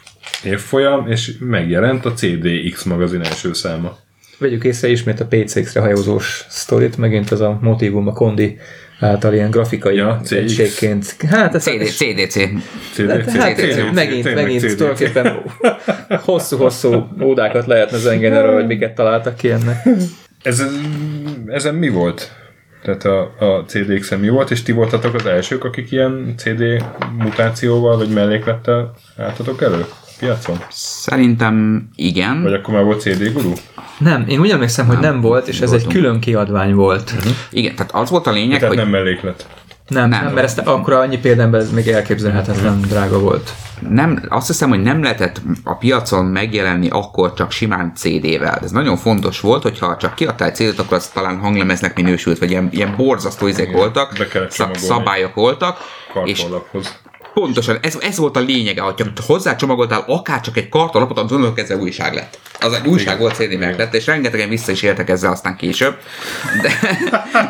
[SPEAKER 1] évfolyam, és megjelent a CDX magazin első száma.
[SPEAKER 3] Vegyük észre ismét a PCX-re hajózós sztorit, megint az a motivum, a kondi által ilyen grafikai
[SPEAKER 1] Ja,
[SPEAKER 3] egységként. Hát ez
[SPEAKER 4] CD, CDC.
[SPEAKER 1] CDC,
[SPEAKER 3] Hát,
[SPEAKER 1] CDC,
[SPEAKER 3] megint,
[SPEAKER 1] tényleg
[SPEAKER 3] megint
[SPEAKER 1] CDC.
[SPEAKER 3] tulajdonképpen hosszú-hosszú ódákat lehetne zengeni arról, hogy miket találtak ki ennek.
[SPEAKER 1] Ez, ezen mi volt? Tehát a, a CDX-en mi volt, és ti voltatok az elsők, akik ilyen CD mutációval vagy melléklettel álltatok elő piacon?
[SPEAKER 4] Szerintem igen.
[SPEAKER 1] Vagy akkor már volt CD guru?
[SPEAKER 3] Nem, én úgy emlékszem, hogy nem volt, és ez egy
[SPEAKER 4] voltunk.
[SPEAKER 3] külön kiadvány volt.
[SPEAKER 4] Igen, tehát az volt a lényeg,
[SPEAKER 1] Tehát
[SPEAKER 4] hogy
[SPEAKER 1] nem melléklet.
[SPEAKER 3] Nem,
[SPEAKER 4] Nem.
[SPEAKER 3] nem, mert ezt akkor annyi példányban ez még elképzelhetetlen drága volt.
[SPEAKER 4] nem, azt hiszem, hogy nem lehetett a piacon megjelenni akkor csak simán CD-vel. Ez nagyon fontos volt, hogyha csak kiadtál egy CD-t, akkor az talán hanglemeznek minősült, vagy ilyen, ilyen borzasztó izék voltak, szab- szabályok voltak, és. Pontosan ez, ez volt a lényege, hogyha hozzá csomagoltál akár csak egy kartonlapot, az onnantól kezdve újság lett. Az egy újság volt CD lett, és rengetegen vissza is éltek ezzel aztán később. De,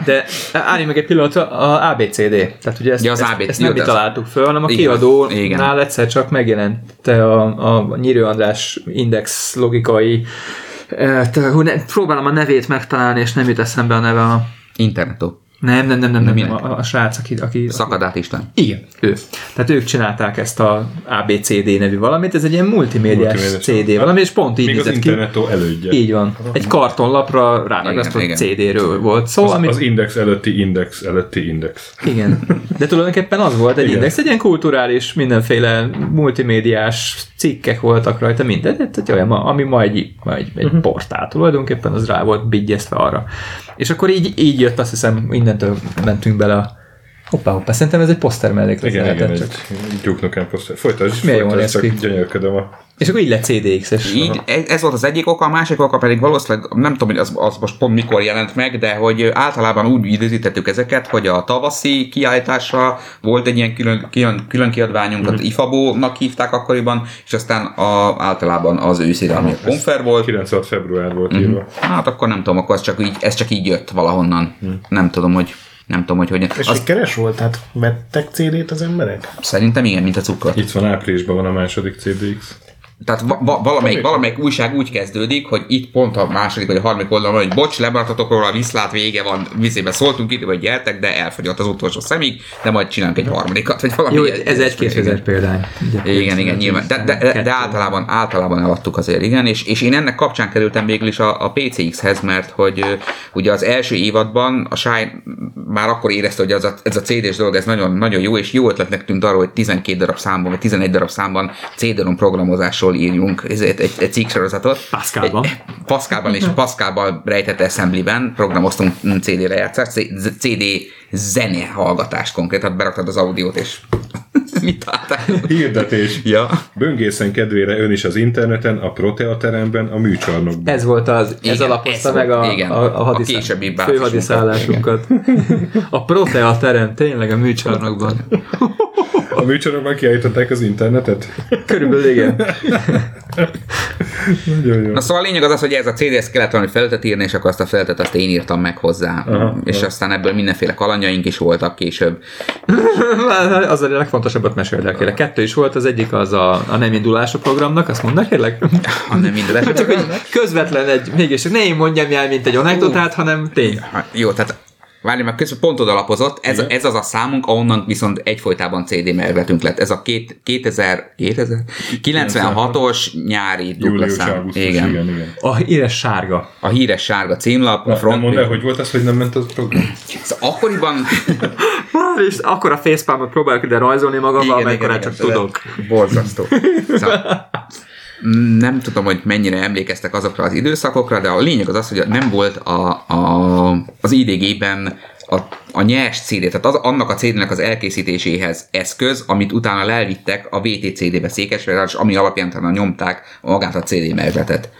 [SPEAKER 4] [laughs]
[SPEAKER 3] De álljunk meg egy pillanatra, a ABCD. Tehát ugye ezt,
[SPEAKER 4] Ja, az
[SPEAKER 3] ezt,
[SPEAKER 4] ABCD,
[SPEAKER 3] ezt nem mi találtuk föl, hanem a
[SPEAKER 4] Igen,
[SPEAKER 3] kiadónál egyszer csak megjelent a, a Nyírő András index logikai eh, próbálom a nevét megtalálni, és nem jut eszembe a neve a...
[SPEAKER 4] Internetó.
[SPEAKER 3] Nem, nem, nem, nem, nem,
[SPEAKER 4] minek?
[SPEAKER 3] a, a srác, aki, aki,
[SPEAKER 4] Szakadát István.
[SPEAKER 3] Igen, ő. Tehát ők csinálták ezt a ABCD nevű valamit, ez egy ilyen multimédiás
[SPEAKER 1] Multimédiás.
[SPEAKER 3] CD valami, és pont így
[SPEAKER 1] Még az
[SPEAKER 3] nézett ki.
[SPEAKER 1] internetó elődje.
[SPEAKER 3] Így van. Egy kartonlapra ráragasztott
[SPEAKER 4] Igen,
[SPEAKER 3] CD-ről volt szó,
[SPEAKER 1] Az,
[SPEAKER 3] amit
[SPEAKER 1] az index előtti index előtti index.
[SPEAKER 3] Igen. De tulajdonképpen az volt egy
[SPEAKER 1] Igen.
[SPEAKER 3] index, egy ilyen kulturális, mindenféle multimédiás cikkek voltak rajta, minden, tehát egy olyan, ami ma egy, ma egy, egy portál tulajdonképpen, az rá volt bigyezve arra. És akkor így, így jött, azt hiszem, mindentől mentünk bele a Hoppá, hoppá, szerintem ez egy poszter melléklet
[SPEAKER 1] Igen, igen,
[SPEAKER 3] lehetett
[SPEAKER 1] egy
[SPEAKER 3] csak.
[SPEAKER 1] Duke Nukem poszter. Folytasd,
[SPEAKER 3] milyen jól néz ki.
[SPEAKER 1] gyönyörködöm a...
[SPEAKER 3] És akkor így lett CDX-es.
[SPEAKER 4] Így, ez, ez volt az egyik oka, a másik oka pedig valószínűleg, nem tudom, hogy az, az most pont mikor jelent meg, de hogy általában úgy időzítettük ezeket, hogy a tavaszi kiállításra volt egy ilyen külön, külön, külön kiadványunk,
[SPEAKER 1] Mhm.
[SPEAKER 4] az IFABO-nak hívták akkoriban, és aztán a, általában az őszire, ami a konfer volt.
[SPEAKER 1] 96 február volt írva.
[SPEAKER 4] Hát akkor nem tudom, akkor ez csak így, ez csak így jött valahonnan.
[SPEAKER 1] Mhm.
[SPEAKER 4] Nem tudom, hogy nem tudom, hogy hogyan.
[SPEAKER 2] És
[SPEAKER 4] Az,
[SPEAKER 2] sikeres volt? Tehát vettek CD-t az emberek?
[SPEAKER 4] szerintem igen, mint a cukor.
[SPEAKER 1] Itt van áprilisban van a második CDX.
[SPEAKER 4] Tehát va- va- valamelyik, valamelyik újság úgy kezdődik, hogy itt pont a második vagy a harmadik oldalon hogy bocs, lemaradtatok róla, a viszlát vége van, vizébe szóltunk itt, vagy gyertek, de elfogyott az utolsó szemig, de majd csinálunk egy harmadikat, vagy valami.
[SPEAKER 3] Jó, ez egy 2000 példány. Ugye,
[SPEAKER 4] Igen, igen, nyilván. De, de, de, de általában, általában eladtuk azért, igen, és, és én ennek kapcsán kerültem végül is a, a PCX-hez, mert hogy ugye az első évadban a Shine már akkor érezte, hogy az a, ez a CD-s dolog, ez nagyon, nagyon jó, és jó ötletnek tűnt arra, hogy 12 darab számban, vagy 11 darab számban CD-rom programozásról írjunk ezért egy, egy cikksorozatot.
[SPEAKER 3] Pascalban.
[SPEAKER 4] Egy- Pascalban és Pascalban rejtett assemblyben programoztunk CD lejátszást, CD zene hallgatást konkrétan, beraktad az audiót, és [laughs] mit találtál?
[SPEAKER 1] Hirdetés.
[SPEAKER 4] Ja.
[SPEAKER 1] Böngészen kedvére ön is az interneten, a Protea teremben, a műcsarnokban.
[SPEAKER 3] Ez volt az, ez
[SPEAKER 4] Igen,
[SPEAKER 3] alapozta
[SPEAKER 4] ez
[SPEAKER 3] meg a,
[SPEAKER 4] volt, igen.
[SPEAKER 3] a, a,
[SPEAKER 4] A
[SPEAKER 3] hadiszá...
[SPEAKER 4] későbbi bázisunkat,
[SPEAKER 3] főhadiszállásunkat. A Protea terem, tényleg a műcsarnokban.
[SPEAKER 1] A műcsarnokban kiállították az internetet?
[SPEAKER 3] Körülbelül igen.
[SPEAKER 1] Nagyon jó.
[SPEAKER 4] Na szóval a lényeg az az, hogy ez a CD, ezt kellett valami felületet írni, és akkor azt a felületet azt én írtam meg hozzá.
[SPEAKER 1] Aha,
[SPEAKER 4] és
[SPEAKER 1] aha.
[SPEAKER 4] aztán ebből mindenféle kalandjaink is voltak később.
[SPEAKER 3] az a legfontosabbat meséld el, kérlek. Kettő is volt, az egyik az a, a nem indulás a programnak, azt mondd el, kérlek.
[SPEAKER 4] Ha nem minden
[SPEAKER 3] Csak hogy közvetlen egy, mégis ne én mondjam el, mint egy anekdotát, hanem tény.
[SPEAKER 4] Jó, tehát Várj, mert közben pontod alapozott, ez,
[SPEAKER 1] Igen.
[SPEAKER 4] ez az a számunk, ahonnan viszont egyfolytában CD melvetünk lett. Ez a két, 2000, 2000? 96-os nyári dupla szám. Igen.
[SPEAKER 1] igen, igen.
[SPEAKER 3] A híres sárga.
[SPEAKER 4] A híres sárga címlap, a
[SPEAKER 1] Na,
[SPEAKER 4] front.
[SPEAKER 1] nem mondd el, hogy volt az, hogy nem ment az program?
[SPEAKER 4] Szóval akkoriban... [laughs]
[SPEAKER 3] És akkor a facepalmot próbálok ide rajzolni magammal, amikor csak tudok.
[SPEAKER 4] Borzasztó. [laughs] Szóval, nem tudom, hogy mennyire emlékeztek azokra az időszakokra, de a lényeg az az, hogy nem volt a, a, az IDG-ben a, a nyers CD, tehát az, annak a CD-nek az elkészítéséhez eszköz, amit utána lelvittek a VTCD-be Székesfehérvár, és ami alapján utána nyomták magát a CD melvetet.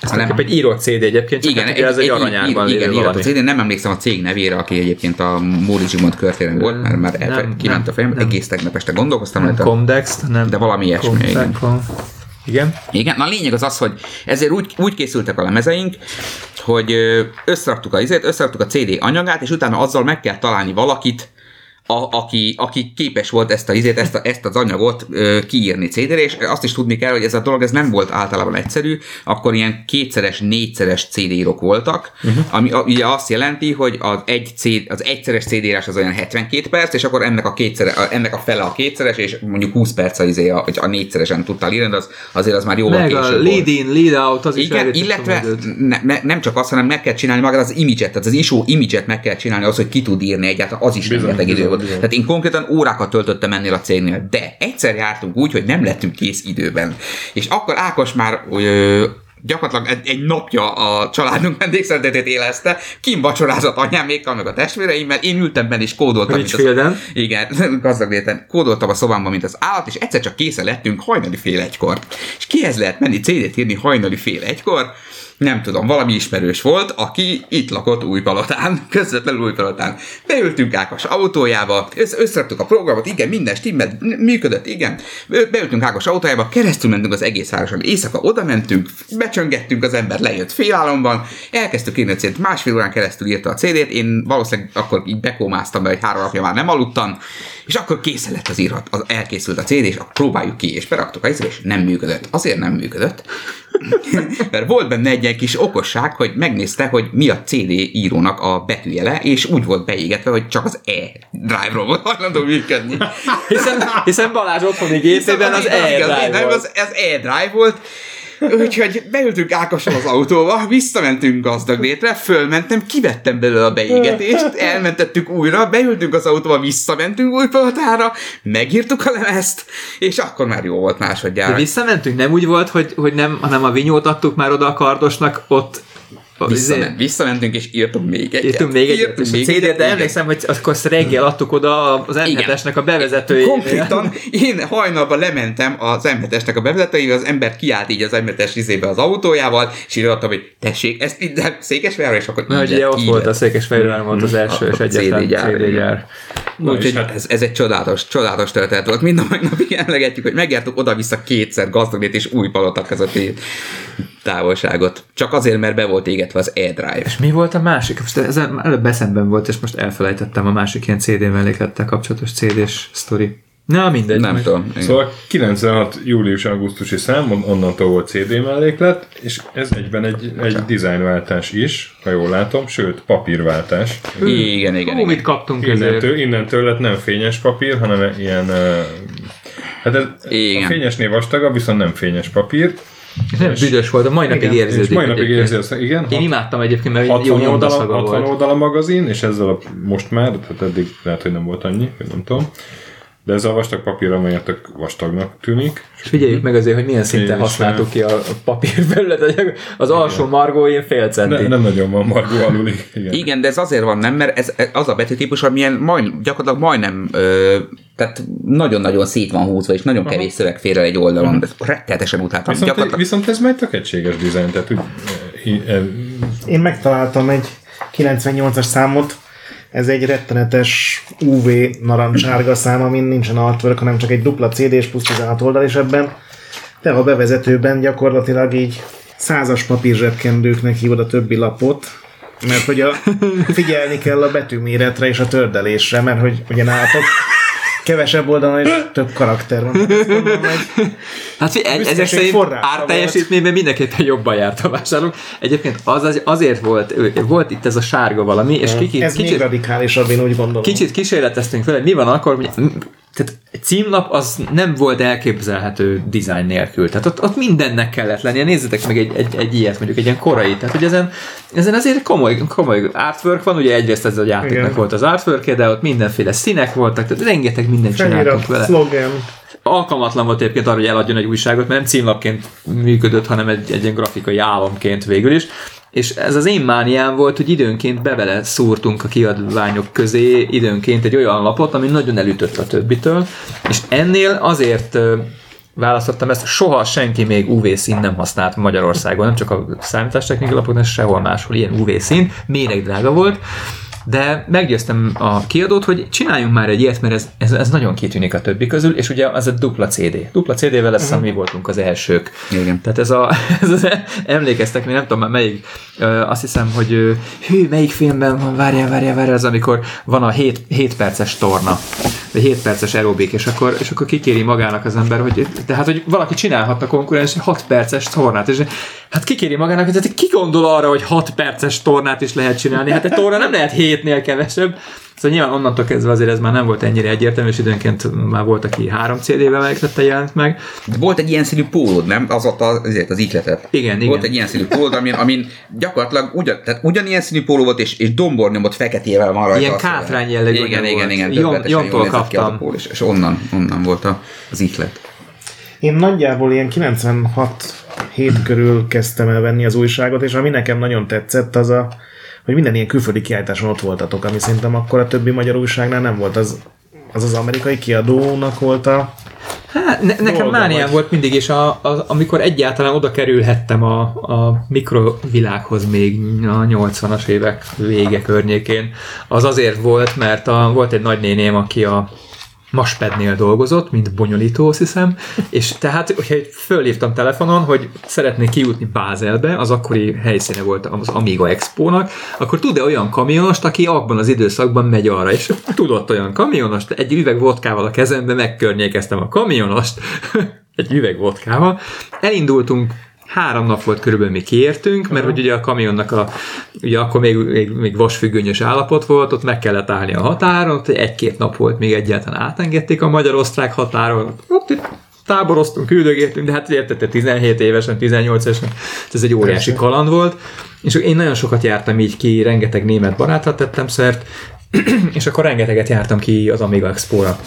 [SPEAKER 3] Ez hanem egy írott CD egyébként, csak
[SPEAKER 4] Igen,
[SPEAKER 3] hát ugye ez egy, aranyárban
[SPEAKER 4] igen, igen, a CD, nem emlékszem a cég nevére, aki egyébként a Móri Zsigmond körtéren volt, mert már elfe,
[SPEAKER 3] nem,
[SPEAKER 4] kiment
[SPEAKER 3] nem,
[SPEAKER 4] a fejem, egész tegnap este gondolkoztam,
[SPEAKER 3] Nem. Comdex, nem.
[SPEAKER 4] De valami ilyesmi, igen.
[SPEAKER 3] Igen.
[SPEAKER 4] Igen, na a lényeg az az, hogy ezért úgy, úgy készültek a lemezeink, hogy összeraktuk a izét, összeraktuk a CD anyagát, és utána azzal meg kell találni valakit, a, aki, aki képes volt ezt, a, izét, ezt, a, ezt az anyagot ö, kiírni CD-re, és azt is tudni kell, hogy ez a dolog ez nem volt általában egyszerű, akkor ilyen kétszeres, négyszeres CD-írok voltak, uh-huh. ami a, ugye azt jelenti, hogy az, egy CD, az egyszeres CD-írás az olyan 72 perc, és akkor ennek a, kétszere, a- ennek a fele a kétszeres, és mondjuk 20 perc az izé, a, hogy a négyszeresen tudtál írni, de az, azért az már jóval
[SPEAKER 3] Meg
[SPEAKER 4] később
[SPEAKER 3] a
[SPEAKER 4] volt.
[SPEAKER 3] lead in, lead out, az is
[SPEAKER 4] Igen,
[SPEAKER 3] egy
[SPEAKER 4] illetve ne, ne, nem csak azt, hanem meg kell csinálni magát az image-et, tehát az isó image-et meg kell csinálni, az, hogy ki tud írni egyáltalán, az is
[SPEAKER 1] Bizony,
[SPEAKER 4] rengeteg idő volt.
[SPEAKER 1] bizony.
[SPEAKER 4] Tehát én konkrétan órákat töltöttem ennél a cégnél, de egyszer jártunk úgy, hogy nem lettünk kész időben. És akkor Ákos már ö, gyakorlatilag egy, egy napja a családunk vendégszeretetét élezte, kim vacsorázott anyámékkal, meg a testvéreimmel, én ültem benne és kódoltam. az-
[SPEAKER 3] Richfielden.
[SPEAKER 4] igen, [laughs] gazdag léten. Kódoltam a szobámban, mint az állat, és egyszer csak készen lettünk hajnali fél egykor. És kihez lehet menni CD-t írni hajnali fél egykor? Nem tudom, valami ismerős volt, aki itt lakott Újpalotán, [laughs] közvetlenül Újpalotán. Beültünk Ákos autójába, össze- összeraktuk a programot, igen, minden stimmel, működött, igen. Be- Beültünk Ákos autójába, keresztül mentünk az egész városon. Éjszaka oda mentünk, becsöngettünk, az ember lejött félálomban, elkezdtük írni a CD-t, másfél órán keresztül írta a CD-t, én valószínűleg akkor így bekómáztam, mert egy három napja már nem aludtam, és akkor készen lett az írhat, az elkészült a CD, és akkor próbáljuk ki, és beraktuk a és nem működött. Azért nem működött, [laughs] mert volt benne egy ilyen kis okosság, hogy megnézte, hogy mi a CD írónak a betűjele, és úgy volt beégetve, hogy csak az E drive-ról volt hajlandó működni. [laughs]
[SPEAKER 3] Hiszen, hiszen Balázs otthoni gépében az
[SPEAKER 4] igen,
[SPEAKER 3] e
[SPEAKER 4] nem, az, az E-Drive volt, Úgyhogy beültünk Ákossal az autóba, visszamentünk gazdag létre, fölmentem, kivettem belőle a beégetést, elmentettük újra, beültünk az autóba, visszamentünk Újpalotára, megírtuk a lemezt, és akkor már jó volt
[SPEAKER 3] De
[SPEAKER 4] másodjára.
[SPEAKER 3] visszamentünk, nem úgy volt, hogy, hogy nem, hanem a vinyót adtuk már oda a kardosnak, ott
[SPEAKER 4] Visszament, visszamentünk, és írtunk még egyet.
[SPEAKER 3] Írtunk még egyet,
[SPEAKER 4] Írtunk még egyet,
[SPEAKER 3] de emlékszem, hogy akkor azt reggel adtuk oda az M7-esnek a bevezetőjénél.
[SPEAKER 4] Konkrétan én hajnalban lementem az M7-esnek a bevezetőjével, az ember kiállt így az M7-es izébe az autójával, és így adtam, hogy tessék, ezt minden Székesfehérre, és akkor így
[SPEAKER 3] ugye ott
[SPEAKER 4] így
[SPEAKER 3] volt a Székesfehérvár volt az első és egyetlen
[SPEAKER 4] CD gyár,
[SPEAKER 3] CD gyár.
[SPEAKER 4] Úgyhogy
[SPEAKER 1] hát-
[SPEAKER 4] ez, ez, egy csodálatos, csodálatos történet volt. Mind a mai napig emlegetjük, hogy megjártuk oda-vissza kétszer gazdagét és új palota közötti távolságot. Csak azért, mert be volt égetve az E-Drive.
[SPEAKER 3] És mi volt a másik? Most ezen előbb eszemben volt, és most elfelejtettem a másik ilyen CD melléklettel kapcsolatos CD-s sztori. Na, mindegy.
[SPEAKER 4] Nem tudom. Igen.
[SPEAKER 1] Szóval 96 július-augusztusi szám, on- onnantól volt CD melléklet, és ez egyben egy, egy dizájnváltás is, ha jól látom, sőt, papírváltás.
[SPEAKER 4] Igen, igen,
[SPEAKER 3] Hú,
[SPEAKER 4] igen.
[SPEAKER 3] mit kaptunk ezért?
[SPEAKER 1] Innentől, innentől lett nem fényes papír, hanem ilyen... Hát ez,
[SPEAKER 4] Igen.
[SPEAKER 1] a fényesnél vastagabb, viszont nem fényes papír.
[SPEAKER 3] És nem büdös volt, a mai napig
[SPEAKER 1] Igen,
[SPEAKER 3] érződik.
[SPEAKER 1] Mai napig érzi azt, igen.
[SPEAKER 3] Én
[SPEAKER 1] hat-
[SPEAKER 3] imádtam egyébként, mert
[SPEAKER 1] 60
[SPEAKER 3] jó
[SPEAKER 1] oldala,
[SPEAKER 3] nyomdaszaga
[SPEAKER 1] 60
[SPEAKER 3] volt.
[SPEAKER 1] oldala magazin, és ezzel a, most már, tehát eddig lehet, hogy nem volt annyi, nem tudom. De ez a vastag papír, amelyet tök vastagnak tűnik.
[SPEAKER 3] És figyeljük meg azért, hogy milyen szinten használtuk ki a, a papírfelületet. Az alsó margóin fél centi.
[SPEAKER 1] Ne, nem nagyon van margó aluli. Igen.
[SPEAKER 4] Igen, de ez azért van nem, mert ez, ez az a betűtípus, amilyen majd, gyakorlatilag majdnem, ö, tehát nagyon-nagyon szét van húzva, és nagyon kevés szöveg fér el egy oldalon, de rettenetesen utáltam.
[SPEAKER 1] Viszont,
[SPEAKER 4] Gyakorlatilag,
[SPEAKER 1] viszont ez már tök egységes dizájn, tehát úgy, e, e,
[SPEAKER 2] Én megtaláltam egy 98-as számot, ez egy rettenetes UV narancsárga szám, amin nincsen artwork, hanem csak egy dupla CD és plusz 16 oldal, és ebben De a bevezetőben gyakorlatilag így százas papírzsebkendőknek hívod a többi lapot, mert hogy a, [laughs] figyelni kell a betűméretre és a tördelésre, mert hogy ugye nálatok kevesebb oldalon és több karakter van. Mondom, hogy
[SPEAKER 3] Hát
[SPEAKER 2] Büszkeség
[SPEAKER 3] ezek szerint árteljesítményben mindenképpen jobban járt a vásárlók. Egyébként az, az azért volt, volt itt ez a sárga valami, és kicsit,
[SPEAKER 2] ez még
[SPEAKER 3] kicsit,
[SPEAKER 2] radikálisabb, én úgy gondolom.
[SPEAKER 3] kicsit kísérleteztünk vele, mi van akkor, hogy tehát egy címlap az nem volt elképzelhető design nélkül. Tehát ott, ott mindennek kellett lennie. Nézzetek meg egy, egy, egy ilyet, mondjuk egy ilyen korai. Tehát, hogy ezen, ezen azért komoly, komoly artwork van. Ugye egyrészt ez a játéknak
[SPEAKER 2] Igen.
[SPEAKER 3] volt az artwork de ott mindenféle színek voltak, tehát rengeteg mindent csináltunk vele
[SPEAKER 2] szlogen.
[SPEAKER 3] Alkalmatlan volt egyébként arra, hogy eladjon egy újságot, mert nem címlapként működött, hanem egy, egy ilyen grafikai álomként végül is. És ez az én mániám volt, hogy időnként bevele szúrtunk a kiadványok közé időnként egy olyan lapot, ami nagyon elütött a többitől, és ennél azért választottam ezt, soha senki még UV szín nem használt Magyarországon, nem csak a számítástechnikai lapokon, de sehol máshol ilyen UV szín, méreg drága volt, de meggyőztem a kiadót, hogy csináljunk már egy ilyet, mert ez, ez, ez nagyon kitűnik a többi közül, és ugye az a dupla CD. Dupla CD-vel lesz, uh-huh. mi voltunk az elsők.
[SPEAKER 4] Igen.
[SPEAKER 3] Tehát ez a, [laughs] ez az, emlékeztek, még nem tudom már melyik, azt hiszem, hogy hű, melyik filmben van, várjál, várjál, várjál, az amikor van a 7, 7 perces torna, vagy 7 perces aerobik, és akkor, és akkor kikéri magának az ember, hogy tehát, hogy valaki csinálhatna konkurens 6 perces tornát, és hát kikéri magának, hogy ki gondol arra, hogy 6 perces tornát is lehet csinálni, hát egy torna nem lehet 7-nél kevesebb, Szóval nyilván onnantól kezdve azért ez már nem volt ennyire egyértelmű, és időnként már volt, aki három CD-vel megtette jelent meg.
[SPEAKER 4] De volt egy ilyen színű pólód, nem? Az ott az, azért az ikletet.
[SPEAKER 3] Igen,
[SPEAKER 4] Volt
[SPEAKER 3] igen.
[SPEAKER 4] egy ilyen színű pólód, amin, amin gyakorlatilag ugyan, tehát ugyanilyen színű póló volt, és, és dombornyomot feketével van rajta.
[SPEAKER 3] Ilyen kátrány jellegű
[SPEAKER 4] Igen, igen, igen. Jól
[SPEAKER 3] Jomtól kaptam.
[SPEAKER 4] póló, és, és onnan, onnan volt a, az iklet.
[SPEAKER 2] Én nagyjából ilyen 96 hét körül kezdtem el venni az újságot, és ami nekem nagyon tetszett, az a, hogy minden ilyen külföldi kiállításon ott voltatok, ami szerintem akkor a többi magyar újságnál nem volt. Az az, az amerikai kiadónak volt a...
[SPEAKER 3] Hát, ne, nekem
[SPEAKER 2] Dolga
[SPEAKER 3] mániám
[SPEAKER 2] vagy.
[SPEAKER 3] volt mindig, és a, a, amikor egyáltalán oda kerülhettem a, a mikrovilághoz még a 80-as évek vége környékén, az azért volt, mert a, volt egy nagynéném, aki a Maspednél dolgozott, mint bonyolító, azt hiszem, [laughs] és tehát, hogyha fölhívtam telefonon, hogy szeretnék kijutni Bázelbe, az akkori helyszíne volt az Amiga Expo-nak, akkor tud-e olyan kamionost, aki abban az időszakban megy arra, és tudott olyan kamionost, egy üveg vodkával a kezembe megkörnyékeztem a kamionost, [laughs] egy üveg vodkával, elindultunk három nap volt körülbelül, mi kiértünk, mert hogy ugye a kamionnak a, ugye akkor még, még, még vasfüggönyös állapot volt, ott meg kellett állni a határon, ott egy-két nap volt, még egyáltalán átengedték a magyar-osztrák határon, ott itt táboroztunk, küldögéltünk, de hát érted, te 17 évesen, 18 évesen, ez egy óriási kaland volt, és én nagyon sokat jártam így ki, rengeteg német barátra tettem szert, [clears throat] és akkor rengeteget jártam ki az Amiga Expo-ra.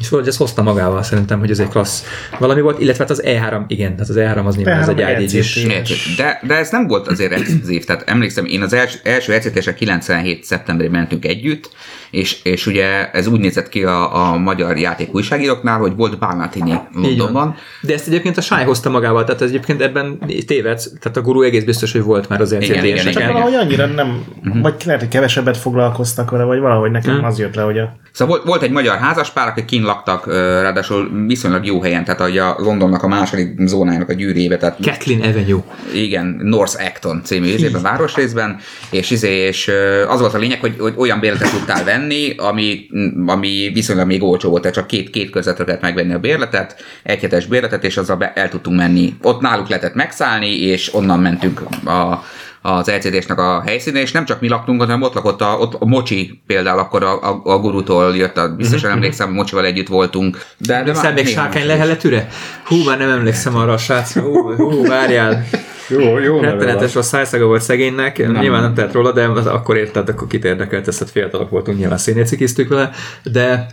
[SPEAKER 3] És valahogy ezt hozta magával szerintem, hogy ez egy klassz valami volt, illetve hát az E3, igen, tehát az E3 az nyilván ez
[SPEAKER 2] E3
[SPEAKER 3] egy.
[SPEAKER 2] LCT.
[SPEAKER 4] Érted? De, de ez nem volt azért exkluzív, tehát emlékszem, én az első, első ECT-esre 97. szeptemberében mentünk együtt, és, és ugye ez úgy nézett ki a, a magyar játék újságíróknál, hogy volt
[SPEAKER 3] van.
[SPEAKER 4] Londonban,
[SPEAKER 3] De ezt egyébként a Sáj hozta magával, tehát ez egyébként ebben tévedsz, tehát a gurú egés biztos, hogy volt már az
[SPEAKER 4] Igen, igen,
[SPEAKER 3] LCD-eseken.
[SPEAKER 2] Csak
[SPEAKER 4] igen.
[SPEAKER 2] valahogy annyira nem, vagy lehet, hogy kevesebbet foglalkoztak vele, vagy valahogy nekem az jött le, hogy a...
[SPEAKER 4] Szóval volt, volt egy magyar házaspár, akik kint laktak, ráadásul viszonylag jó helyen, tehát hogy a Londonnak a második zónájának a gyűrébe, tehát
[SPEAKER 3] Kathleen Avenue.
[SPEAKER 4] igen, North Acton című izében, városrészben, és, izé, és az volt a lényeg, hogy, hogy olyan bérletet tudtál venni, ami, ami viszonylag még olcsó volt, tehát csak két, két közvetre lehetett megvenni a bérletet, egy hetes bérletet, és azzal be, el tudtunk menni. Ott náluk lehetett megszállni, és onnan mentünk a, az LCD-snek a helyszíne, és nem csak mi laktunk, hanem ott lakott a, ott a Mocsi például, akkor a, a, a gurutól jött, a, biztosan emlékszem, Mocsival együtt voltunk. De, de
[SPEAKER 3] Emlékszel még Sárkány leheletűre? Hú, már nem emlékszem arra a srácra. Hú, hú várjál. [laughs]
[SPEAKER 1] Jó, jó
[SPEAKER 3] Rettenetes a szájszaga volt szegénynek, nem. nyilván nem tett róla, de az akkor érted, akkor kit érdekelt, ezt fiatalok voltunk, nyilván szénécikiztük vele, de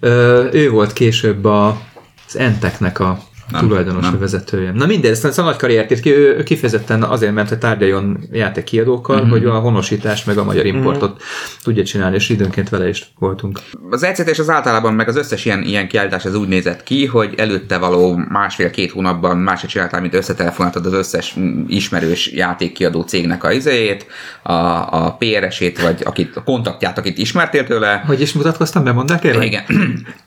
[SPEAKER 3] ö, ő volt később a, az Enteknek a
[SPEAKER 4] Nem,
[SPEAKER 3] tulajdonos
[SPEAKER 4] nem.
[SPEAKER 3] vezetője. Na mindegy, ezt a nagy karriert írt ki, ő, ő kifejezetten azért ment, hogy tárgyaljon játékkiadókkal,
[SPEAKER 4] Mhm.
[SPEAKER 3] mm-hmm. hogy a honosítást meg a magyar importot mm-hmm. tudja csinálni, és időnként vele is voltunk.
[SPEAKER 4] Az ECT és az általában meg az összes ilyen, ilyen kiállítás az úgy nézett ki, hogy előtte való másfél-két hónapban máshogy csináltál, mint összetelefonáltad az összes ismerős játékkiadó cégnek a izéjét, a, a PRS-ét, vagy akit, a kontaktját, akit ismertél tőle.
[SPEAKER 3] Hogy is mutatkoztam, bemondál kérlek?
[SPEAKER 4] Igen.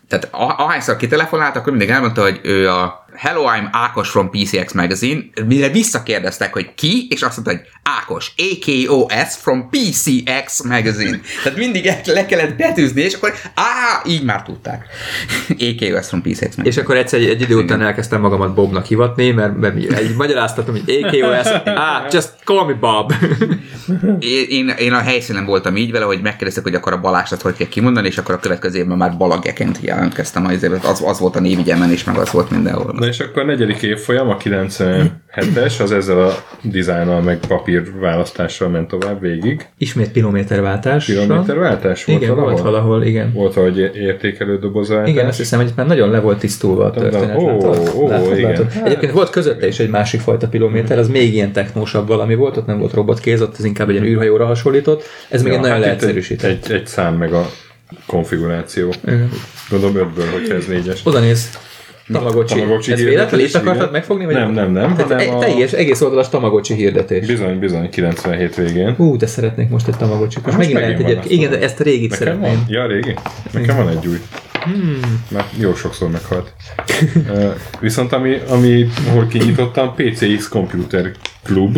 [SPEAKER 4] Tehát ahányszor kitelefonált, akkor mindig elmondta, hogy ő a Hello, I'm Ákos from PCX Magazine, mire visszakérdeztek, hogy ki, és azt mondta, hogy Ákos, AKOS from PCX Magazine. Tehát mindig le kellett betűzni, és akkor á, így már tudták. AKOS from PCX Magazine.
[SPEAKER 3] És akkor egyszer egy, egy idő után elkezdtem magamat Bobnak hivatni, mert, mert így magyaráztatom, hogy AKOS, ah, just call me Bob.
[SPEAKER 4] Én, én, a helyszínen voltam így vele, hogy megkérdeztek, hogy akkor a Balázsat hogy kell kimondani, és akkor a következő évben már Balageként jelentkeztem az, az, az volt a névigyemen, és meg az volt mindenhol.
[SPEAKER 1] Na és akkor a negyedik évfolyam, a 97-es, az ezzel a dizájnnal meg papírválasztással ment tovább végig.
[SPEAKER 3] Ismét kilométerváltás.
[SPEAKER 1] Kilométerváltás volt
[SPEAKER 3] Igen,
[SPEAKER 1] valahol?
[SPEAKER 3] volt valahol, igen.
[SPEAKER 1] Volt, hogy értékelő dobozváltás.
[SPEAKER 3] Igen, azt hiszem, hogy már nagyon le volt tisztulva a történet.
[SPEAKER 1] Ó, ó, igen.
[SPEAKER 3] látod? Egyébként volt közötte is egy másik fajta pilométer, az még ilyen technósabb valami volt, ott nem volt robotkéz, ott ez inkább egy űrhajóra hasonlított. Ez még egy nagyon
[SPEAKER 1] hát
[SPEAKER 3] leegyszerűsített.
[SPEAKER 1] Egy, egy szám meg a konfiguráció.
[SPEAKER 3] Igen.
[SPEAKER 1] Gondolom ötből, hogyha ez négyes.
[SPEAKER 3] Oda néz. Tamagocsi.
[SPEAKER 1] Tamagocsi
[SPEAKER 3] Ez véletlenül itt akartad megfogni? Vagy
[SPEAKER 1] Nem, nem, nem,
[SPEAKER 3] Tehát
[SPEAKER 1] hanem
[SPEAKER 3] egy
[SPEAKER 1] a-
[SPEAKER 3] teljes, egész oldalas Tamagocsi hirdetés.
[SPEAKER 1] Bizony, bizony, 97 végén.
[SPEAKER 3] Hú, de szeretnék most egy Tamagocsit. Most,
[SPEAKER 1] Most
[SPEAKER 3] megint
[SPEAKER 1] megint
[SPEAKER 3] lehet
[SPEAKER 1] azt
[SPEAKER 3] Igen, de ezt a régit
[SPEAKER 1] Nekem
[SPEAKER 3] szeretném.
[SPEAKER 1] van? Ja, régi? Nekem van egy új.
[SPEAKER 3] Hmm.
[SPEAKER 1] Már jó sokszor meghalt. [laughs] Viszont ami, ami hol kinyitottam, PCX Computer Club,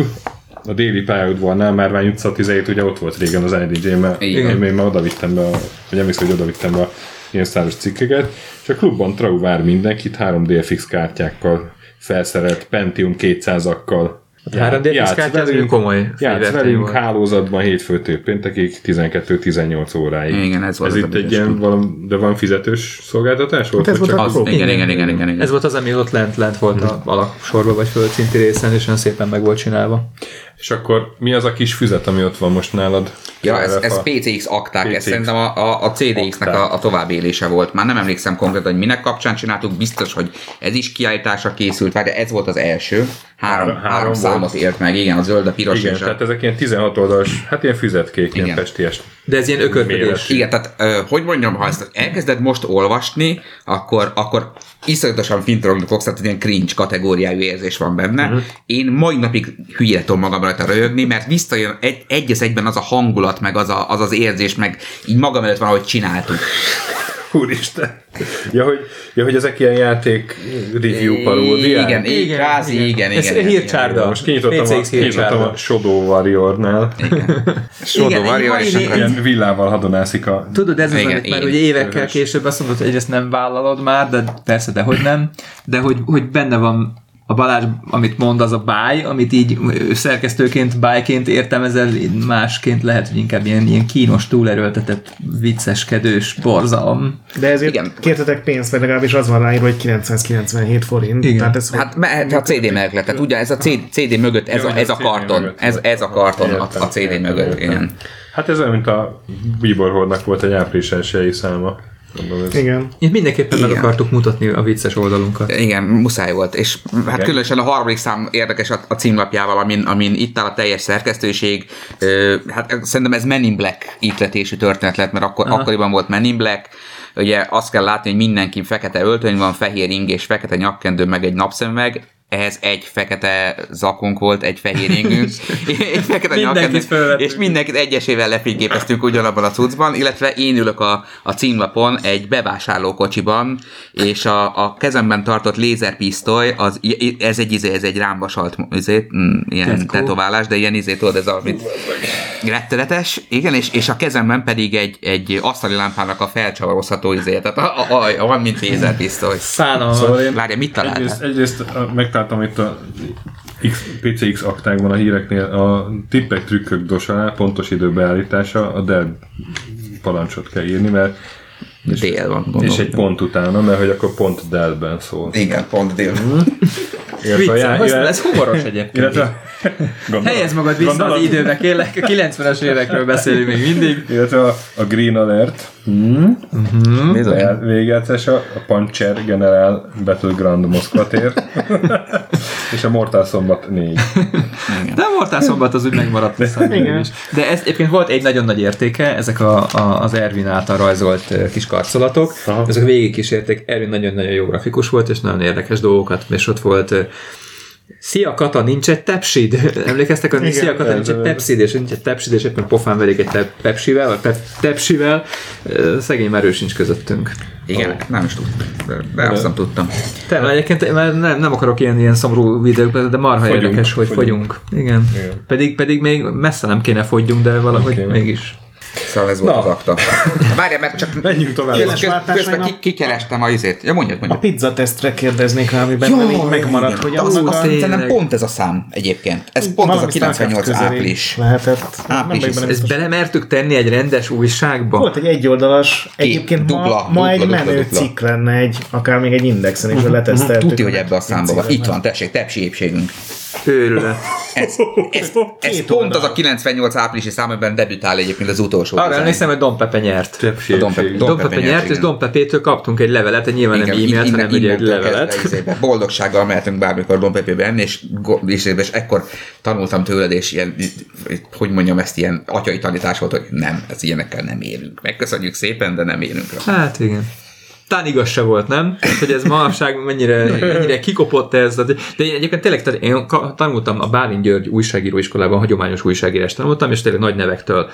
[SPEAKER 1] a déli pályaudvarnál, Márvány utca 17, ugye ott volt régen az IDJ-mel,
[SPEAKER 4] Igen.
[SPEAKER 1] én, már oda vittem be, a, vagy emlékszem, hogy oda vittem be a ilyen száros cikkeket, és a klubban Trau vár mindenkit 3DFX kártyákkal felszerelt Pentium 200-akkal.
[SPEAKER 3] 3D kártya, az úgy komoly
[SPEAKER 1] Játsz velünk hálózatban hétfőtől péntekig 12-18 óráig.
[SPEAKER 4] Igen, ez volt
[SPEAKER 1] Ez
[SPEAKER 4] az
[SPEAKER 1] itt
[SPEAKER 4] a
[SPEAKER 1] egy ilyen, valami, de van fizetős szolgáltatás volt?
[SPEAKER 2] Hát ez volt
[SPEAKER 1] csak
[SPEAKER 2] a-
[SPEAKER 4] Az, igen,
[SPEAKER 3] igen,
[SPEAKER 4] igen, igen, igen, igen.
[SPEAKER 3] Ez volt az, ami ott lent, lent volt a alaksorban, vagy földszinti részen, és olyan szépen meg volt csinálva.
[SPEAKER 1] És akkor mi az a kis füzet, ami ott van most nálad?
[SPEAKER 4] Ja, ez, ez
[SPEAKER 1] A-
[SPEAKER 4] PCX akták, ez
[SPEAKER 1] PCX.
[SPEAKER 4] szerintem a, a, a CDX-nek a, a továbbélése volt. Már nem emlékszem konkrétan, hogy minek kapcsán csináltuk, biztos, hogy ez is kiállításra készült, vagy de ez volt az első. Három,
[SPEAKER 1] Három-
[SPEAKER 4] három, számot élt meg, igen, a zöld, a piros
[SPEAKER 1] Igen,
[SPEAKER 4] és a...
[SPEAKER 1] tehát ezek ilyen 16 oldalas, hát ilyen füzetkék, ilyen
[SPEAKER 4] Igen.
[SPEAKER 1] pesties.
[SPEAKER 3] De ez ilyen ökörködés.
[SPEAKER 4] Igen, tehát ö, hogy mondjam, ha ezt elkezded most olvasni, akkor, akkor iszonyatosan fintorogni fogsz, tehát ilyen cringe kategóriájú érzés van benne. Uh-huh. Én mai napig hülyére tudom magam rajta röhögni, mert visszajön egy, egy egyben az a hangulat, meg az, a, az az érzés, meg így magam előtt van, ahogy csináltuk.
[SPEAKER 1] Úristen. Ja, hogy, ja, hogy ezek ilyen játék review paródiák.
[SPEAKER 4] Igen, igen,
[SPEAKER 3] Igen,
[SPEAKER 4] kvázi,
[SPEAKER 3] igen.
[SPEAKER 4] igen, igen.
[SPEAKER 3] Ez
[SPEAKER 4] igen,
[SPEAKER 3] hírcsárda.
[SPEAKER 1] Most kinyitottam, a, kinyitottam a Shadow Warrior-nál.
[SPEAKER 3] Igen,
[SPEAKER 4] Warrior,
[SPEAKER 3] egy
[SPEAKER 4] és akkor-
[SPEAKER 1] Ilyen villával hadonászik a...
[SPEAKER 3] Tudod, ez az,
[SPEAKER 4] Igen,
[SPEAKER 3] amit már
[SPEAKER 4] igen.
[SPEAKER 3] ugye évekkel később azt mondod, hogy ezt nem vállalod már, de persze, de hogy nem, de hogy, hogy benne van a Balázs, amit mond, az a báj, amit így szerkesztőként, bájként értelmezel, másként lehet, hogy inkább ilyen, ilyen kínos, túlerőltetett, vicceskedős borzalom.
[SPEAKER 2] De ezért
[SPEAKER 4] Igen.
[SPEAKER 2] Kértetek pénzt, vagy legalábbis az van ráírva, hogy 997 forint.
[SPEAKER 3] Igen.
[SPEAKER 2] Tehát ez
[SPEAKER 4] Hát me- a CD mellett lett, tehát ugye ez a CD, CD mögött, ez,
[SPEAKER 1] Jó,
[SPEAKER 4] a, ez
[SPEAKER 1] a
[SPEAKER 4] karton,
[SPEAKER 1] mögött
[SPEAKER 4] ez, ez a karton a,
[SPEAKER 1] Értem,
[SPEAKER 4] a CD mögött, igen.
[SPEAKER 1] Hát ez olyan, mint a Bieber Hordnak volt egy április elsői száma.
[SPEAKER 2] Igen.
[SPEAKER 3] Itt mindenképpen meg
[SPEAKER 4] Igen.
[SPEAKER 3] akartuk mutatni a vicces oldalunkat.
[SPEAKER 4] Igen, muszáj volt, és hát
[SPEAKER 1] Igen.
[SPEAKER 4] különösen a harmadik szám érdekes a, a címlapjával, amin, amin itt áll a teljes szerkesztőség. Ö, hát szerintem ez Men in Black ihletésű történet lett, mert akkor,
[SPEAKER 3] Aha.
[SPEAKER 4] akkoriban volt Men in Black. Ugye azt kell látni, hogy mindenki fekete öltöny van, fehér ing és fekete nyakkendő, meg egy napszemüveg. Ehhez egy fekete zakunk volt, egy fehér ingünk, [laughs] egy fekete
[SPEAKER 3] Mindenkit
[SPEAKER 4] és mindenkit egyesével lefényképeztünk ugyanabban a cuccban, illetve én ülök a, a címlapon egy bevásárlókocsiban, és a, a kezemben tartott lézerpisztoly, az, ez egy, izé, ez egy rámbasalt izé, mm, ilyen tetoválás, de ilyen izé, tudod, ez a, amit rettenetes, igen, és, és a kezemben pedig egy, egy asztali lámpának a felcsavarozható izé, tehát a, a, a, a, van, mint lézerpisztoly.
[SPEAKER 3] Szánalmas.
[SPEAKER 1] Szóval én
[SPEAKER 4] Várja, mit találtál?
[SPEAKER 1] egyrészt, egyrészt a- megtaláltam itt a X, PCX aktákban a híreknél a tippek, trükkök dosalá, pontos időbeállítása, a Dell parancsot kell írni, mert
[SPEAKER 4] Dél van, gondolom.
[SPEAKER 1] és egy pont utána, mert hogy akkor pont Dell-ben szól.
[SPEAKER 4] Igen, pont dél.
[SPEAKER 1] Illetve a já-
[SPEAKER 3] Vicc,
[SPEAKER 1] illetve-
[SPEAKER 3] ez humoros egyébként.
[SPEAKER 1] illetve, [laughs] gondolom-
[SPEAKER 3] Helyez magad vissza
[SPEAKER 1] gondolom-
[SPEAKER 3] az időbe, kérlek, a 90-es évekről beszélünk még mindig.
[SPEAKER 1] Illetve a, a Green Alert
[SPEAKER 4] Bizony.
[SPEAKER 1] végjátszása, a Puncher General Battleground Moszkva tér, [laughs] és a Mortal Szombat 4.
[SPEAKER 3] De Mortal szombat az úgy megmaradt
[SPEAKER 2] Igen.
[SPEAKER 3] is. De ez egyébként volt egy nagyon nagy értéke, ezek a, a, az Ervin által rajzolt ö, kis karcolatok.
[SPEAKER 1] Aha.
[SPEAKER 3] Ezek végig kísérték. Ervin nagyon-nagyon jó grafikus volt, és nagyon érdekes dolgokat, és ott volt ö, Szia Kata, nincs egy tepsid? [laughs] Emlékeztek, hogy Szia Kata, nincs egy tepsid, és nincs egy tepsid, és éppen pofán verik egy tep- pepsivel, vagy pep- tepsivel. Szegény merő sincs közöttünk.
[SPEAKER 4] Igen, nem is tudtam. De, de azt nem tudtam.
[SPEAKER 3] Te, mert egyébként mert nem, nem akarok ilyen, ilyen szomorú videókba, de marha
[SPEAKER 1] Fogyunk,
[SPEAKER 3] érdekes, hogy
[SPEAKER 1] fogyunk.
[SPEAKER 3] fogyunk. Igen.
[SPEAKER 1] Igen.
[SPEAKER 3] Pedig, pedig még messze nem kéne fogyjunk, de valahogy
[SPEAKER 1] kéne.
[SPEAKER 3] mégis.
[SPEAKER 4] Szóval ez volt
[SPEAKER 1] Na.
[SPEAKER 4] az akta. Várjál, mert csak
[SPEAKER 1] Menjünk tovább.
[SPEAKER 4] Köz,
[SPEAKER 2] váltás
[SPEAKER 4] közben ki, kikerestem a izét. Ja, mondjad,
[SPEAKER 2] A
[SPEAKER 4] mondjad.
[SPEAKER 2] pizza tesztre kérdeznék rá, amiben nem így megmaradt, hogy
[SPEAKER 4] az,
[SPEAKER 2] a...
[SPEAKER 3] tényleg.
[SPEAKER 4] szerintem pont ez a szám egyébként. Ez pont az a
[SPEAKER 2] valami
[SPEAKER 4] 98
[SPEAKER 2] Starcraft közeli
[SPEAKER 4] április.
[SPEAKER 2] Lehetett.
[SPEAKER 4] Április.
[SPEAKER 3] Ezt belemertük tenni egy rendes újságba?
[SPEAKER 2] Volt egy egyoldalas, egyébként
[SPEAKER 4] dupla,
[SPEAKER 2] ma, egy menő cikk lenne, egy, akár még egy indexen is, hogy leteszteltük.
[SPEAKER 4] Tudti, hogy ebbe a számba van. Itt van, tessék, tepsi épségünk.
[SPEAKER 3] Őrület.
[SPEAKER 4] Ez, ez, ez pont az a 98 áprilisi szám, amiben debütál egyébként az utolsó.
[SPEAKER 3] Arra emlékszem, hogy Don Pepe nyert.
[SPEAKER 4] A Don Pepe-
[SPEAKER 3] Don Pepe nyert, és
[SPEAKER 4] igen.
[SPEAKER 3] Don Pepétől kaptunk egy levelet, egy nyilván nem
[SPEAKER 4] Igen,
[SPEAKER 3] e-mailt,
[SPEAKER 4] innen-
[SPEAKER 3] hanem ugye egy levelet.
[SPEAKER 4] kezdve Boldogsággal mehetünk bármikor Don Pepébe enni, és, és, és ekkor tanultam tőled, és ilyen, hogy mondjam, ezt ilyen atyai tanítás volt, hogy nem, ez ilyenekkel nem érünk. Megköszönjük szépen, de nem érünk rá.
[SPEAKER 3] Hát igen. Talán igaz se volt, nem? Hogy ez manapság mennyire, mennyire kikopott ez. De én egyébként tényleg, tehát én tanultam a Bálint György újságíróiskolában, hagyományos újságírást tanultam, és tényleg nagy nevektől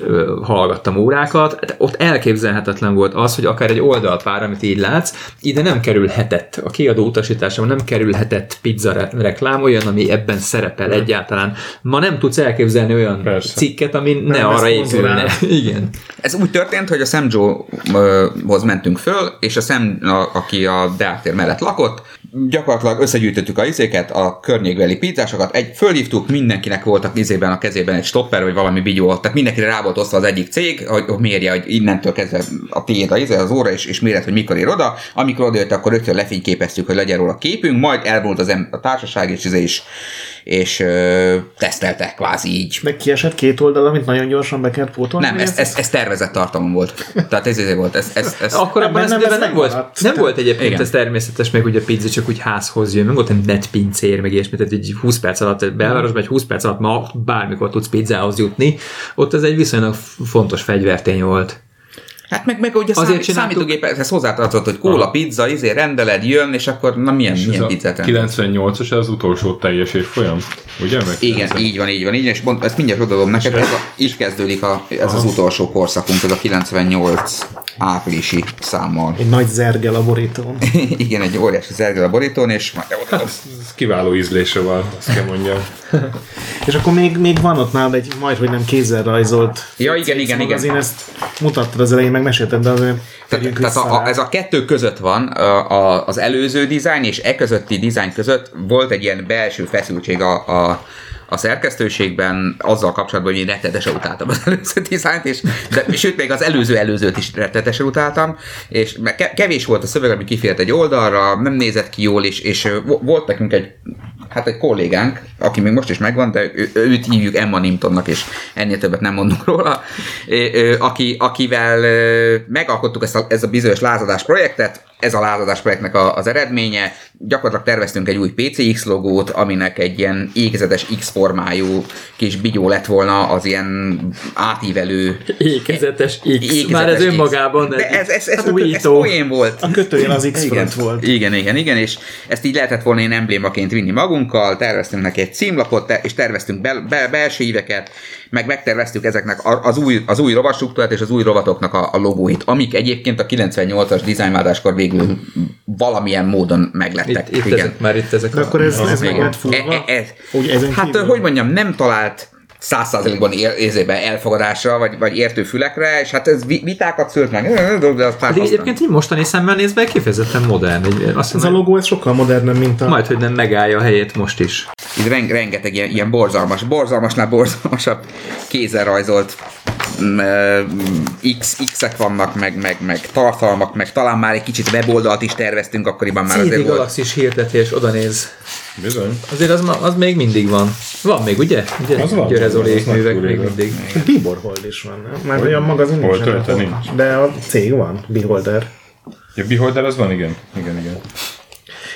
[SPEAKER 3] ö, hallgattam órákat. De ott elképzelhetetlen volt az, hogy akár egy oldalpár, amit így látsz, ide nem kerülhetett, a kiadó utasításában nem kerülhetett pizza re- reklám, olyan, ami ebben szerepel egyáltalán. Ma nem tudsz elképzelni olyan
[SPEAKER 1] Persze.
[SPEAKER 3] cikket, ami ne
[SPEAKER 2] Nem,
[SPEAKER 3] arra
[SPEAKER 2] ez
[SPEAKER 3] épülne. Igen.
[SPEAKER 4] Ez úgy történt, hogy a Sam Joe-hoz mentünk föl, és a Sam, a, aki a Deáktér mellett lakott, gyakorlatilag összegyűjtöttük a izéket, a környékbeli pizzásokat, egy, fölhívtuk, mindenkinek volt a izében a kezében egy stopper, vagy valami bigyó, tehát mindenkire rá volt osztva az egyik cég, hogy, hogy mérje, hogy innentől kezdve a tiéd a izé, az óra, és, és méret, hogy mikor ér oda. Amikor odajött, akkor rögtön lefényképeztük, hogy legyen róla képünk, majd elvonult az em- a társaság, és, izé is, és ö, teszteltek kvázi így.
[SPEAKER 2] De kiesett két oldal, amit nagyon gyorsan be kellett pótolni?
[SPEAKER 4] Nem, ez, ez, ez tervezett tartalom volt. Tehát ez, ez volt. Ez, ez, ez, [laughs]
[SPEAKER 3] Akkor
[SPEAKER 2] Nem,
[SPEAKER 3] abban ez,
[SPEAKER 2] nem,
[SPEAKER 3] nem,
[SPEAKER 2] ez
[SPEAKER 3] nem, volt, nem volt egyébként
[SPEAKER 4] Igen.
[SPEAKER 3] ez természetes, meg ugye a pizza csak úgy házhoz jön, nem volt egy net pincér, meg ilyesmi, tehát így 20 perc alatt belvárosban, egy 20 perc alatt ma bármikor tudsz pizzához jutni, ott ez egy viszonylag fontos fegyvertény volt.
[SPEAKER 4] Hát meg, meg ugye
[SPEAKER 3] Azért
[SPEAKER 4] számít,
[SPEAKER 3] csináltuk-
[SPEAKER 4] számítógép, ez hozzátartozott, hogy kóla, pizza, izé, rendeled, jön, és akkor na milyen,
[SPEAKER 1] És
[SPEAKER 4] milyen
[SPEAKER 1] ez
[SPEAKER 4] pizzát rendeled?
[SPEAKER 1] 98-as az utolsó teljes évfolyam, ugye? Meg
[SPEAKER 4] Igen, így van, így van, így van, és pont, ezt mindjárt odadom neked, ez a, így kezdődik a, ez az utolsó korszakunk, ez a 98 áprilisi számmal.
[SPEAKER 2] Egy nagy zergel a borítón. [laughs]
[SPEAKER 4] Igen, egy óriási zergel a borítón, és majd.
[SPEAKER 1] Ez kiváló ízlése van, azt kell mondjam. [laughs]
[SPEAKER 2] És akkor még, még van ott nálad egy majd, hogy nem kézzel rajzolt
[SPEAKER 4] Ja, igen, igen, igen.
[SPEAKER 2] magazin, ezt mutattad az elején, meg mesélted, de azért
[SPEAKER 4] Tehát,
[SPEAKER 2] tegyünk
[SPEAKER 4] tehát a, a, ez a kettő között van, a, a, az előző dizájn és e közötti dizájn között volt egy ilyen belső feszültség a, a, a szerkesztőségben azzal kapcsolatban, hogy én rettetesen utáltam az [laughs] előző dizájnt, és, de, sőt, még az előző előzőt is rettetesen utáltam, és kevés volt a szöveg, ami kifért egy oldalra, nem nézett ki jól, és, és volt nekünk egy hát egy kollégánk, aki még most is megvan, de ő, őt hívjuk Emma Nimtonnak, és ennél többet nem mondunk [laughs] róla, aki, akivel megalkottuk ezt a, ez a bizonyos lázadás projektet, ez a lázadás projektnek a, az eredménye. Gyakorlatilag terveztünk egy új PCX logót, aminek egy ilyen ékezetes X formájú kis bigyó lett volna az ilyen átívelő
[SPEAKER 3] Ékezetes X.
[SPEAKER 4] Ékezetes
[SPEAKER 3] Már ez
[SPEAKER 4] X.
[SPEAKER 3] önmagában
[SPEAKER 4] De
[SPEAKER 3] egy
[SPEAKER 4] ez, ez, ez, ez, ez
[SPEAKER 3] újító.
[SPEAKER 4] poén volt.
[SPEAKER 2] A kötőjel az X
[SPEAKER 4] Igen,
[SPEAKER 2] volt.
[SPEAKER 4] igen, igen, igen, és ezt így lehetett volna én emblémaként vinni magunkkal, terveztünk neki egy címlapot, és terveztünk bel, bel, belső íveket, meg megterveztük ezeknek a- az új, az új rovastruktúrát és az új rovatoknak a, a logóit, amik egyébként a 98-as dizájnváltáskor végül valamilyen módon meglettek.
[SPEAKER 3] Itt, itt
[SPEAKER 4] igen.
[SPEAKER 3] ezek, már itt ezek
[SPEAKER 2] De akkor ez, ez meg lett fúrva?
[SPEAKER 4] E- e- ez-
[SPEAKER 2] ezen
[SPEAKER 4] Hát,
[SPEAKER 2] kívül?
[SPEAKER 4] Hogy mondjam, nem talált száz százalékban ér- érzébe elfogadásra, vagy, vagy értő fülekre, és hát ez vi- vitákat szült meg, de az pár
[SPEAKER 3] Pedig egyébként így mostani szemmel nézve kifejezetten modern. Egy, azt
[SPEAKER 2] Ez a
[SPEAKER 3] mondom,
[SPEAKER 2] logó, ez sokkal modernebb, mint a...
[SPEAKER 3] majd, hogy nem megállja a helyét most is.
[SPEAKER 4] Itt ren- rengeteg ilyen, ilyen borzalmas, borzalmasnál borzalmasabb kézzel rajzolt X, X-ek vannak, meg, meg, meg tartalmak, meg talán már egy kicsit weboldalt is terveztünk, akkoriban már
[SPEAKER 3] CD
[SPEAKER 4] azért volt.
[SPEAKER 3] Galaxis hirdetés, oda néz.
[SPEAKER 1] Bizony.
[SPEAKER 3] Azért az, ma- az még mindig van. Van még, ugye? ugye?
[SPEAKER 1] Az van,
[SPEAKER 3] Zoli
[SPEAKER 1] nagy
[SPEAKER 3] művek még
[SPEAKER 1] éve.
[SPEAKER 3] mindig.
[SPEAKER 2] Biborhold is van, nem? Már olyan magazin
[SPEAKER 1] Hol
[SPEAKER 2] nincsen. De a cég van, Beholder.
[SPEAKER 1] Ja, Beholder az van, igen. Igen, igen.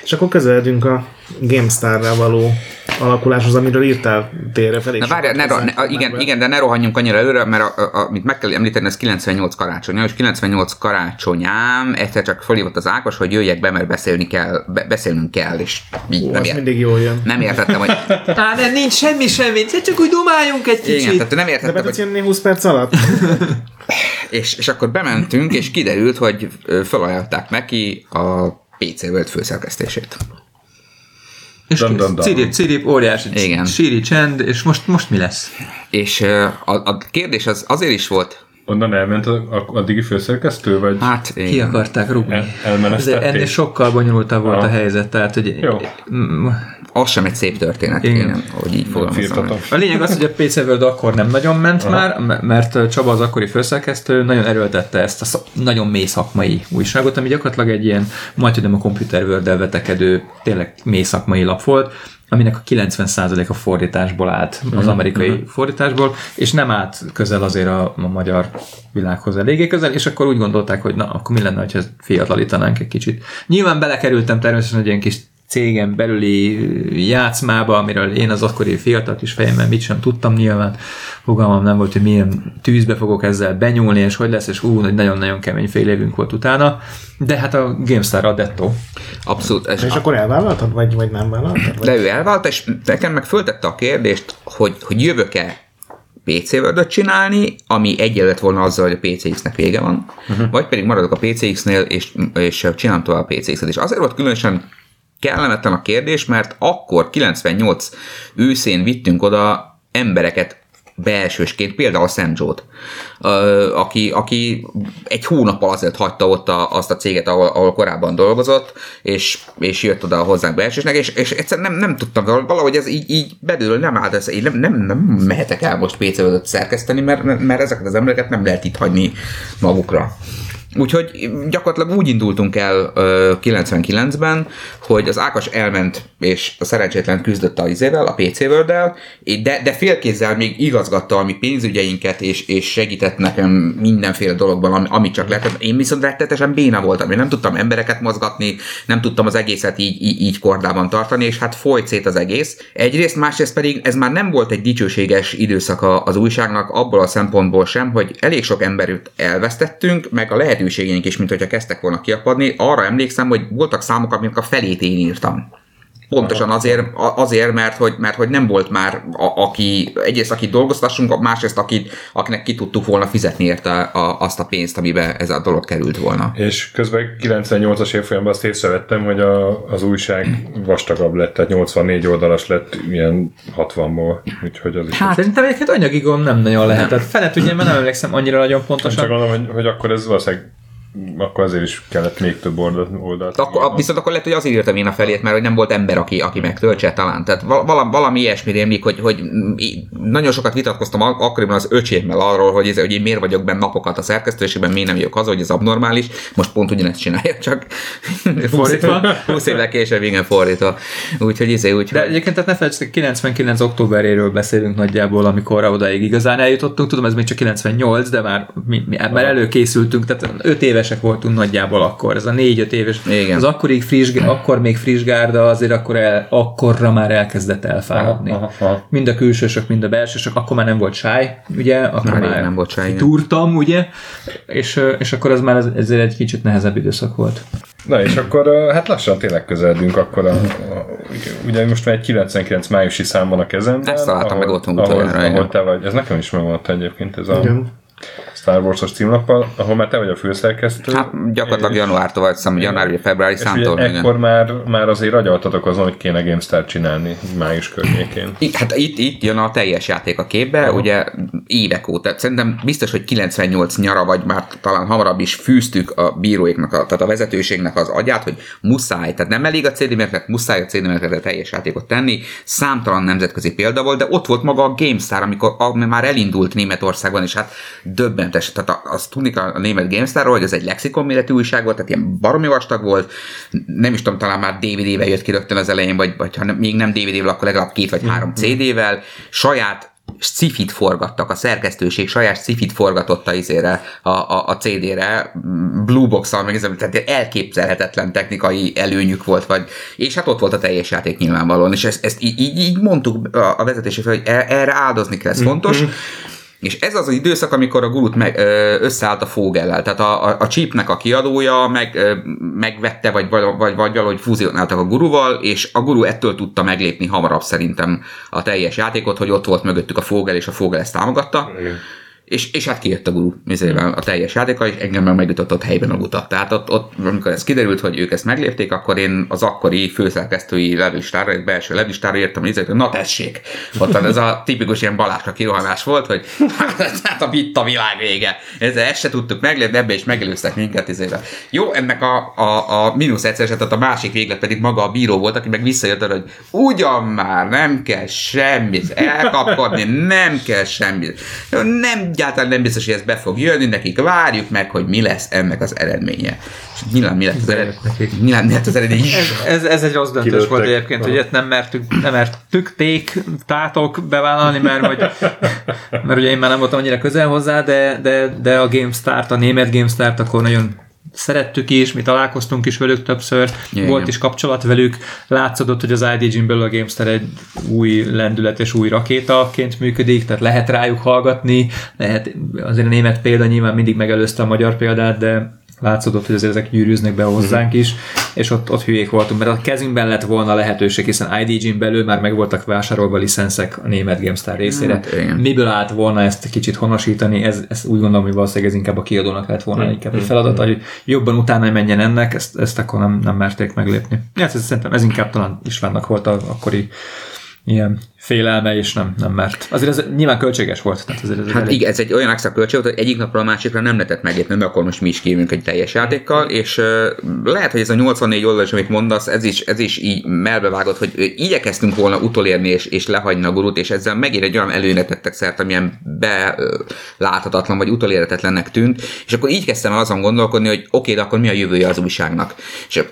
[SPEAKER 2] És akkor közeledünk a GameStar-rá való alakuláshoz, amiről írtál térre felé.
[SPEAKER 4] Na várjál, ne, ro- ne, a, igen, igen, de ne rohanjunk annyira előre, mert a, a, amit meg kell említeni, ez 98 karácsonya, és 98 karácsonyám egyszer csak fölhívott az Ákos, hogy jöjjek be, mert beszélni kell, be, beszélnünk kell, és így
[SPEAKER 2] Ó,
[SPEAKER 4] nem, ért,
[SPEAKER 2] mindig jól jön.
[SPEAKER 4] nem értettem, hogy [laughs]
[SPEAKER 3] Á, nem, nincs semmi, semmi, csak úgy dumáljunk egy kicsit.
[SPEAKER 4] igen, tehát nem
[SPEAKER 2] De
[SPEAKER 4] értettem,
[SPEAKER 2] tudsz
[SPEAKER 4] hogy
[SPEAKER 2] jönni 20 perc alatt? [laughs]
[SPEAKER 4] és, és akkor bementünk, és kiderült, hogy felajánlották neki a PC World főszerkesztését.
[SPEAKER 3] És
[SPEAKER 1] Dun, dun, dun.
[SPEAKER 3] cirip, cirip, óriási
[SPEAKER 4] Igen.
[SPEAKER 3] síri csend, és most, most mi lesz?
[SPEAKER 4] És a, a kérdés az azért is volt,
[SPEAKER 1] Onnan elment a, a, addigi főszerkesztő, vagy
[SPEAKER 4] hát
[SPEAKER 3] Ki
[SPEAKER 4] igen.
[SPEAKER 3] akarták rúgni?
[SPEAKER 1] el, elmenesztették?
[SPEAKER 3] Ennél sokkal bonyolultabb volt a helyzet, tehát hogy
[SPEAKER 1] Jó.
[SPEAKER 3] Mm,
[SPEAKER 4] az sem egy szép történet,
[SPEAKER 3] Igen.
[SPEAKER 4] igen, hogy így fogalmazom.
[SPEAKER 3] A lényeg az, hogy a PC World akkor nem nagyon ment Aha. már, mert Csaba az akkori főszerkesztő nagyon erőltette ezt a szak, nagyon mély szakmai újságot, ami gyakorlatilag egy ilyen, majd tudom, a Computer world vetekedő, tényleg mély szakmai lap volt, aminek a 90% a fordításból állt, az amerikai uh-huh. fordításból, és nem állt közel azért a, a magyar világhoz eléggé közel, és akkor úgy gondolták, hogy na, akkor mi lenne, ha fiatalítanánk egy kicsit. Nyilván belekerültem természetesen egy ilyen kis cégen belüli játszmába, amiről én az akkori fiatal kis fejemmel mit sem tudtam nyilván. Fogalmam nem volt, hogy milyen tűzbe fogok ezzel benyúlni, és hogy lesz, és ú, hogy nagyon-nagyon kemény fél évünk volt utána. De hát a GameStar a dettó.
[SPEAKER 4] Abszolút. És,
[SPEAKER 2] És akkor elvállaltad, vagy, vagy nem vállaltad? Vagy?
[SPEAKER 4] de ő elvált, és nekem meg föltette a kérdést, hogy, hogy jövök-e PC word csinálni, ami egyenlett volna azzal, hogy a PCX-nek vége van, uh-huh. vagy pedig maradok a PCX-nél, és, és csinálom tovább a PCX-et. És azért volt különösen kellemetlen a kérdés, mert akkor 98 őszén vittünk oda embereket belsősként, például Sam Joe-t, aki, aki egy hónappal azért hagyta ott a, azt a céget, ahol, ahol korábban dolgozott, és, és jött oda hozzánk belsősnek, és, és egyszerűen nem, nem tudtam, valahogy ez így, így belül nem állt, ez, én nem, nem, nem mehetek el most pc szerkeszteni, mert, mert ezeket az embereket nem lehet itt hagyni magukra. Úgyhogy gyakorlatilag úgy indultunk el ö, 99-ben, hogy az Ákas elment, és a szerencsétlen küzdött a izével, a PC world de, de félkézzel még igazgatta a mi pénzügyeinket, és, és segített nekem mindenféle dologban, ami, amit csak lehetett. Én viszont rettetesen béna voltam, én nem tudtam embereket mozgatni, nem tudtam az egészet így, így, kordában tartani, és hát folyt szét az egész. Egyrészt, másrészt pedig ez már nem volt egy dicsőséges időszaka az újságnak, abból a szempontból sem, hogy elég sok embert elvesztettünk, meg a lehetőségeink is, mint hogyha kezdtek volna kiapadni. Arra emlékszem, hogy voltak számok, amik a felét én írtam. Pontosan azért, azért mert, hogy, mert hogy nem volt már, a, aki, egyrészt akit dolgoztassunk, másrészt akit, akinek ki tudtuk volna fizetni érte a, azt a pénzt, amiben ez a dolog került volna.
[SPEAKER 1] És közben 98-as évfolyamban azt észrevettem, hogy a, az újság vastagabb lett, tehát 84 oldalas lett ilyen 60-ból, úgyhogy az is...
[SPEAKER 3] Hát, Szerintem egyébként anyagi gond nem nagyon lehetett. Fele tudja, mert nem emlékszem annyira nagyon
[SPEAKER 1] Csak
[SPEAKER 3] pontosan.
[SPEAKER 1] gondolom, hogy, hogy akkor ez valószínűleg akkor azért is kellett még több oldalt. oldalt
[SPEAKER 4] Akkor, viszont akkor lehet, hogy azért írtam én a felét, mert hogy nem volt ember, aki, aki megtöltse talán. Tehát val- valami, valami ilyesmi rémlik, hogy, hogy nagyon sokat vitatkoztam ak- akkoriban az öcsémmel arról, hogy, ez, hogy én miért vagyok benne napokat a szerkesztőségben, miért nem jövök haza, hogy ez abnormális. Most pont ugyanezt csinálja, csak [laughs]
[SPEAKER 3] Fordítva. [laughs]
[SPEAKER 4] 20 évvel később igen fordítva. Úgyhogy izé, úgy,
[SPEAKER 3] De egyébként tehát ne felejtsd, 99 októberéről beszélünk nagyjából, amikor odaig igazán eljutottunk. Tudom, ez még csak 98, de már, mi, mi, már előkészültünk, tehát 5 évesek voltunk nagyjából akkor. Ez a 4-5 éves.
[SPEAKER 4] Igen.
[SPEAKER 3] Az akkori friss, akkor még friss gárda azért akkor el, akkorra már elkezdett elfáradni.
[SPEAKER 1] Aha, aha.
[SPEAKER 3] Mind a külsősök, mind a belsősök. Akkor már nem volt sáj, ugye? Akkor
[SPEAKER 4] Már
[SPEAKER 3] már,
[SPEAKER 4] nem volt sáj.
[SPEAKER 3] Túrtam, ugye? És, és akkor az már ez- ezért egy kicsit nehezebb időszak volt.
[SPEAKER 1] Na és akkor hát lassan tényleg közeledünk akkor a, a ugye most már egy 99 májusi szám van a kezemben.
[SPEAKER 4] Ezt találtam meg otthon
[SPEAKER 1] ahol,
[SPEAKER 4] utoljára,
[SPEAKER 1] ahol te vagy, ez nekem is megmaradt egyébként ez a
[SPEAKER 2] Igen.
[SPEAKER 1] Star Wars-os címlappal, ahol már te vagy a főszerkesztő.
[SPEAKER 4] Hát gyakorlatilag januártól, vagy hiszem, január vagy februári
[SPEAKER 1] és
[SPEAKER 4] számtól. igen.
[SPEAKER 1] ekkor már, már azért agyaltatok azon, hogy kéne GameStar csinálni május környékén.
[SPEAKER 4] I- Hát itt, itt jön a teljes játék a képbe, Aha. ugye évek óta. Szerintem biztos, hogy 98 nyara, vagy már talán hamarabb is fűztük a bíróiknak, a, tehát a vezetőségnek az agyát, hogy muszáj, tehát nem elég a CD Market, muszáj a CD teljes játékot tenni. Számtalan nemzetközi példa volt, de ott volt maga a GameStar, amikor ami már elindult Németországban, és hát döbbentes. Tehát a- azt tudni kell a német GameStarról, hogy ez egy lexikon méretű újság volt, tehát ilyen baromi vastag volt, nem is tudom, talán már DVD-vel jött ki rögtön az elején, vagy, vagy ha nem, még nem DVD-vel, akkor legalább két vagy három CD-vel, saját sci-fit forgattak, a szerkesztőség saját sci-fit forgatott a izére, a, a, a CD-re, Bluebox-al, meg ez, tehát elképzelhetetlen technikai előnyük volt, vagy, és hát ott volt a teljes játék nyilvánvalóan, és ezt, ezt így, így, mondtuk a, a vezetésre, hogy e- erre áldozni kell, ez fontos, és ez az az időszak, amikor a gurút meg, összeállt a Fogellel, tehát a, a, a chipnek a kiadója meg, megvette, vagy, vagy, vagy valahogy fúzionáltak a guruval, és a guru ettől tudta meglépni hamarabb szerintem a teljes játékot, hogy ott volt mögöttük a Fogel, és a Fogel ezt támogatta.
[SPEAKER 1] Igen.
[SPEAKER 4] És, és hát kijött a guru nézővel a teljes játéka, és engem meg megütött helyben a guta. Tehát ott, ott, amikor ez kiderült, hogy ők ezt meglépték, akkor én az akkori főszerkesztői levistára, egy belső levistára írtam nézőt, hogy na tessék. Ott ez a tipikus ilyen balásra kirohanás volt, hogy [laughs] hát a itt a világ vége. Ezzel ezt se tudtuk meglépni, ebbe is megelőztek minket. Ezért. Jó, ennek a, a, a mínusz egyszer, tehát a másik véglet pedig maga a bíró volt, aki meg visszajött arra, hogy ugyan már nem kell semmit elkapkodni, nem kell semmit. Nem egyáltalán nem biztos, hogy ez be fog jönni, nekik várjuk meg, hogy mi lesz ennek az eredménye. És nyilván mi lett az eredménye? Mi lett az eredménye?
[SPEAKER 3] Ez, ez, ez egy rossz döntés
[SPEAKER 1] Kilőttek.
[SPEAKER 3] volt egyébként, hogy ezt nem mertük, nem mertük ték, tátok bevállalni, mert, hogy, mert ugye én már nem voltam annyira közel hozzá, de, de, de a GameStart, a német GameStart akkor nagyon szerettük is, mi találkoztunk is velük többször,
[SPEAKER 4] Igen.
[SPEAKER 3] volt is kapcsolat velük, látszódott, hogy az IDG-n belül a GameStar egy új lendület és új rakétaként működik, tehát lehet rájuk hallgatni, lehet, azért a német példa nyilván mindig megelőzte a magyar példát, de látszódott, hogy azért ezek gyűrűznek be hozzánk is, és ott, ott hülyék voltunk, mert a kezünkben lett volna lehetőség, hiszen IDG-n belül már meg voltak vásárolva licenszek a német GameStar részére.
[SPEAKER 4] Hát, igen.
[SPEAKER 3] Miből állt volna ezt kicsit honosítani, ez, ez úgy gondolom, hogy valószínűleg ez inkább a kiadónak lett volna inkább egy feladata, hogy jobban utána menjen ennek, ezt, ezt akkor nem, nem merték meglépni. Ja, ez, szerintem ez inkább talán Istvánnak volt a, akkori ilyen félelme, és nem, nem mert. Azért ez nyilván költséges volt. Tehát azért ez
[SPEAKER 4] Hát
[SPEAKER 3] elég-
[SPEAKER 4] igen, ez egy olyan extra költség volt, hogy egyik napról a másikra nem lehetett meglépni, mert akkor most mi is kijövünk egy teljes játékkal, és uh, lehet, hogy ez a 84 oldalas, amit mondasz, ez is, ez is így melbevágott, hogy igyekeztünk volna utolérni és, és lehagyni a gurút, és ezzel megint egy olyan előre tettek szert, amilyen beláthatatlan vagy utolérhetetlennek tűnt, és akkor így kezdtem el azon gondolkodni, hogy oké, de akkor mi a jövője az újságnak. És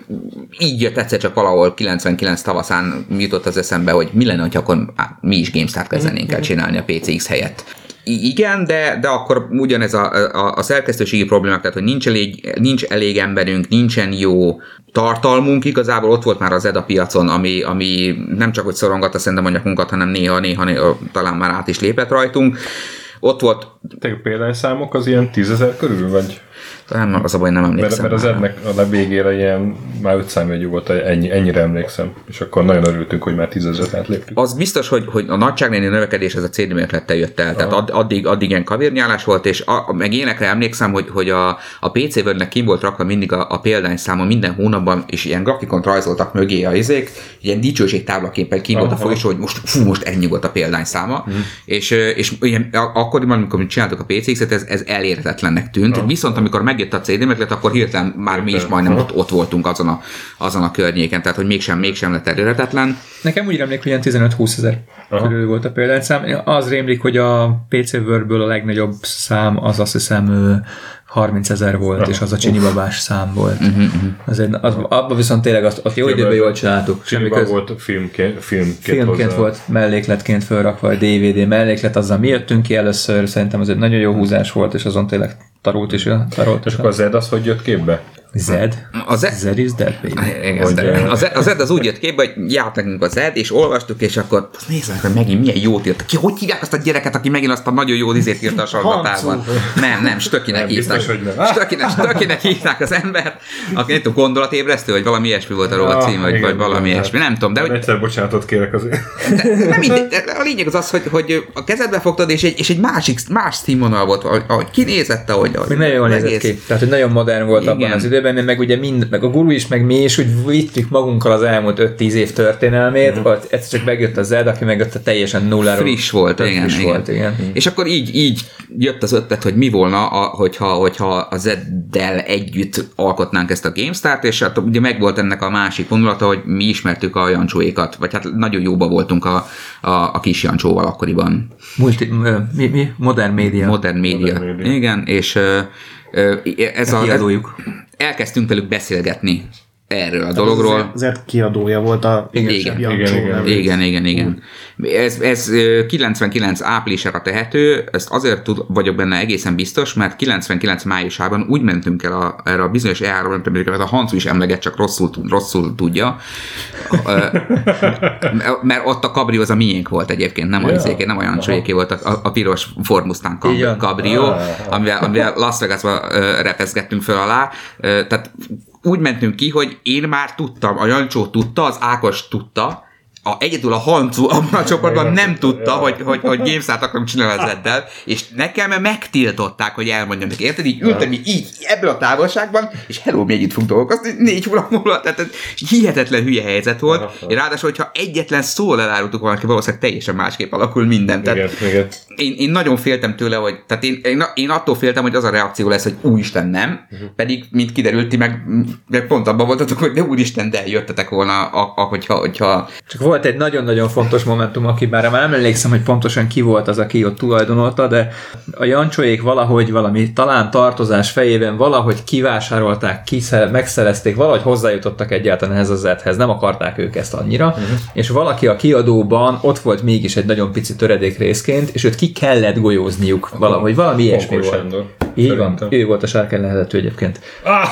[SPEAKER 4] így jött egyszer csak valahol 99 tavaszán jutott az eszembe, hogy mi lenne, ha akkor á, mi is GameStar kezdenénk el csinálni a PCX helyett. I- igen, de, de akkor ugyanez a, a, a szerkesztőségi problémák, tehát hogy nincs elég, nincs elég emberünk, nincsen jó tartalmunk, igazából ott volt már az EDA piacon, ami, ami nem csak hogy szorongatta szerintem a nyakunkat, hanem néha, néha, néha talán már át is lépett rajtunk. Ott volt,
[SPEAKER 1] Te példányszámok az ilyen tízezer körül, vagy?
[SPEAKER 4] Talán az a baj, nem
[SPEAKER 1] Mert,
[SPEAKER 4] emlékszem.
[SPEAKER 1] mert az
[SPEAKER 4] már.
[SPEAKER 1] ednek a legvégére ilyen már öt számjegyű volt, ennyi, ennyire emlékszem. És akkor nagyon örültünk, hogy már tízezret átléptük.
[SPEAKER 4] az biztos, hogy, hogy a nagyságnéni növekedés ez a CD mérlettel jött el. Tehát add, addig, addig ilyen kavérnyálás volt, és a, meg énekre emlékszem, hogy, hogy a, a PC Wordnek kim volt rakva mindig a, a példányszáma minden hónapban, és ilyen grafikont rajzoltak mögé a izék, ilyen dicsőségtáblaképpen kim volt a
[SPEAKER 1] Aha.
[SPEAKER 4] folyosó, hogy most, fú, most ennyi volt a példányszáma. Mm. És, és ilyen, akkoriban, amikor mi csináltuk a PCX-et, ez, ez elérhetetlennek tűnt. Viszont amikor megjött a CD mérlet, akkor hirtelen már mi is majdnem ott, ott voltunk azon a, azon a környéken, tehát hogy mégsem, mégsem lett elérhetetlen.
[SPEAKER 3] Nekem úgy remlék, hogy ilyen 15-20 ezer körül volt a példányszám. Az rémlik, hogy a PC Wordből a legnagyobb szám az azt hiszem 30 ezer volt,
[SPEAKER 1] Aha.
[SPEAKER 3] és az a csinibabás szám volt.
[SPEAKER 4] Mhm,
[SPEAKER 3] Azért az, abban viszont tényleg azt, azt jó időben jól csináltuk. Semmi
[SPEAKER 1] Semmi
[SPEAKER 3] köz.
[SPEAKER 1] volt filmként, filmként,
[SPEAKER 3] Filmként
[SPEAKER 1] hozzá.
[SPEAKER 3] volt mellékletként felrakva, a DVD melléklet, azzal mi jöttünk ki először, szerintem az egy nagyon jó húzás volt, és azon tényleg tarult is. Tarolt
[SPEAKER 1] És akkor az Zed az hogy jött képbe?
[SPEAKER 3] Zed?
[SPEAKER 4] Az e-
[SPEAKER 3] Zed is dead, baby.
[SPEAKER 4] Igen,
[SPEAKER 1] Hogy,
[SPEAKER 4] de
[SPEAKER 1] eh,
[SPEAKER 4] az, az úgy jött képbe, hogy járt nekünk az Ed, és olvastuk, és akkor azt meg, hogy megint milyen jót írt. Ki, hogy hívják azt a gyereket, aki megint azt a nagyon jó izét írta a sorgatában? Nem, nem, Stökinek
[SPEAKER 1] Nem,
[SPEAKER 4] hívták.
[SPEAKER 1] biztos, nem.
[SPEAKER 4] Stökinek, Stökinek hívták az embert, aki nem tudom, gondolatébresztő, vagy valami ilyesmi volt a rovat cím, vagy,
[SPEAKER 1] igen,
[SPEAKER 4] vagy valami
[SPEAKER 1] igen,
[SPEAKER 4] ilyesmi, nem tudom, de hogy
[SPEAKER 1] Egyszer bocsánatot kérek azért.
[SPEAKER 4] nem mindegy, de a lényeg az az, hogy, hogy a kezedbe fogtad, és egy, és egy másik, más színvonal volt, ahogy, ahogy kinézett, ahogy, ahogy
[SPEAKER 3] nagyon jól nézett ki. Tehát, hogy nagyon modern volt
[SPEAKER 4] Igen.
[SPEAKER 3] abban az időben, mert meg ugye mind, meg a guru is, meg mi is úgy vittük magunkkal az elmúlt 5-10 év történelmét, vagy egyszer csak megjött a Zed, aki meg ott a teljesen nulláról.
[SPEAKER 4] friss volt, igen,
[SPEAKER 3] friss
[SPEAKER 4] igen.
[SPEAKER 3] volt, igen.
[SPEAKER 4] És akkor így, így jött az ötlet, hogy mi volna, a, hogyha, hogyha a Zeddel együtt alkotnánk ezt a GameStart, és hát ugye megvolt ennek a másik vonulata, hogy mi ismertük a Jancsóékat, vagy hát nagyon jóba voltunk a, a, a kis Jancsóval akkoriban.
[SPEAKER 3] Multi, mi, mi? Modern média.
[SPEAKER 4] Modern média.
[SPEAKER 1] Modern média.
[SPEAKER 4] Igen, és ez a, elkezdtünk velük beszélgetni erről a dologról.
[SPEAKER 2] Az Ed kiadója volt a
[SPEAKER 3] Igen,
[SPEAKER 2] igen,
[SPEAKER 1] igen, igen.
[SPEAKER 4] Igen, igen, igen. Ez, ez ö, 99 áprilisára tehető, ezt azért tud, vagyok benne egészen biztos, mert 99 májusában úgy mentünk el a, erre a bizonyos E3, nem tudom, mert a Hancu is emleget, csak rosszul, tud- rosszul tudja. [laughs] Mert ott a kabri az a miénk volt egyébként, nem a izéké, nem a Jancsoéké volt, a, a, piros Ford Mustang kabrió,
[SPEAKER 1] Ah.
[SPEAKER 4] amivel, amivel Las Vegasba repeszgettünk föl alá. Tehát úgy mentünk ki, hogy én már tudtam, a Jancsó tudta, az Ákos tudta, a, egyedül a Hancu abban a csoportban
[SPEAKER 1] nem tudta, ja.
[SPEAKER 4] hogy, hogy, hogy GameStart akarunk csinálni az Eddel, és nekem megtiltották, hogy elmondjam neki. Érted? Így ültem így, így ebből a távolságban, és hello, még itt fogunk dolgozni, négy hónap múlva, tehát ez hihetetlen hülye helyzet volt.
[SPEAKER 1] Aha.
[SPEAKER 4] Ráadásul, hogyha egyetlen szóval elárultuk volna, ki valószínűleg teljesen másképp alakul minden. Tehát
[SPEAKER 1] Igen, igen.
[SPEAKER 4] én, én nagyon féltem tőle, hogy, tehát én, én, én attól féltem, hogy az a reakció lesz, hogy úristen nem, uh-huh. pedig, mint kiderült, ti meg, meg pont abban voltatok, hogy de úristen, de jöttetek volna, a, a, hogyha, hogyha
[SPEAKER 3] Csak volt egy nagyon-nagyon fontos momentum, aki már nem emlékszem, hogy pontosan ki volt az, aki ott tulajdonolta, de a Jancsoék valahogy valami talán tartozás fejében valahogy kivásárolták, kiszer, megszerezték, valahogy hozzájutottak egyáltalán ehhez az zethez, nem akarták ők ezt annyira, uh-huh. és valaki a kiadóban ott volt mégis egy nagyon pici töredék részként, és őt ki kellett golyózniuk valahogy, valami ilyesmi volt.
[SPEAKER 1] Sándor.
[SPEAKER 3] Így van,
[SPEAKER 1] Szerintem.
[SPEAKER 3] ő volt a sárkány lehetető egyébként.
[SPEAKER 1] Ah!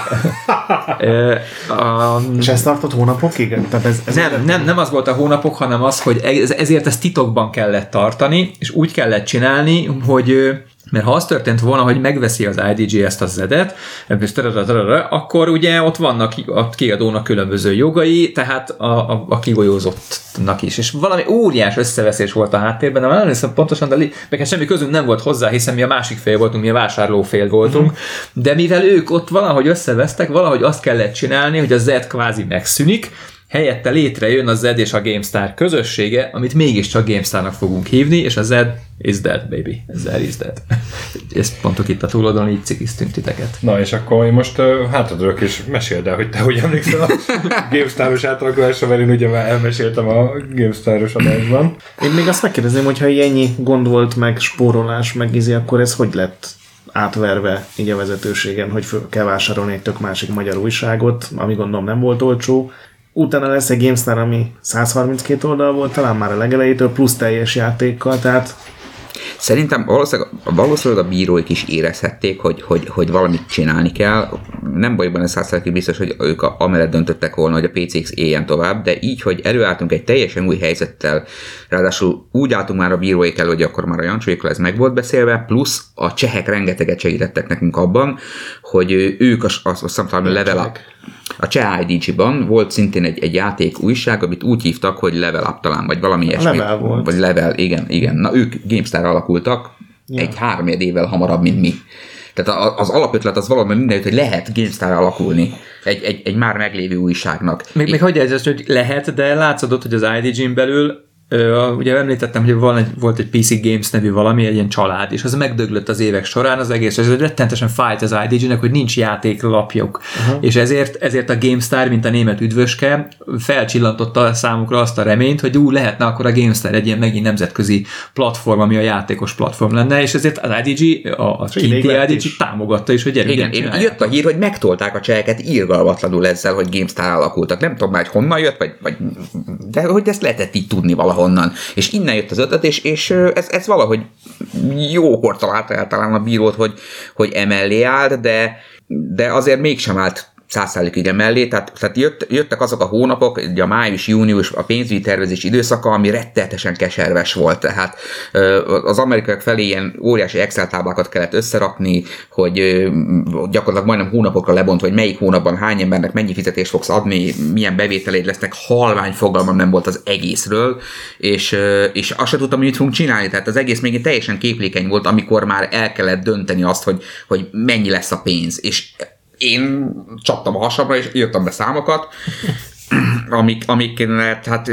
[SPEAKER 1] [laughs]
[SPEAKER 3] A,
[SPEAKER 2] És ez tartott hónapokig? Tehát ez, ez
[SPEAKER 3] nem, nem, nem az volt a hónapok, hanem az, hogy ez, ezért ezt titokban kellett tartani, és úgy kellett csinálni, hogy mert ha az történt volna, hogy megveszi az IDG ezt a zedet, akkor ugye ott vannak a kiadónak különböző jogai, tehát a, a, a kigolyózottnak is. És valami óriás összeveszés volt a háttérben, nem emlékszem pontosan, de meg hát semmi közünk nem volt hozzá, hiszen mi a másik fél voltunk, mi a vásárló fél voltunk, de mivel ők ott valahogy összevesztek, valahogy azt kellett csinálni, hogy a Z kvázi megszűnik, helyette létrejön a Zed és a GameStar közössége, amit mégiscsak GameStarnak fogunk hívni, és a Zed is dead, baby. Zed is dead. [laughs] Ezt pontok itt a túloldalon, így cikiztünk titeket.
[SPEAKER 1] Na és akkor én most uh, hátradőlök és meséld el, hogy te hogy emlékszel a [laughs] GameStar-os átalakulásra, mert én ugye már elmeséltem a GameStar-os adásban.
[SPEAKER 2] Én még azt megkérdezném, hogy ha ennyi gond volt, meg spórolás, meg izi, akkor ez hogy lett átverve így a vezetőségen, hogy föl kell vásárolni egy tök másik magyar újságot, ami gondolom nem volt olcsó. Utána lesz egy GameStar, ami 132 oldal volt, talán már a legelejétől, plusz teljes játékkal, tehát
[SPEAKER 4] Szerintem valószínűleg, valószínűleg a bíróik is érezhették, hogy, hogy, hogy valamit csinálni kell. Nem bajban ez százszerűen biztos, hogy ők a, amellett döntöttek volna, hogy a PCX éljen tovább, de így, hogy előálltunk egy teljesen új helyzettel, ráadásul úgy álltunk már a bíróik elő, hogy akkor már a Jancsóikkal ez meg volt beszélve, plusz a csehek rengeteget segítettek nekünk abban, hogy ők, hiszem talán a level up, a Cseh IDG-ban volt szintén egy, egy játék újság, amit úgy hívtak, hogy Level Up talán, vagy valami ilyesmi.
[SPEAKER 2] Level volt.
[SPEAKER 4] Vagy Level, igen, igen. Na ők GameStar alakultak, ja. egy három évvel hamarabb, mint mi. Tehát az alapötlet az valami mindenütt, hogy lehet GameStar alakulni egy, egy, egy már meglévő újságnak.
[SPEAKER 3] Még, még hogy ez, hogy lehet, de látszódott, hogy az IDG-n belül Ö, ugye említettem, hogy van egy, volt egy PC Games nevű valami, egy ilyen család, és az megdöglött az évek során az egész, és ez rettentesen fájt az IDG-nek, hogy nincs játéklapjuk. Uh-huh. És ezért, ezért a GameStar, mint a német üdvöske, felcsillantotta számukra azt a reményt, hogy ú, lehetne akkor a GameStar egy ilyen megint nemzetközi platform, ami a játékos platform lenne, és ezért az IDG, a, a kinti IDG
[SPEAKER 2] is.
[SPEAKER 3] támogatta is, hogy gyerünk,
[SPEAKER 4] Igen, én, jött a hír, hogy megtolták a cseheket írgalmatlanul ezzel, hogy GameStar alakultak. Nem tudom már, hogy honnan jött, vagy, vagy, de hogy ezt lehetett így tudni valahonnan. És innen jött az ötlet, és, és ez, ez valahogy jókor találta el talán a bírót, hogy, hogy emellé állt, de, de azért mégsem állt százszázalékig emellé, tehát, tehát jött, jöttek azok a hónapok, ugye a május, június, a pénzügyi tervezés időszaka, ami rettenetesen keserves volt, tehát az amerikaiak felé ilyen óriási Excel táblákat kellett összerakni, hogy gyakorlatilag majdnem hónapokra lebontva, hogy melyik hónapban hány embernek mennyi fizetést fogsz adni, milyen bevételeid lesznek, halvány fogalmam nem volt az egészről, és, és azt sem tudtam, hogy mit fogunk csinálni, tehát az egész még teljesen képlékeny volt, amikor már el kellett dönteni azt, hogy, hogy mennyi lesz a pénz, és én csaptam a hasamra, és írtam be számokat, amik, amik hát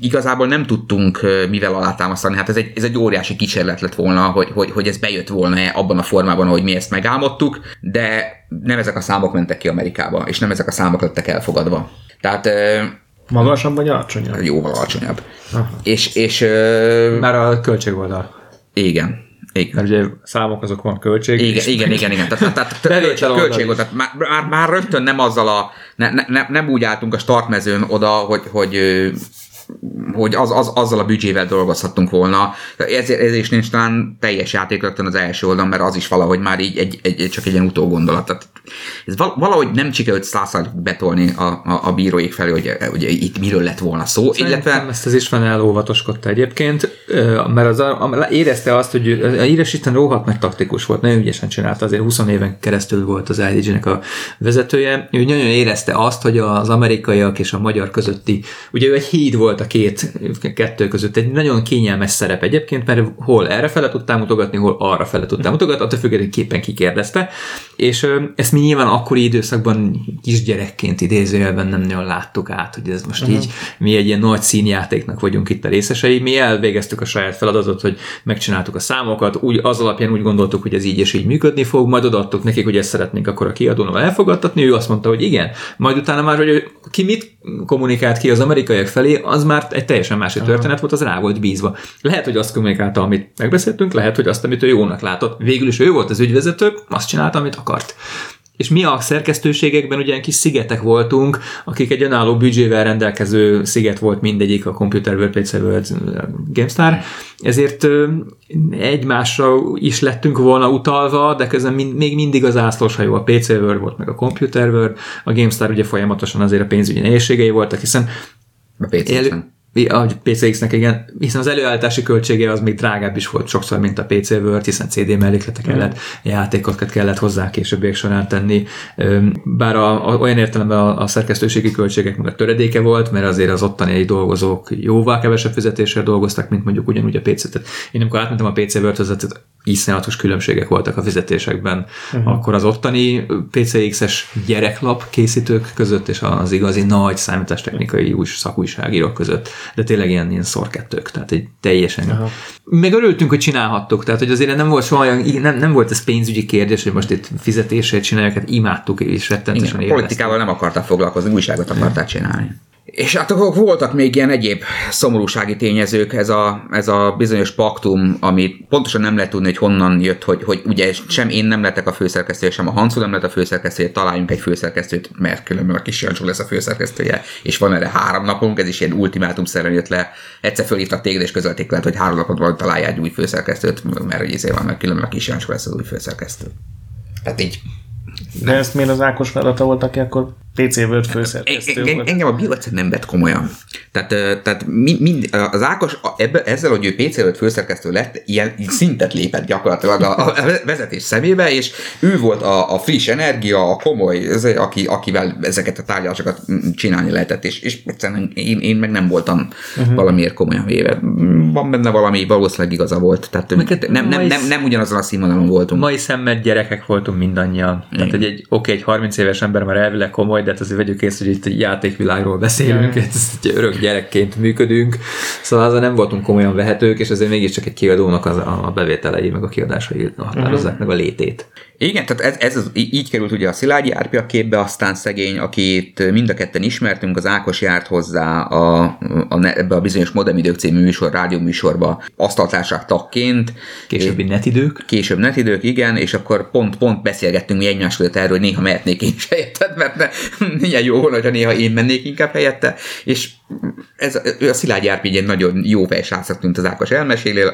[SPEAKER 4] igazából nem tudtunk mivel alátámasztani. Hát ez egy, ez egy óriási kísérlet lett volna, hogy, hogy, hogy ez bejött volna abban a formában, ahogy mi ezt megálmodtuk, de nem ezek a számok mentek ki Amerikába, és nem ezek a számok lettek elfogadva. Tehát
[SPEAKER 2] magasabb vagy alacsonyabb?
[SPEAKER 4] jóval alacsonyabb.
[SPEAKER 2] Aha.
[SPEAKER 4] És, és
[SPEAKER 3] Már a költségoldal.
[SPEAKER 4] igen, igen.
[SPEAKER 3] Mert ugye számok azok van költség.
[SPEAKER 4] Igen, igen, igen, igen. Tehát, tehát, tehát költség, költség tehát már, már, már rögtön nem azzal a, ne, ne, ne, nem úgy álltunk a startmezőn oda, hogy, hogy, hogy az, az, azzal a büdzsével dolgozhattunk volna. Ezért, ezért is nincs talán teljes játék rögtön az első oldalon, mert az is valahogy már így egy, egy, csak egy ilyen utógondolat. Tehát ez valahogy nem sikerült százszázalékig betolni a, a, a bíróik felé, hogy, hogy itt miről lett volna szó.
[SPEAKER 3] Szerintem illetve... ezt az István elóvatoskodta egyébként, mert az érezte azt, hogy a Íres Isten rohadt meg taktikus volt, nagyon ügyesen csinálta, azért 20 éven keresztül volt az IDG-nek a vezetője, ő nagyon érezte azt, hogy az amerikaiak és a magyar közötti, ugye ő egy híd volt a két kettő között, egy nagyon kényelmes szerep egyébként, mert hol erre fele tudtál mutogatni, hol arra fele tudtál mutogatni, attól függően képen kikérdezte, és ezt mi nyilván akkori időszakban kisgyerekként idézőjelben nem nagyon láttuk át, hogy ez most uh-huh. így mi egy ilyen nagy színjátéknak vagyunk itt a részesei. Mi elvégeztük a saját feladatot, hogy megcsináltuk a számokat, úgy az alapján úgy gondoltuk, hogy ez így és így működni fog, majd odaadtuk nekik, hogy ezt szeretnénk akkor a kiadónál elfogadtatni, ő azt mondta, hogy igen, majd utána már, hogy ki mit kommunikált ki az amerikaiak felé, az már egy teljesen másik történet volt, az rá volt bízva. Lehet, hogy azt kommunikálta, amit megbeszéltünk, lehet, hogy azt, amit ő jónak látott. Végül is ő volt az ügyvezető, azt csinálta, amit akart. És mi a szerkesztőségekben ugyan kis szigetek voltunk, akik egy önálló büdzsével rendelkező sziget volt mindegyik, a Computer World, PC World, GameStar, ezért egymásra is lettünk volna utalva, de közben még mindig az ászlós hajó a PC World volt, meg a Computer World, a GameStar ugye folyamatosan azért a pénzügyi nehézségei voltak, hiszen
[SPEAKER 4] a PC
[SPEAKER 3] a PCX-nek igen, hiszen az előállítási költsége az még drágább is volt sokszor, mint a PC Word, hiszen CD mellékletek mm. kellett, játékokat kellett hozzá későbbiek során tenni. Bár a, a, olyan értelemben a, a szerkesztőségi költségek meg a töredéke volt, mert azért az ottani dolgozók jóval kevesebb fizetéssel dolgoztak, mint mondjuk ugyanúgy a PC. Tehát én amikor átmentem a PC Wordhöz, iszonyatos különbségek voltak a fizetésekben. Uh-huh. Akkor az ottani PCX-es gyereklap készítők között és az igazi nagy számítástechnikai új szakújságírók között. De tényleg ilyen, ilyen szorkettők, tehát egy teljesen. Uh-huh. Meg örültünk, hogy csinálhattuk, tehát hogy azért nem volt soha olyan, nem, nem volt ez pénzügyi kérdés, hogy most itt fizetését csinálják, hát imádtuk és rettentősen
[SPEAKER 4] Igen, politikával nem akartál foglalkozni, újságot akartál csinálni. És hát akkor voltak még ilyen egyéb szomorúsági tényezők, ez a, ez a bizonyos paktum, amit pontosan nem lehet tudni, hogy honnan jött, hogy, hogy ugye sem én nem lettek a főszerkesztő, sem a Hancu nem lett a főszerkesztő, találjunk egy főszerkesztőt, mert különben a kis Jancsó lesz a főszerkesztője, és van erre három napunk, ez is ilyen ultimátum szerűen jött le. Egyszer fölhívtak téged, és közölték lehet, hogy három napot van, találjál egy új főszerkesztőt, mert hogy ezért van, mert különben a kis Jancsó lesz az új főszerkesztő. Tehát így.
[SPEAKER 2] De ezt miért az Ákos feladata volt, aki akkor PC Word főszerkesztő
[SPEAKER 4] en, Engem a Bill nem vett komolyan. Tehát, tehát mind, mind, az Ákos ebbe, ezzel, hogy ő PC Word főszerkesztő lett, ilyen szintet lépett gyakorlatilag a, a vezetés szemébe, és ő volt a, a friss energia, a komoly, ez, aki, akivel ezeket a tárgyalásokat csinálni lehetett, és, és egyszerűen én, én meg nem voltam uh-huh. valamiért komolyan véve. Van benne valami, valószínűleg igaza volt. Tehát nem, nem, nem, nem ugyanazon a színvonalon voltunk.
[SPEAKER 3] Mai szemmel gyerekek voltunk mindannyian. Tehát, hogy egy, oké, egy 30 éves ember már elvileg komoly, de hát azért vegyük észre, hogy itt egy játékvilágról beszélünk, yeah. ez egy örök gyerekként működünk, szóval azért nem voltunk komolyan vehetők, és azért mégiscsak egy kiadónak az a bevételei, meg a kiadásai határozzák uh-huh. meg a létét.
[SPEAKER 4] Igen, tehát ez, ez az, így került ugye a Szilágyi Árpi a képbe, aztán szegény, akit mind a ketten ismertünk, az Ákos járt hozzá a, a, ebbe a bizonyos Modem Idők című műsor, rádió műsorba asztaltársak tagként.
[SPEAKER 3] Későbbi netidők.
[SPEAKER 4] Később netidők, igen, és akkor pont, pont beszélgettünk mi egymás között erről, hogy néha mehetnék én is helyetted, [laughs] mert ne, milyen jó volna, hogyha néha én mennék inkább helyette, és ez, a Szilágyi Árpi egy nagyon jó fejsrácnak tűnt az Ákos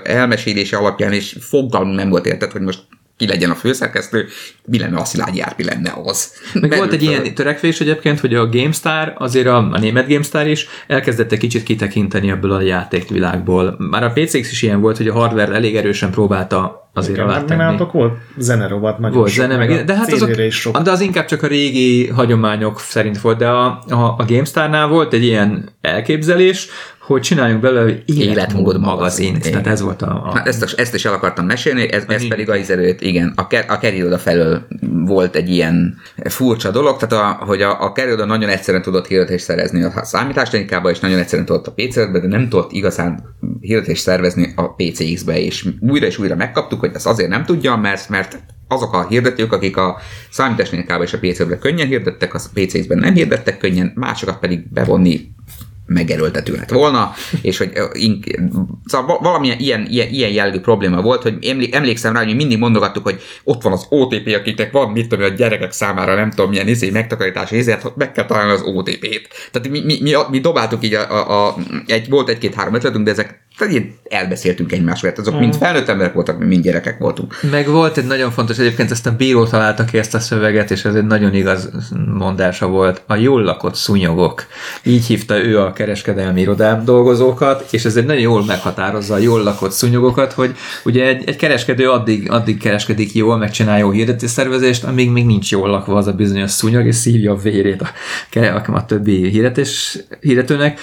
[SPEAKER 4] elmesélése alapján, és fogalmunk nem volt érted, hogy most ki legyen a főszerkesztő, mi lenne a Szilágyi Árpi lenne az.
[SPEAKER 3] Meg volt egy ilyen törekvés egyébként, hogy a GameStar, azért a, a német GameStar is elkezdett egy kicsit kitekinteni ebből a játékvilágból. Már a PCX is ilyen volt, hogy a hardware elég erősen próbálta azért
[SPEAKER 2] alá tenni. volt zenerovat nagyon
[SPEAKER 3] Volt zene, meg, de hát azok, is sok. de az inkább csak a régi hagyományok szerint volt, de a, a, a GameStar-nál volt egy ilyen elképzelés, hogy csináljunk belőle életmód magazint. Igen. Tehát ez volt a... a...
[SPEAKER 4] Hát ezt, ezt is el akartam mesélni, ez, ez pedig az előtt, igen, a, ker, a Kerry felől volt egy ilyen furcsa dolog, tehát a, hogy a, a Kerry nagyon egyszerűen tudott hirdetést szerezni a számítástechnikába, és nagyon egyszerűen tudott a pc be de nem tudott igazán hirdetést szervezni a PCX-be, és újra és újra megkaptuk, hogy ezt azért nem tudja, mert, mert azok a hirdetők, akik a számítástechnikában és a PC-be könnyen hirdettek, a PC-ben nem hirdettek könnyen, másokat pedig bevonni megerőltető lett volna, és hogy szóval valamilyen ilyen, ilyen, ilyen jellegű probléma volt, hogy emlékszem rá, hogy mindig mondogattuk, hogy ott van az OTP, akiknek van, mit tudom, a gyerekek számára nem tudom, milyen izé, megtakarítás, ezért meg kell találni az OTP-t. Tehát mi, mi, mi, mi dobáltuk így, a, a, a, egy, volt egy-két három ötletünk, de ezek tehát így elbeszéltünk egymásról, hát azok mm. mind felnőtt emberek voltak, mi mind gyerekek voltunk.
[SPEAKER 3] Meg volt egy nagyon fontos, egyébként ezt a bíró találta ki ezt a szöveget, és ez egy nagyon igaz mondása volt. A jól lakott szúnyogok. Így hívta ő a kereskedelmi irodám dolgozókat, és ez egy nagyon jól meghatározza a jól lakott szúnyogokat, hogy ugye egy, egy kereskedő addig, addig kereskedik jól, megcsinál jó szervezést, amíg még nincs jól lakva az a bizonyos szúnyog, és szívja a vérét a, a, a többi hirdetés, hirdetőnek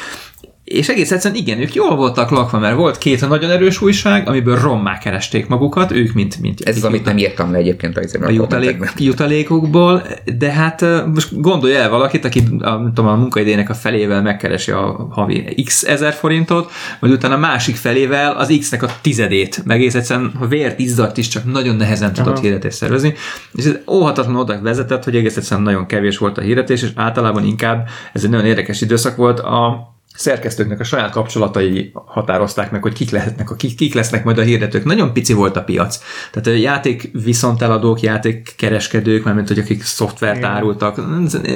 [SPEAKER 3] és egész egyszerűen igen, ők jól voltak lakva, mert volt két nagyon erős újság, amiből rommá keresték magukat, ők mint... mint
[SPEAKER 4] Ez az, amit nem írtam le egyébként
[SPEAKER 3] a, a jutalék, jutalékokból, de hát most gondolja el valakit, aki a, tudom, a munkaidének a felével megkeresi a havi x ezer forintot, vagy utána a másik felével az x-nek a tizedét, meg egész egyszerűen a vért, izzart is csak nagyon nehezen tudott hirdetést szervezni, és ez óhatatlan oda vezetett, hogy egész egyszerűen nagyon kevés volt a hirdetés, és általában inkább ez egy nagyon érdekes időszak volt. A szerkesztőknek a saját kapcsolatai határozták meg, hogy kik, lehetnek, kik, kik lesznek majd a hirdetők. Nagyon pici volt a piac. Tehát a játék viszonteladók, játékkereskedők, mármint hogy akik szoftvert árultak,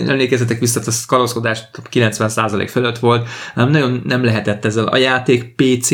[SPEAKER 3] emlékezzetek vissza, a kalózkodás 90% fölött volt, nem nagyon nem lehetett ezzel. A játék PC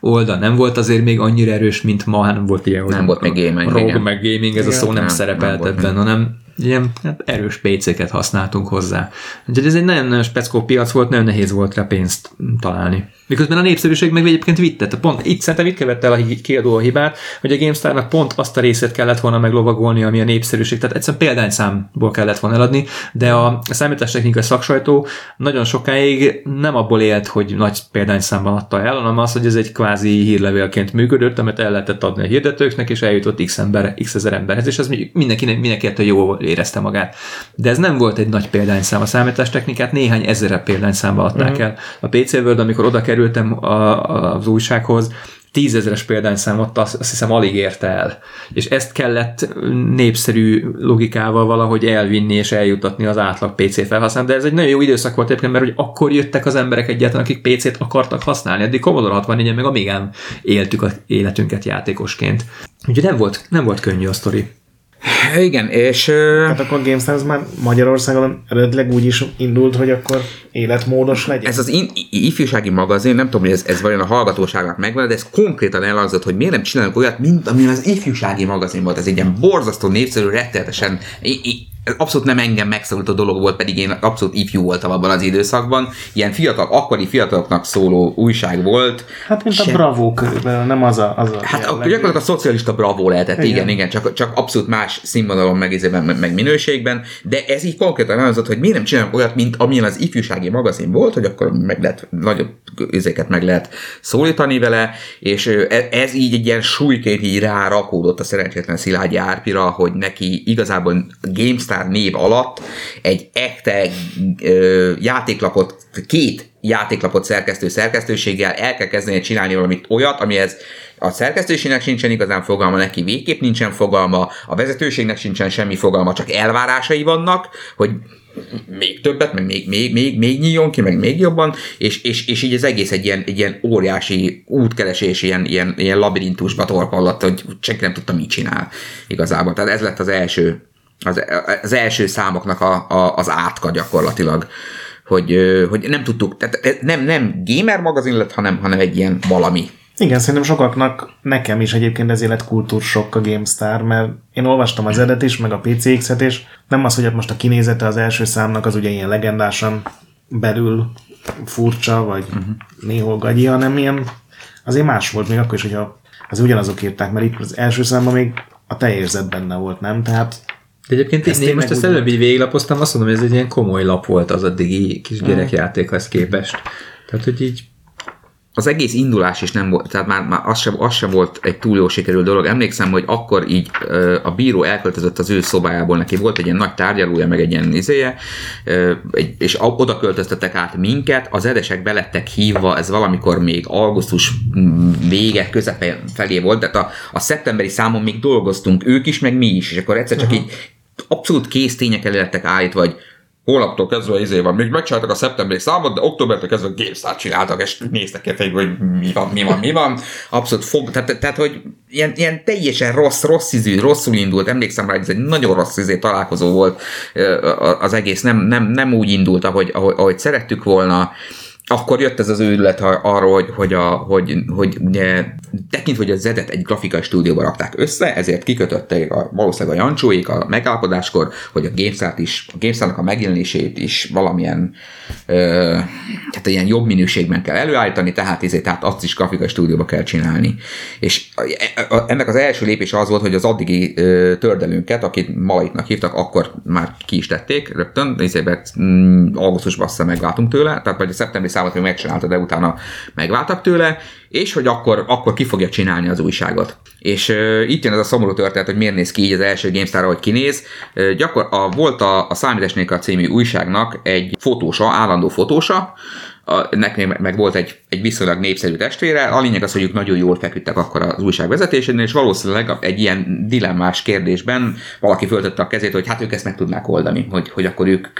[SPEAKER 3] oldal nem volt azért még annyira erős, mint ma, nem volt ilyen,
[SPEAKER 4] nem volt még gaming.
[SPEAKER 3] Rogue, meg gaming, ez igen, a szó nem, nem szerepelt nem ebben, hanem ilyen hát erős PC-ket használtunk hozzá. Úgyhogy ez egy nagyon speckó piac volt, nagyon nehéz volt rá pénzt találni. Miközben a népszerűség meg egyébként vitte. Pont itt szerintem itt követte el a kiadó a hibát, hogy a GameStar-nak pont azt a részét kellett volna meglovagolni, ami a népszerűség. Tehát egyszerűen példányszámból kellett volna eladni, de a számítástechnikai szaksajtó nagyon sokáig nem abból élt, hogy nagy példányszámban adta el, hanem az, hogy ez egy kvázi hírlevélként működött, amit el lehetett adni a hirdetőknek, és eljutott x, ember, x ezer emberhez, és ez mindenkinek, mindenki jól érezte magát. De ez nem volt egy nagy példányszám. A számítástechnikát néhány ezer példányszámba adták mm. el. A PC World, amikor oda kerültem a, az újsághoz, tízezeres példányszámot azt, azt hiszem alig érte el. És ezt kellett népszerű logikával valahogy elvinni és eljutatni az átlag PC felhasználó. De ez egy nagyon jó időszak volt egyébként, mert hogy akkor jöttek az emberek egyáltalán, akik PC-t akartak használni. Eddig Commodore 64 meg Amigán éltük az életünket játékosként. Úgyhogy nem volt, nem volt könnyű a sztori. [laughs]
[SPEAKER 4] Igen, és...
[SPEAKER 2] Hát akkor GameStars már Magyarországon eredetileg úgy is indult, hogy akkor életmódos legyen.
[SPEAKER 4] Ez az in- ifjúsági magazin, nem tudom, hogy ez, ez vajon a hallgatóságnak megvan, de ez konkrétan elhangzott, hogy miért nem csinálunk olyat, mint ami az ifjúsági magazin volt. Ez egy ilyen borzasztó népszerű, rettenetesen ez abszolút nem engem megszólító dolog volt, pedig én abszolút ifjú voltam abban az időszakban. Ilyen fiatal, akkori fiataloknak szóló újság volt.
[SPEAKER 2] Hát mint Se... a Bravo körülbelül, nem az a... Az a
[SPEAKER 4] hát a, gyakorlatilag a szocialista Bravo lehetett, igen, igen, igen csak, csak abszolút más színvonalon, meg, meg, meg minőségben, de ez így konkrétan elhangzott, hogy miért nem csinálunk olyat, mint amilyen az ifjúsági magazin volt, hogy akkor meg lehet, nagyobb üzéket meg lehet szólítani vele, és e, ez így egy ilyen súlyként így rárakódott a szerencsétlen Szilágyi Árpira, hogy neki igazából GameStar Rockstar név alatt egy ekte ö, játéklapot, két játéklapot szerkesztő szerkesztőséggel el kell kezdeni csinálni valamit olyat, amihez a szerkesztőségnek sincsen igazán fogalma, neki végképp nincsen fogalma, a vezetőségnek sincsen semmi fogalma, csak elvárásai vannak, hogy még többet, meg még, még, még, még nyíljon ki, meg még jobban, és, és, és így az egész egy ilyen, egy ilyen óriási útkeresés, ilyen, ilyen, ilyen labirintusba torkollott, hogy senki nem tudta, mit csinál igazából. Tehát ez lett az első az, az első számoknak a, a, az átka gyakorlatilag, hogy, hogy nem tudtuk, tehát nem, nem gamer magazin lett, hanem, hanem egy ilyen valami.
[SPEAKER 2] Igen, szerintem sokaknak, nekem is egyébként ez élet kultúrsok a GameStar, mert én olvastam az edet is, meg a PCX-et, és nem az, hogy most a kinézete az első számnak az ugye ilyen legendásan belül furcsa, vagy uh-huh. néhol gagyi, hanem ilyen azért más volt még akkor is, hogyha az ugyanazok írták, mert itt az első számban még a te érzet benne volt, nem? Tehát
[SPEAKER 3] de egyébként ezt én most ezt előbb így végiglapoztam, azt mondom, hogy ez egy ilyen komoly lap volt az addigi kis gyerekjátékhoz képest. Tehát, hogy így
[SPEAKER 4] az egész indulás is nem volt, tehát már, már az, sem, az sem volt egy túl jó sikerült dolog. Emlékszem, hogy akkor így a bíró elköltözött az ő szobájából, neki volt egy ilyen nagy tárgyalója, meg egy ilyen izéje, és oda költöztettek át minket, az edesek belettek hívva, ez valamikor még augusztus vége, közepe felé volt, tehát a, a szeptemberi számon még dolgoztunk ők is, meg mi is, és akkor egyszer csak uh-huh. így abszolút kész tények lettek állítva, vagy hónaptól kezdve izé van, még megcsináltak a szeptemberi számot, de októbertől kezdve GameStar csináltak, és néztek ki, hogy mi van, mi van, mi van. Abszolút fog, tehát, tehát hogy ilyen, ilyen teljesen rossz, rossz ízű, rosszul indult, emlékszem rá, hogy ez egy nagyon rossz izé találkozó volt az egész, nem, nem, nem úgy indult, ahogy, ahogy, ahogy szerettük volna akkor jött ez az őrület arról, hogy, hogy, a, hogy, hogy ugye, tekintve, hogy a Zedet egy grafikai stúdióba rakták össze, ezért kikötötték a, valószínűleg a Jancsóik a megállapodáskor, hogy a gamestar is, a gamestar a megjelenését is valamilyen ö, tehát ilyen jobb minőségben kell előállítani, tehát ezért tehát azt is grafikai stúdióba kell csinálni. És ennek az első lépés az volt, hogy az addigi tördelünket, akit Malaitnak hívtak, akkor már ki is tették rögtön, ezért mm, augusztusban azt megváltunk tőle, tehát vagy a szeptemberi számot még megcsinálta, de utána megváltak tőle, és hogy akkor, akkor ki fogja csinálni az újságot. És uh, itt jön ez a szomorú történet, hogy miért néz ki így az első GameStar, hogy kinéz. Uh, gyakor, a, volt a, a Számításnéka című újságnak egy fotósa, állandó fotósa, a, nekem meg volt egy, egy viszonylag népszerű testvére, a lényeg az, hogy ők nagyon jól feküdtek akkor az újság vezetésénél, és valószínűleg egy ilyen dilemmás kérdésben valaki föltette a kezét, hogy hát ők ezt meg tudnák oldani, hogy, hogy akkor ők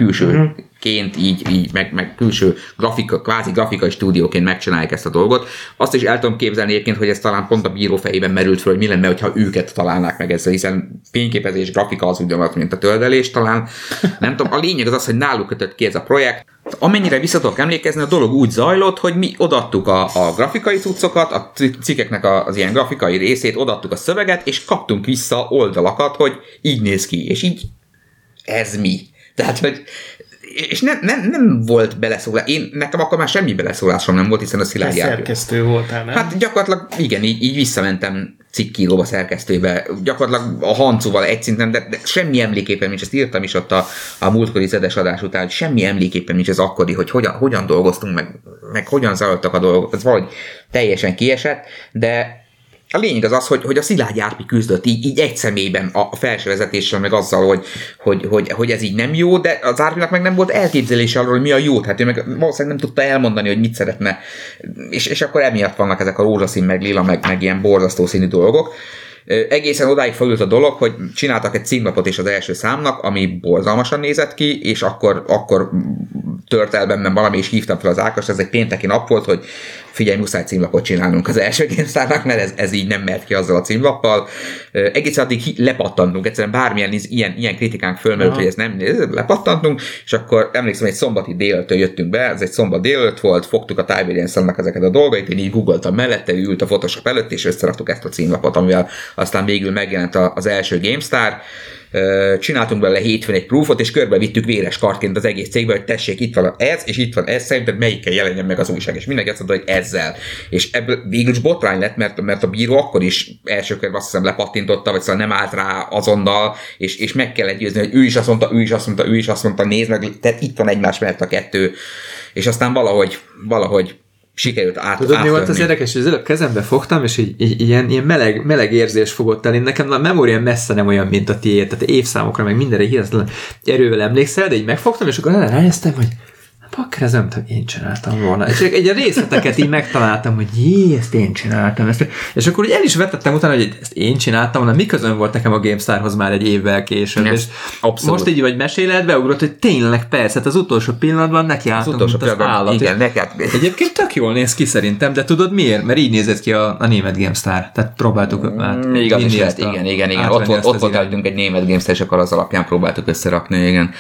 [SPEAKER 4] külsőként így, így meg, meg külső grafika, kvázi grafikai stúdióként megcsinálják ezt a dolgot. Azt is el tudom képzelni egyébként, hogy ez talán pont a bíró fejében merült föl, hogy mi lenne, ha őket találnák meg ezzel, hiszen fényképezés, grafika az ugyanaz, mint a töldelés talán. Nem tudom, a lényeg az az, hogy náluk kötött ki ez a projekt, Amennyire vissza tudok emlékezni, a dolog úgy zajlott, hogy mi odattuk a, a grafikai cuccokat, a cikkeknek az ilyen grafikai részét, odattuk a szöveget, és kaptunk vissza oldalakat, hogy így néz ki, és így ez mi. Tehát, hogy és nem, nem, nem volt beleszólás. Én, nekem akkor már semmi beleszólásom nem volt, hiszen a Szilárd
[SPEAKER 2] Szerkesztő voltál, nem?
[SPEAKER 4] Hát gyakorlatilag igen, így, így visszamentem cikkíróba, szerkesztőbe, gyakorlatilag a hancúval egy szinten, de, de semmi emléképpen nincs, ezt írtam is ott a, a múltkori zedes adás után, hogy semmi emléképpen nincs az akkori, hogy hogyan, hogyan dolgoztunk, meg, meg hogyan zajlottak a dolgok, ez valahogy teljesen kiesett, de a lényeg az az, hogy, hogy a Szilágy Árpi küzdött így, így egy személyben a felső vezetéssel, meg azzal, hogy, hogy, hogy, hogy, ez így nem jó, de az Árpinak meg nem volt elképzelése arról, hogy mi a jó, hát ő meg valószínűleg nem tudta elmondani, hogy mit szeretne, és, és akkor emiatt vannak ezek a rózsaszín, meg lila, meg, meg ilyen borzasztó színű dolgok. Egészen odáig fölült a dolog, hogy csináltak egy címlapot is az első számnak, ami borzalmasan nézett ki, és akkor, akkor tört el bennem valami, és hívtam fel az Ákos, ez egy pénteki nap volt, hogy figyelj, muszáj címlapot csinálnunk az első GameStar-nak, mert ez, ez így nem mehet ki azzal a címlappal. Egész addig lepattantunk, egyszerűen bármilyen ilyen, ilyen kritikánk fölmerült, hogy ez nem lepattantunk, és akkor emlékszem, egy szombati déltől jöttünk be, ez egy szombat délőtt volt, fogtuk a Tiberian ezeket a dolgait, én így googoltam mellette, ő ült a Photoshop előtt, és összeraktuk ezt a címlapot, amivel aztán végül megjelent az első GameStar csináltunk hétfőn egy proofot, és körbe vittük véres kartként az egész cégbe, hogy tessék, itt van ez, és itt van ez, szerinted melyikkel jelenjen meg az újság, és mindenki azt mondta, hogy ezzel. És ebből végül is botrány lett, mert, mert a bíró akkor is első körben azt hiszem lepattintotta, vagy szóval nem állt rá azonnal, és, és meg kellett győzni, hogy ő is azt mondta, ő is azt mondta, ő is azt mondta, nézd meg, tehát itt van egymás mellett a kettő, és aztán valahogy, valahogy sikerült át.
[SPEAKER 3] Tudod, mi volt az érdekes, hogy az előbb kezembe fogtam, és így, így, ilyen, ilyen meleg, meleg érzés fogott el. Én nekem a memória messze nem olyan, mint a tiéd, tehát évszámokra, meg mindenre hihetetlen erővel emlékszel, de így megfogtam, és akkor rájöttem, hogy Bakker, ez nem tudom, én csináltam volna. És egy részleteket így megtaláltam, hogy jé, ezt én csináltam. Ezt. És akkor úgy el is vetettem utána, hogy ezt én csináltam, volna, miközben volt nekem a GameStarhoz már egy évvel később. és abszolút. most így vagy meséled, beugrott, hogy tényleg persze, hát az utolsó pillanatban neki álltam, az utolsó mint az állat.
[SPEAKER 4] Igen, neked.
[SPEAKER 3] Egyébként tök jól néz ki szerintem, de tudod miért? Mert így nézett ki a, a német GameStar. Tehát próbáltuk
[SPEAKER 4] mm, át. Igaz, is lehet, igen, igen, igen. Ott, volt, ott volt egy német GameStar, és akkor az alapján próbáltuk összerakni, igen.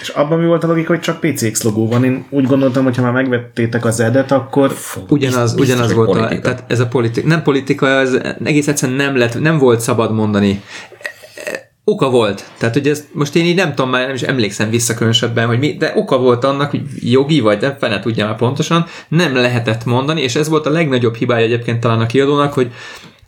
[SPEAKER 2] És abban mi volt a logika, hogy csak PCX logó van? Én úgy gondoltam, hogy ha már megvettétek az edet, akkor...
[SPEAKER 3] Ugyanaz, biztos, ugyanaz volt politika. a, tehát ez a politika, nem politika, ez egész egyszerűen nem lett, nem volt szabad mondani oka volt. Tehát, hogy ezt most én így nem tudom, már nem is emlékszem vissza különösebben, hogy mi, de oka volt annak, hogy jogi vagy nem, fene tudja már pontosan, nem lehetett mondani, és ez volt a legnagyobb hibája egyébként talán a kiadónak, hogy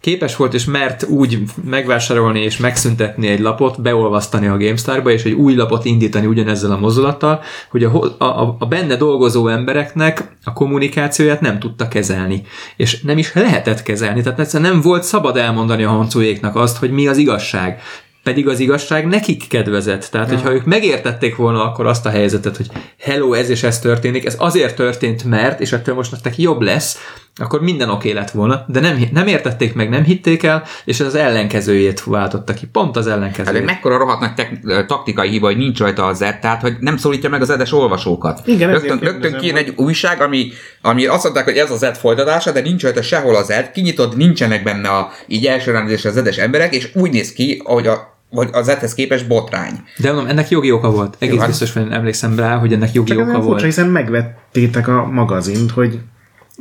[SPEAKER 3] képes volt és mert úgy megvásárolni és megszüntetni egy lapot, beolvasztani a GameStar-ba, és egy új lapot indítani ugyanezzel a mozdulattal, hogy a, a, a benne dolgozó embereknek a kommunikációját nem tudta kezelni. És nem is lehetett kezelni, tehát egyszerűen nem volt szabad elmondani a hancóéknak azt, hogy mi az igazság pedig az igazság nekik kedvezett. Tehát, ja. hogyha ők megértették volna akkor azt a helyzetet, hogy hello, ez és ez történik, ez azért történt, mert, és ettől most nektek jobb lesz, akkor minden oké lett volna, de nem, nem értették meg, nem hitték el, és az ellenkezőjét váltotta ki. Pont az
[SPEAKER 4] Hát
[SPEAKER 3] ellenkezőjét.
[SPEAKER 4] egy mekkora rohadt nagy tek- taktikai hiba, hogy nincs rajta az Z, tehát hogy nem szólítja meg az edes olvasókat.
[SPEAKER 2] Igen,
[SPEAKER 4] rögtön, rögtön
[SPEAKER 2] hogy-
[SPEAKER 4] egy újság, ami, ami azt mondták, hogy ez az Z folytatása, de nincs rajta sehol az Z, kinyitod, nincsenek benne a, így első ránézésre az edes emberek, és úgy néz ki, ahogy a vagy az Z-hez képest botrány.
[SPEAKER 3] De mondom, ennek jogi oka volt. Egész
[SPEAKER 4] Jó, hát-
[SPEAKER 3] biztos, hogy emlékszem rá, hogy ennek jogi
[SPEAKER 2] Csak
[SPEAKER 3] oka
[SPEAKER 2] nem
[SPEAKER 3] volt.
[SPEAKER 2] furcsa, hiszen megvettétek a magazint, hogy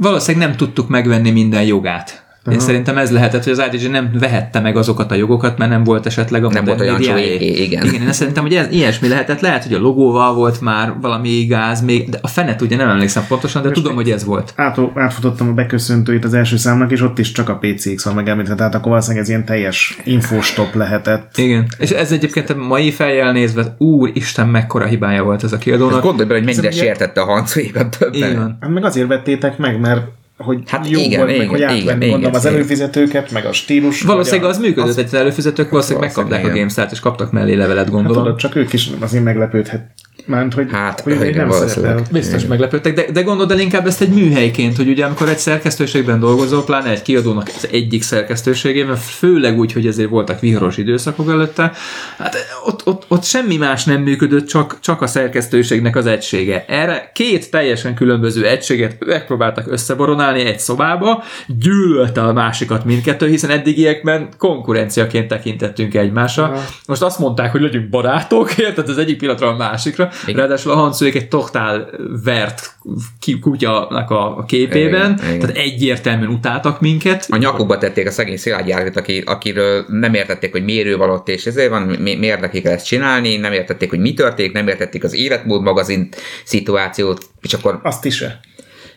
[SPEAKER 3] Valószínűleg nem tudtuk megvenni minden jogát. Én
[SPEAKER 2] Aha.
[SPEAKER 3] szerintem ez lehetett, hogy az IDG nem vehette meg azokat a jogokat, mert nem volt esetleg a
[SPEAKER 4] Nem volt olyan csúlyé, igen.
[SPEAKER 3] Igen, én szerintem, hogy ez ilyesmi lehetett. Lehet, hogy a logóval volt már valami gáz, még, de a fenet ugye nem emlékszem pontosan, de tudom, hogy ez volt.
[SPEAKER 2] át, átfutottam a beköszöntőit az első számnak, és ott is csak a PCX van megemlítve, tehát akkor valószínűleg ez ilyen teljes infostop lehetett.
[SPEAKER 3] Igen. És ez egyébként a mai fejjel nézve, úr Isten, mekkora hibája volt ez a kiadónak.
[SPEAKER 4] Gondolj bele, hogy mennyire sértette a
[SPEAKER 3] Így
[SPEAKER 4] többen.
[SPEAKER 3] van.
[SPEAKER 2] Hát meg azért vettétek meg, mert hogy
[SPEAKER 4] Hát
[SPEAKER 2] jó
[SPEAKER 4] igen,
[SPEAKER 2] volt,
[SPEAKER 4] igen,
[SPEAKER 2] meg hogy
[SPEAKER 4] igen,
[SPEAKER 2] átvenni,
[SPEAKER 4] igen,
[SPEAKER 2] gondolom az
[SPEAKER 4] igen.
[SPEAKER 2] előfizetőket, meg a stílus.
[SPEAKER 3] Valószínűleg
[SPEAKER 2] vagy
[SPEAKER 3] az működött, egy az előfizetők valószínűleg megkapták a
[SPEAKER 4] igen.
[SPEAKER 3] GameStart, és kaptak mellé levelet,
[SPEAKER 2] Hát
[SPEAKER 3] gondolom.
[SPEAKER 2] tudod, csak ők is azért meglepődhet. Mert hogy,
[SPEAKER 4] Hát,
[SPEAKER 2] hogy,
[SPEAKER 4] igen,
[SPEAKER 2] nem szerepel.
[SPEAKER 3] Biztos meglepődtek, de, de gondold el inkább ezt egy műhelyként, hogy ugye amikor egy szerkesztőségben dolgozol, pláne egy kiadónak az egyik szerkesztőségében, főleg úgy, hogy ezért voltak viharos időszakok előtte, hát ott, ott, ott semmi más nem működött, csak, csak a szerkesztőségnek az egysége. Erre két teljesen különböző egységet megpróbáltak összeboronálni egy szobába, gyűlölte a másikat mindkettő, hiszen eddigiekben konkurenciaként tekintettünk egymásra. Most azt mondták, hogy legyünk barátok, [laughs] érted, az egyik pillanatra a másikra. Ráadásul a Hansuék egy totál vert ki- kutyanak a a képében,
[SPEAKER 4] Igen, igen.
[SPEAKER 3] tehát egyértelműen utáltak minket.
[SPEAKER 4] A nyakukba tették a szegény Szilágy Járvit, aki, akiről nem értették, hogy miért ő van ott, és ezért van, mi, miért nekik ezt csinálni, nem értették, hogy mi történik, nem értették az életmód magazin szituációt, és akkor
[SPEAKER 2] Azt is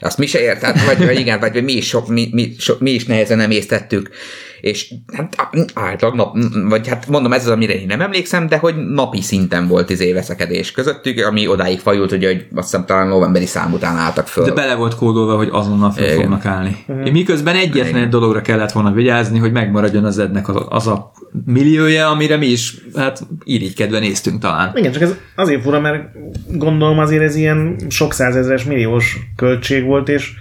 [SPEAKER 4] azt mi se értett, vagy, vagy igen, vagy mi is, sok, mi, mi, so, mi is nehezen nem észtettük. És hát általában nap, vagy hát mondom, ez az, amire én nem emlékszem, de hogy napi szinten volt izé veszekedés közöttük, ami odáig fajult, ugye, hogy azt hiszem talán novemberi szám után álltak föl.
[SPEAKER 3] De bele volt kódolva, hogy azonnal fel
[SPEAKER 4] Igen.
[SPEAKER 3] fognak állni. Miközben egyetlen egy dologra kellett volna vigyázni, hogy megmaradjon az ednek az, az a milliója, amire mi is hát irigykedve néztünk talán.
[SPEAKER 2] Igen, csak ez azért fura, mert gondolom azért ez ilyen sok százezeres milliós költség volt, és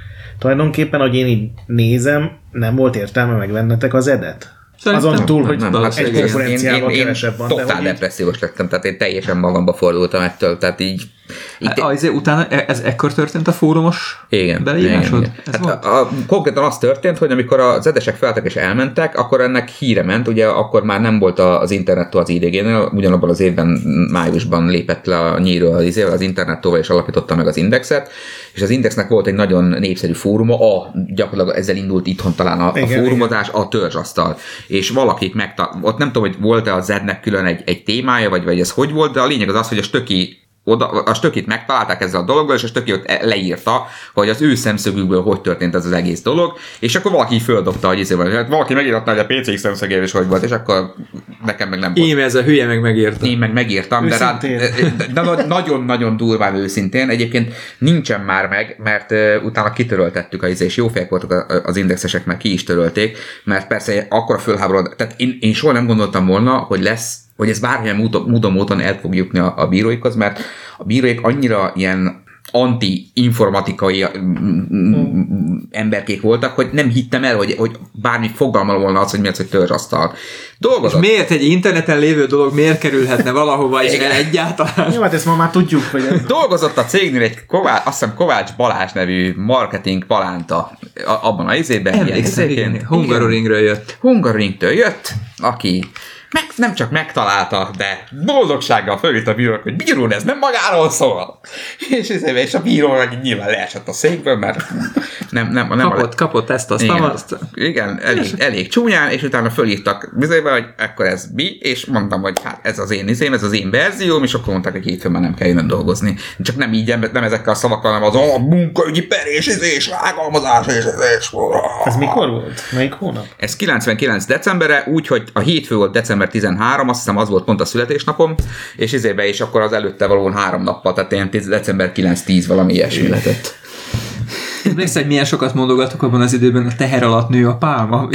[SPEAKER 2] tulajdonképpen, hogy én így nézem, nem volt értelme megvennetek az edet.
[SPEAKER 3] Szerintem
[SPEAKER 2] Azon túl, hogy
[SPEAKER 4] nem,
[SPEAKER 3] hát
[SPEAKER 2] egy
[SPEAKER 3] igen.
[SPEAKER 2] konferenciával kevesebb van. de
[SPEAKER 4] totál
[SPEAKER 2] hogy így-
[SPEAKER 4] depressziós lettem, tehát én teljesen magamba fordultam ettől, tehát így... így
[SPEAKER 3] Hát, azért utána, e- ez ekkor történt a fórumos
[SPEAKER 4] igen,
[SPEAKER 3] beleírásod?
[SPEAKER 4] igen, igen.
[SPEAKER 3] Ez
[SPEAKER 4] Hát a, a, konkrétan az történt, hogy amikor az edesek feltek és elmentek, akkor ennek híre ment, ugye akkor már nem volt a- az internettől az IDG-nél, ugyanabban az évben májusban lépett le a nyíről az, izével, az internettóval és alapította meg az Indexet, és az Indexnek volt egy nagyon népszerű fóruma, a, gyakorlatilag ezzel indult itthon talán a, a
[SPEAKER 2] Igen,
[SPEAKER 4] fórumozás, a törzsasztal, és valakik megta- ott nem tudom, hogy volt-e a Zednek külön egy, egy témája, vagy, vagy ez hogy volt, de a lényeg az az, hogy a stöki oda, a stökit megtalálták ezzel a dologgal, és a stöki ott leírta, hogy az ő szemszögükből hogy történt ez az egész dolog, és akkor valaki földobta, hogy izé, van, hát valaki megírta, hogy a PCX szemszögével is hogy volt, és akkor nekem meg nem volt.
[SPEAKER 3] Íme ez a hülye meg megérte.
[SPEAKER 4] Én meg megírtam, de, rá,
[SPEAKER 2] Őszintén.
[SPEAKER 4] de, de na- nagyon-nagyon durván őszintén. Egyébként nincsen már meg, mert uh, utána kitöröltettük a izé, és jó fejek voltak a- az indexesek, mert ki is törölték, mert persze akkor fölháborod, tehát én, én soha nem gondoltam volna, hogy lesz hogy ez bármilyen módon, módon, módon el fog jutni a, a bíróikhoz, mert a bíróik annyira ilyen anti-informatikai mm, emberkék voltak, hogy nem hittem el, hogy, hogy bármi fogalmal volna az, hogy mi az, hogy törzsasztal.
[SPEAKER 3] És
[SPEAKER 4] Dolgozott.
[SPEAKER 3] miért egy interneten lévő dolog miért kerülhetne valahova is el egyáltalán?
[SPEAKER 2] Jó, hát ezt ma már tudjuk, hogy ez...
[SPEAKER 4] Dolgozott a cégnél egy Kovács, azt hiszem Kovács Balázs nevű marketing palánta abban a izében.
[SPEAKER 3] Emlékszem, Hungaroringről jött.
[SPEAKER 4] Hungaroringtől jött, aki meg, nem csak megtalálta, de boldogsággal fölült a bírónak, hogy bíró, ez nem magáról szól. És, és, a bíró nyilván leesett a székből, mert nem, nem, nem
[SPEAKER 3] Kapott, kapott ezt, azt,
[SPEAKER 4] igen,
[SPEAKER 3] azt.
[SPEAKER 4] igen elég, elég csúnyán, és utána fölírtak bizonyba, hogy akkor ez mi, és mondtam, hogy hát ez az én izém, ez az én verzióm, és akkor mondták, hogy hétfőn már nem kell jönnöm dolgozni. Csak nem így, nem ezekkel a szavakkal, hanem az a munkaügyi per és és rágalmazás és és
[SPEAKER 2] Ez mikor volt? Melyik hónap?
[SPEAKER 4] ez 99 decemberre, úgyhogy a hétfő volt december 13, azt hiszem az volt pont a születésnapom, és izébe is akkor az előtte valóan három nappal, tehát ilyen 10 december 9-10 valami ilyesmi lehetett.
[SPEAKER 3] Emlékszel, hogy milyen sokat mondogatok abban az időben, a teher alatt nő a pálma?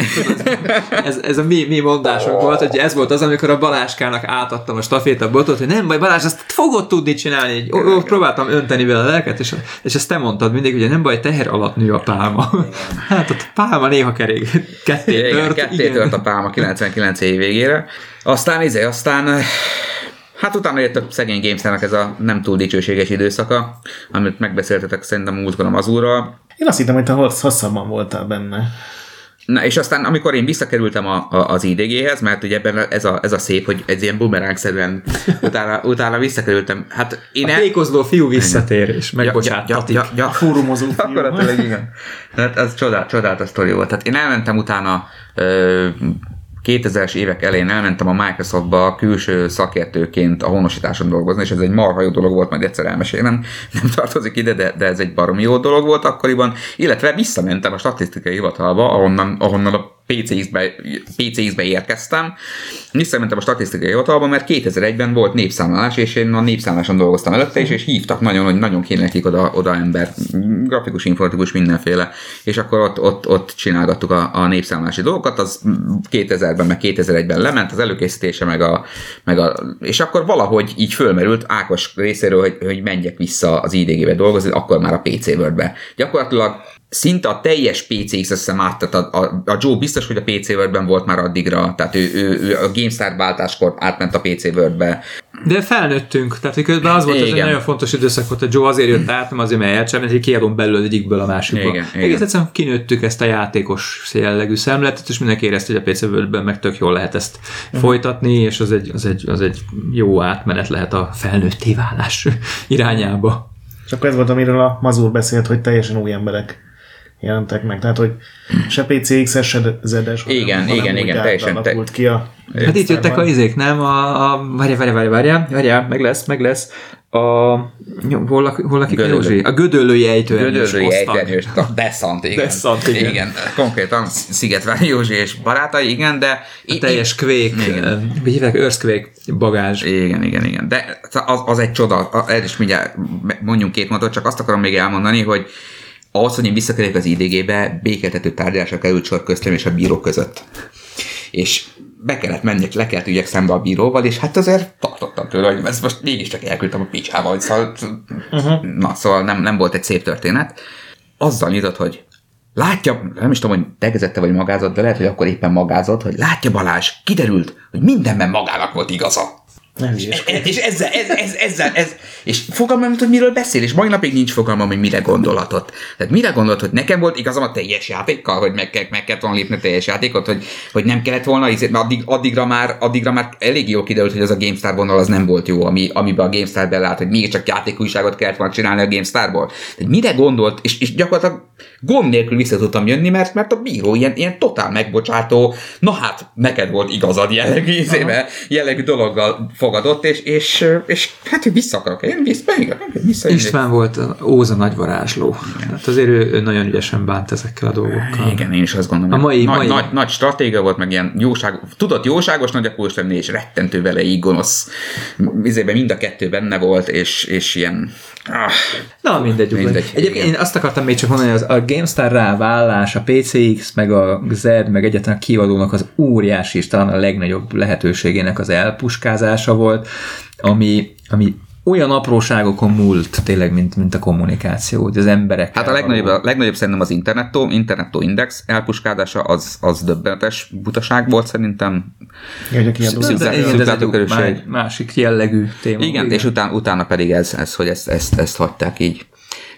[SPEAKER 3] ez, ez a mi, mi mondásunk volt, hogy ez volt az, amikor a Baláskának átadtam a staféta botot, hogy nem baj, Balázs, ezt fogod tudni csinálni. Így, ó, ó, próbáltam önteni vele a lelket, és, és ezt te mondtad mindig, hogy nem baj, teher alatt nő a pálma. hát a pálma néha kerék. Ketté
[SPEAKER 4] Igen,
[SPEAKER 3] tört.
[SPEAKER 4] ketté
[SPEAKER 3] igen.
[SPEAKER 4] tört a pálma 99 év végére. Aztán izé, aztán Hát utána jött a szegény Gamestar-nak ez a nem túl dicsőséges időszaka, amit megbeszéltetek szerintem múltkor az úrral.
[SPEAKER 2] Én azt hittem, hogy te hossz- hosszabban voltál benne.
[SPEAKER 4] Na, és aztán, amikor én visszakerültem a, a, az IDG-hez, mert ugye ebben ez a, ez a szép, hogy ez ilyen bumerangszerűen [laughs] utána, utána visszakerültem. Hát én
[SPEAKER 3] A tékozló fiú visszatér, és megbocsáttatik.
[SPEAKER 4] Ja, ja, ja, ja,
[SPEAKER 2] Fórumozó [laughs] fiú.
[SPEAKER 4] Gyakorlatilag igen. Hát ez csodál, csodálatos sztori volt. Tehát én elmentem utána ö, 2000-es évek elején elmentem a Microsoftba külső szakértőként a honosításon dolgozni, és ez egy marha jó dolog volt, majd egyszer elmesélem, [laughs] nem tartozik ide, de, de ez egy baromi jó dolog volt akkoriban, illetve visszamentem a statisztikai hivatalba, ahonnan, ahonnan a PCX-be, PCX-be érkeztem. Visszamentem a statisztikai hivatalba, mert 2001-ben volt népszámlálás, és én a népszámláson dolgoztam előtte is, és hívtak nagyon, hogy nagyon kéne nekik oda, oda ember, grafikus, informatikus, mindenféle, és akkor ott, ott, ott csinálgattuk a, a népszámlási dolgokat, az 2000-ben, meg 2001-ben lement az előkészítése, meg a, meg a, és akkor valahogy így fölmerült Ákos részéről, hogy, hogy menjek vissza az IDG-be dolgozni, akkor már a PC Word-be. Gyakorlatilag szinte a teljes PCX azt hiszem áttat, a, a, a Joe biztos, hogy a PC Word-ben volt már addigra, tehát ő, ő, ő a GameStar váltáskor átment a PC Word-be.
[SPEAKER 3] De felnőttünk, tehát közben az volt, hogy ez egy
[SPEAKER 4] Igen.
[SPEAKER 3] nagyon fontos időszak volt, hogy Joe azért jött át, nem azért, mert elcsábít, hogy kiadom belőle egyikből a másikba.
[SPEAKER 4] Igen, igen.
[SPEAKER 3] Egész egyszerűen kinőttük ezt a játékos jellegű szemletet, és mindenki érezte, hogy a PC World-ben meg tök jól lehet ezt
[SPEAKER 4] Mhm.
[SPEAKER 3] folytatni, és az egy, az, egy, az egy jó átmenet lehet a felnőtté válás [laughs] irányába.
[SPEAKER 2] És akkor ez volt, amiről a Mazur beszélt, hogy teljesen új emberek jelentek meg. Tehát, hogy se PCX-es, se ZS.
[SPEAKER 4] Igen,
[SPEAKER 2] hanem
[SPEAKER 4] igen, igen, teljesen,
[SPEAKER 2] átalakult ki a
[SPEAKER 3] Hát itt jöttek a izék, nem? A, a várjál, várjál, várjál, várjál, várjál, meg lesz, meg lesz. A, hol, lak, hol lakik a
[SPEAKER 4] Gödöllő.
[SPEAKER 3] Józsi? A gödöllői ejtőernyős
[SPEAKER 4] Gödöllői ejtőernyős, a Deszant, igen.
[SPEAKER 3] Deszant, igen.
[SPEAKER 4] igen. konkrétan Szigetvári Józsi és barátai, igen, de...
[SPEAKER 3] A teljes kvék,
[SPEAKER 4] Igen.
[SPEAKER 3] hogy hívják, őrszkvék bagázs.
[SPEAKER 4] Igen, igen, igen. De az, az egy csoda, erre is mindjárt mondjunk két mondatot, csak azt akarom még elmondani, hogy ahhoz, hogy én visszakerüljek az IDG-be, békeltető tárgyalásra került sor köztem és a bíró között. És be kellett menjek, le kellett ügyek szembe a bíróval, és hát azért tartottam tőle, hogy ezt most mégiscsak elküldtem a picsába, szóval, uh-huh. na, szóval nem, nem volt egy szép történet. Azzal nyitott, hogy látja, nem is tudom, hogy tegezette vagy magázott, de lehet, hogy akkor éppen magázott, hogy látja Balázs, kiderült, hogy mindenben magának volt igaza.
[SPEAKER 2] Nem is.
[SPEAKER 4] E- És ezzel, ez, ez, ezzel, ez, és fogalmam, nem hogy miről beszél, és mai napig nincs fogalmam, hogy mire gondolatot. Tehát mire gondolt, hogy nekem volt igazam a teljes játékkal, hogy meg, kell, meg kellett volna lépni a teljes játékot, hogy, hogy nem kellett volna, mert addig, addigra, már, addigra már elég jól kiderült, hogy az a GameStar vonal az nem volt jó, ami, amiben a GameStar belát, hogy mégiscsak játékújságot kellett volna csinálni a GameStarból. Tehát mire gondolt, és, és gyakorlatilag gond nélkül vissza tudtam jönni, mert, mert a bíró ilyen, ilyen totál megbocsátó, na hát, neked volt igazad jellegű, jellegű dologgal fogadott, és, és, és hát hogy vissza akarok én, vissza, vissza
[SPEAKER 3] István volt a Óza nagyvarázsló. Hát azért ő, ő nagyon ügyesen bánt ezekkel a dolgokkal.
[SPEAKER 4] Igen, én is azt gondolom.
[SPEAKER 3] A mai-
[SPEAKER 4] nagy,
[SPEAKER 3] mai-
[SPEAKER 4] Nagy, nagy stratégia volt, meg ilyen jóság, tudott jóságos nagy akulus lenni, és rettentő vele így gonosz. Izében mind a kettő benne volt, és, és ilyen... Ah,
[SPEAKER 3] Na, mindegy.
[SPEAKER 4] Mindegy,
[SPEAKER 3] Egyébként
[SPEAKER 4] igen.
[SPEAKER 3] én azt akartam még csak mondani, hogy az, a GameStar rávállás, a PCX, meg a Z, meg egyáltalán a kiadónak az óriási és talán a legnagyobb lehetőségének az elpuskázása volt, ami, ami olyan apróságokon múlt tényleg, mint, mint a kommunikáció, hogy az emberek.
[SPEAKER 4] Hát a legnagyobb, a legnagyobb szerintem az Internettó, Internettó Index elpuskádása az, az döbbenetes butaság volt szerintem.
[SPEAKER 3] Igen, ez egy másik jellegű téma.
[SPEAKER 4] Igen, és utána, utána pedig ez, ez hogy ezt, ezt, ezt hagyták így.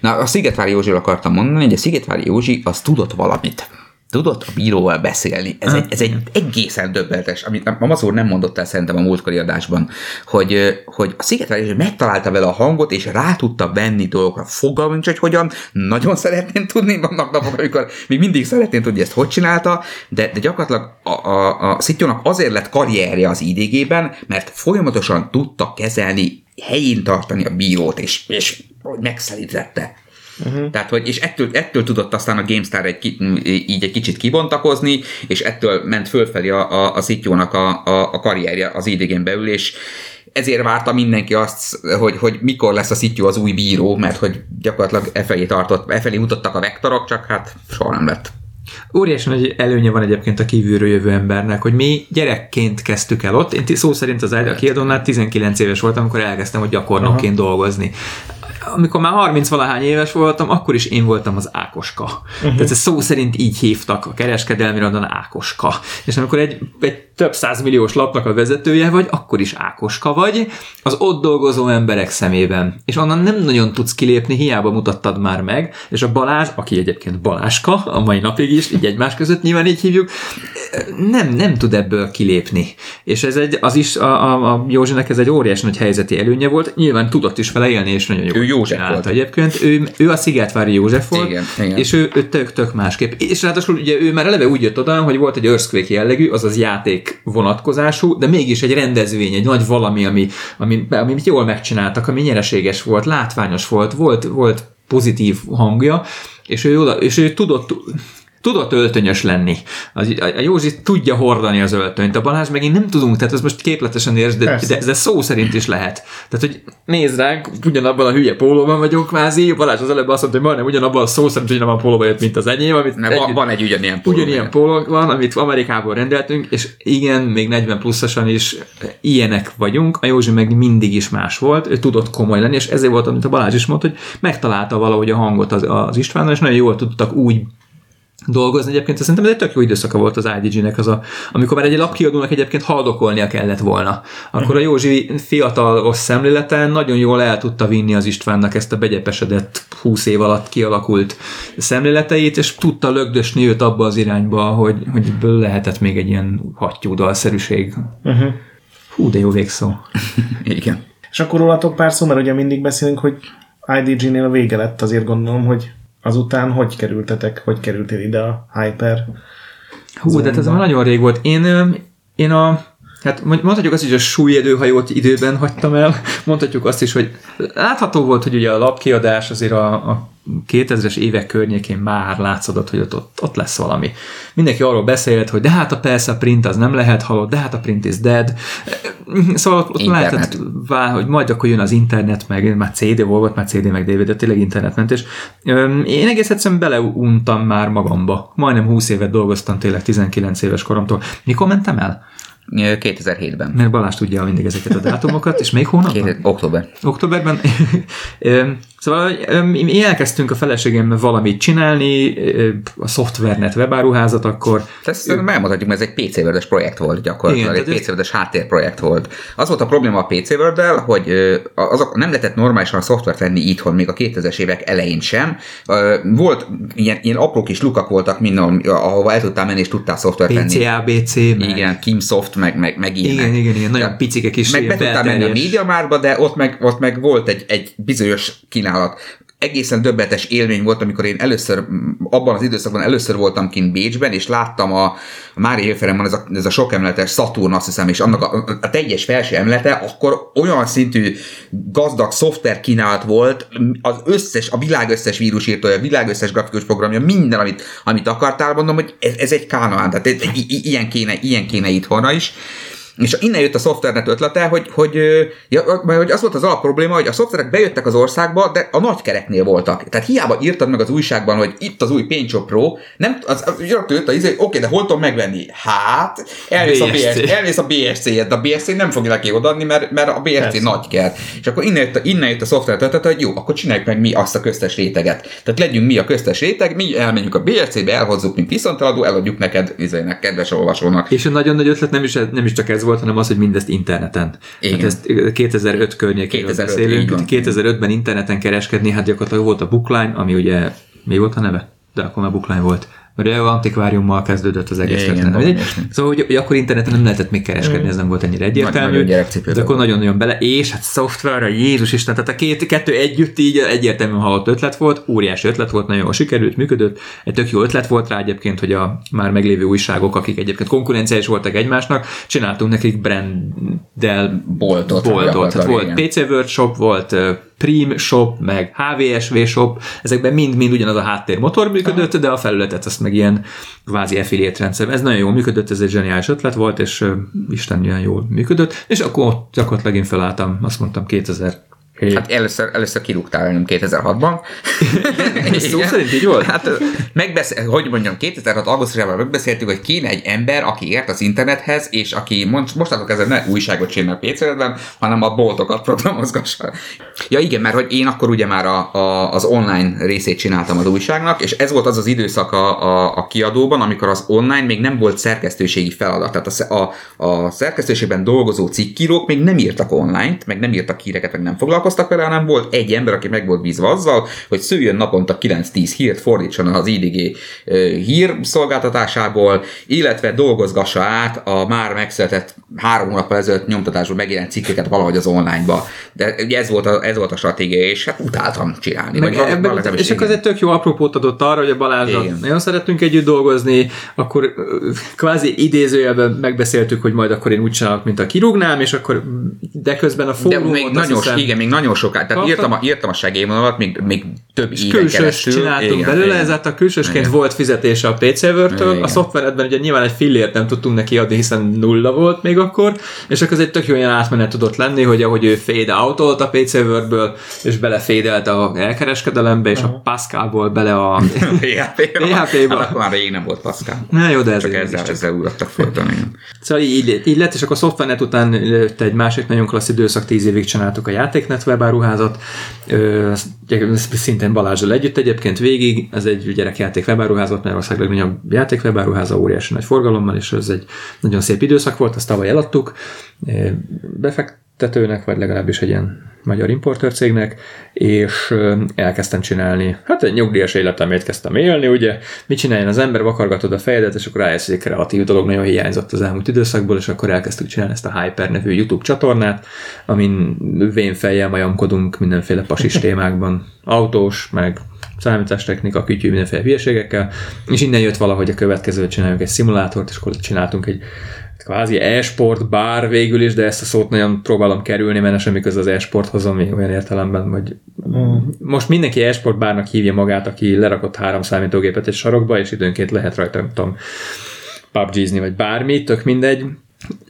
[SPEAKER 4] Na, a Szigetvári Józsiról akartam mondani, hogy a Szigetvári Józsi az tudott valamit. Tudott a bíróval beszélni. Ez egy, ez egy egészen döbbenetes, amit a Mazur nem mondott el szerintem a múltkori adásban, hogy, hogy a Józsi megtalálta vele a hangot, és rá tudta venni dolgokra. Fogalmam nincs, hogy hogyan. Nagyon szeretném tudni, vannak napok, amikor még mindig szeretném tudni, ezt hogy csinálta, de, de gyakorlatilag a, a, a Szitjónak azért lett karrierje az IDG-ben, mert folyamatosan tudta kezelni, helyén tartani a bírót, és, és hogy megszelítette. Uh-huh. Tehát, hogy, és ettől, ettől tudott aztán a GameStar egy, így egy kicsit kibontakozni, és ettől ment fölfelé a, a, a Szitjónak a, a, a karrierje az idegen belül, és, ezért várta mindenki azt, hogy, hogy mikor lesz a Szittyú az új bíró, mert hogy gyakorlatilag e felé tartott, e felé mutattak a vektorok, csak hát soha nem lett.
[SPEAKER 3] Óriási nagy előnye van egyébként a kívülről jövő embernek, hogy mi gyerekként kezdtük el ott. Én szó szerint az a kiadónál 19 éves voltam, amikor elkezdtem, hogy gyakornokként dolgozni. Amikor már 30 valahány éves voltam, akkor is én voltam az Ákoska. Uh-huh. Tehát ezt szó szerint így hívtak a kereskedelmi radon Ákoska. És amikor egy, egy több százmilliós lapnak a vezetője vagy, akkor is Ákoska vagy, az ott dolgozó emberek szemében. És onnan nem nagyon tudsz kilépni, hiába mutattad már meg, és a Balázs, aki egyébként Baláska, a mai napig is, így egymás között nyilván így hívjuk, nem, nem tud ebből kilépni. És ez egy, az is, a, a, a Józsinek ez egy óriási nagy helyzeti előnye volt, nyilván tudott is vele élni, és nagyon jó.
[SPEAKER 4] Ő József volt.
[SPEAKER 3] Egyébként ő, ő a Szigetvári József volt,
[SPEAKER 4] Igen, igen.
[SPEAKER 3] és ő, ő tök, tök másképp. És ráadásul ugye ő már eleve úgy jött oda, hogy volt egy Earthquake jellegű, azaz játék vonatkozású, de mégis egy rendezvény, egy nagy valami, ami, ami, amit jól megcsináltak, ami nyereséges volt, látványos volt, volt, volt pozitív hangja, és ő, oda, és ő tudott tudott öltönyös lenni. Az, a, a Józsi tudja hordani az öltönyt, a Balázs megint nem tudunk, tehát ez most képletesen érz, de, de, de, szó szerint is lehet. Tehát, hogy nézd ránk, ugyanabban a hülye pólóban vagyunk kvázi, Balázs az előbb azt mondta, hogy majdnem ugyanabban a szó szerint ugyanabban a pólóban jött, mint az enyém, amit
[SPEAKER 4] Mert van, van egy ugyanilyen póló.
[SPEAKER 3] Ugyanilyen pólónk van, amit Amerikából rendeltünk, és igen, még 40 pluszosan is ilyenek vagyunk. A Józsi meg mindig is más volt, ő tudott komoly lenni, és ezért volt, amit a Balázs is mondta, hogy megtalálta valahogy a hangot az, az Istvánnal, és nagyon jól tudtak úgy dolgozni. Egyébként szerintem ez egy tök jó időszaka volt az IDG-nek, az a, amikor már egy lapkiadónak egyébként haldokolnia kellett volna. Akkor a Józsi fiatalos szemlélete nagyon jól el tudta vinni az Istvánnak ezt a begyepesedett 20 év alatt kialakult szemléleteit, és tudta lögdösni őt abba az irányba, hogy, hogy ebből lehetett még egy ilyen hattyú dalszerűség.
[SPEAKER 2] Uh-huh.
[SPEAKER 3] Hú, de jó végszó. [laughs]
[SPEAKER 4] Igen.
[SPEAKER 2] És akkor rólatok pár szó, mert ugye mindig beszélünk, hogy IDG-nél a vége lett, azért gondolom, hogy azután hogy kerültetek, hogy kerültél ide a Hyper?
[SPEAKER 3] Hú, de hát ez már nagyon rég volt. Én, én a Hát mond- mondhatjuk azt is, hogy a súlyedőhajót időben hagytam el. Mondhatjuk azt is, hogy látható volt, hogy ugye a lapkiadás azért a, a 2000-es évek környékén már látszódott, hogy ott, ott, ott lesz valami. Mindenki arról beszélt, hogy de hát a persze a print az nem lehet halott, de hát a print is dead. Szóval ott
[SPEAKER 4] Internet.
[SPEAKER 3] lehetett hogy majd akkor jön az internet, meg már CD volt, már CD meg DVD, de tényleg internetmentés. Én egész egyszerűen beleuntam már magamba. Majdnem 20 évet dolgoztam tényleg 19 éves koromtól. Mikor mentem el?
[SPEAKER 4] 2007-ben.
[SPEAKER 3] Mert Balázs tudja mindig ezeket a dátumokat, és még hónapban?
[SPEAKER 4] Két, október.
[SPEAKER 3] Októberben. [laughs] Szóval mi elkezdtünk a feleségemmel valamit csinálni, a Softwarenet webáruházat akkor.
[SPEAKER 4] Ezt elmondhatjuk, mert ez egy PC Word-es projekt volt gyakorlatilag,
[SPEAKER 3] Igen,
[SPEAKER 4] egy PC Word-es háttérprojekt volt. Az volt a probléma a PC word hogy azok nem lehetett normálisan a szoftvert venni itthon, még a 2000-es évek elején sem. Volt ilyen, ilyen apró kis lukak voltak minden, ahova el tudtál menni és tudtál szoftvert venni.
[SPEAKER 3] PCABC, meg...
[SPEAKER 4] Igen, Kimsoft, meg, meg, meg ilyenek.
[SPEAKER 3] Igen, igen, igen, nagyon picike kis
[SPEAKER 4] Meg be tudtál menni a médiamárba, de ott meg, ott meg volt egy, egy bizonyos kínálat. Egészen döbbenetes élmény volt, amikor én először, abban az időszakban először voltam kint Bécsben, és láttam a, a Mári Hilferen van ez a, ez a sok emeletes Saturn, azt hiszem, és annak a, a teljes felső emelete, akkor olyan szintű gazdag szoftver kínálat volt, az összes, a világ összes vírusírtója, a világ összes grafikus programja, minden, amit, amit akartál, mondom, hogy ez, ez egy kánaán, tehát ez, i- i- ilyen kéne, ilyen kéne itthonra is. És innen jött a szoftvernet ötlete, hogy, hogy, ja, hogy az volt az alap probléma, hogy a szoftverek bejöttek az országba, de a nagy kereknél voltak. Tehát hiába írtad meg az újságban, hogy itt az új Paintshop Pro, nem, az, az jött jött a izé, hogy oké, de hol tudom megvenni? Hát, elmész a,
[SPEAKER 3] BSC.
[SPEAKER 4] Elmész a BSC-et, de a BSC nem fogja neki odaadni, mert, mert a BSC
[SPEAKER 2] Persze.
[SPEAKER 4] nagy kell. És akkor innen jött, a, innen jött a szoftver ötlete, hogy jó, akkor csináljuk meg mi azt a köztes réteget. Tehát legyünk mi a köztes réteg, mi elmenjünk a BSC-be, elhozzuk, mint viszonteladó, eladjuk neked, izének, kedves olvasónak.
[SPEAKER 3] És a nagyon nagy ötlet nem is, nem is csak ez volt, hanem az, hogy mindezt interneten.
[SPEAKER 4] Igen.
[SPEAKER 3] Hát ezt 2005 környékéről
[SPEAKER 4] 2005, így
[SPEAKER 3] beszélünk.
[SPEAKER 4] van.
[SPEAKER 3] 2005-ben interneten kereskedni, hát gyakorlatilag volt a Bookline, ami ugye, mi volt a neve? De akkor már Bookline volt. Ő antikváriummal kezdődött az egész történet. Szóval, hogy, hogy akkor interneten nem lehetett még kereskedni, ez nem volt ennyire egyértelmű.
[SPEAKER 4] nagyon gyerekcipőben
[SPEAKER 3] de akkor nagyon-nagyon bele, és hát szoftverre, Jézus Isten, tehát a két, kettő együtt így egyértelműen halott ötlet volt, óriási ötlet volt, nagyon jól sikerült, működött, egy tök jó ötlet volt rá egyébként, hogy a már meglévő újságok, akik egyébként konkurenciális voltak egymásnak, csináltunk nekik branddel
[SPEAKER 4] Boltot,
[SPEAKER 3] boltot. Tehát volt
[SPEAKER 4] igen.
[SPEAKER 3] PC Workshop, volt Prim Shop, meg HVSV Shop, ezekben mind-mind ugyanaz a háttérmotor működött, de a felületet azt meg ilyen kvázi affiliate rendszer. Ez nagyon jól működött, ez egy zseniális ötlet volt, és uh, Isten jól működött, és akkor ott gyakorlatilag én felálltam, azt mondtam 2000
[SPEAKER 4] Hát először, először kirúgtál velünk 2006-ban. [laughs]
[SPEAKER 3] Ez szó szerint így volt?
[SPEAKER 4] Hát megbeszél, hogy mondjam, 2006 augusztusában megbeszéltük, hogy kéne egy ember, aki ért az internethez, és aki most, mostantól kezdve ne újságot csinál pc hanem a boltokat programozgassa. Ja igen, mert hogy én akkor ugye már a, a, az online részét csináltam az újságnak, és ez volt az az időszak a, a, a kiadóban, amikor az online még nem volt szerkesztőségi feladat. Tehát a, a, a szerkesztőségben dolgozó cikkírók még nem írtak online-t, meg nem írtak híreket, meg nem foglalkoztak foglalkoztak vele, hanem volt egy ember, aki meg volt bízva azzal, hogy szüljön naponta 9-10 hírt, fordítson az IDG hír szolgáltatásából, illetve dolgozgassa át a már megszületett három hónappal ezelőtt nyomtatásban megjelent cikkeket valahogy az onlineba. De ugye ez volt a, ez volt a stratégia, és hát utáltam csinálni.
[SPEAKER 3] Meg
[SPEAKER 4] vagy
[SPEAKER 3] ebben,
[SPEAKER 4] valahogy
[SPEAKER 3] és akkor ez egy tök jó apropót adott arra, hogy a Balázsra nagyon szerettünk együtt dolgozni, akkor kvázi idézőjelben megbeszéltük, hogy majd akkor én úgy csinálok, mint a kirúgnám, és akkor de közben a
[SPEAKER 4] de
[SPEAKER 3] fórumot
[SPEAKER 4] még
[SPEAKER 3] azt
[SPEAKER 4] nagyon,
[SPEAKER 3] hiszem,
[SPEAKER 4] igen, még nagyon sokáig. Tehát
[SPEAKER 3] Kaptad?
[SPEAKER 4] írtam a, írtam a segélyvonalat, még, még több
[SPEAKER 3] és
[SPEAKER 4] éven keresztül.
[SPEAKER 3] csináltunk
[SPEAKER 4] Igen,
[SPEAKER 3] belőle,
[SPEAKER 4] igen.
[SPEAKER 3] ezáltal külsősként
[SPEAKER 4] Igen.
[SPEAKER 3] volt fizetése a PC Word-től, a szoftveredben ugye nyilván egy fillért nem tudtunk neki adni, hiszen nulla volt még akkor, és akkor ez egy tök jó ilyen átmenet tudott lenni, hogy ahogy ő fade out a PC Word-ből, és belefédelt a elkereskedelembe, és a Pascalból bele a... [laughs]
[SPEAKER 4] PHP-ba. [laughs] Hát akkor már rég nem volt Pascal.
[SPEAKER 3] Na jó, de ez
[SPEAKER 4] Csak ezzel,
[SPEAKER 3] csak-
[SPEAKER 4] ezzel ugrottak folyton.
[SPEAKER 3] Szóval így, így lett, és akkor a Softwarenet után jött egy másik nagyon klassz időszak, tíz évig csináltuk a játéknet webáruházat, Ö, ezt szintén Balázsral együtt egyébként végig, ez egy gyerekjáték webáruház volt, mert ország legnagyobb játék webáruháza, óriási nagy forgalommal, és ez egy nagyon szép időszak volt, azt tavaly eladtuk. Ö, befektetőnek, vagy legalábbis egy ilyen magyar importőr cégnek, és elkezdtem csinálni, hát egy nyugdíjas életemét kezdtem élni, ugye, mit csináljon az ember, vakargatod a fejedet, és akkor rájössz, hogy egy kreatív dolog nagyon hiányzott az elmúlt időszakból, és akkor elkezdtük csinálni ezt a Hyper nevű YouTube csatornát, amin vén fejjel majamkodunk mindenféle pasis [laughs] témákban, autós, meg számítástechnika, kütyű, mindenféle hülyeségekkel, és innen jött valahogy a következő, csináljuk egy szimulátort, és akkor csináltunk egy kvázi e-sport bár végül is, de ezt a szót nagyon próbálom kerülni, mert semmi köze az e-sporthoz, ami olyan értelemben, hogy most mindenki e-sport bárnak hívja magát, aki lerakott három számítógépet egy sarokba, és időnként lehet rajta, nem tudom, PUBG-zni, vagy bármi, tök mindegy.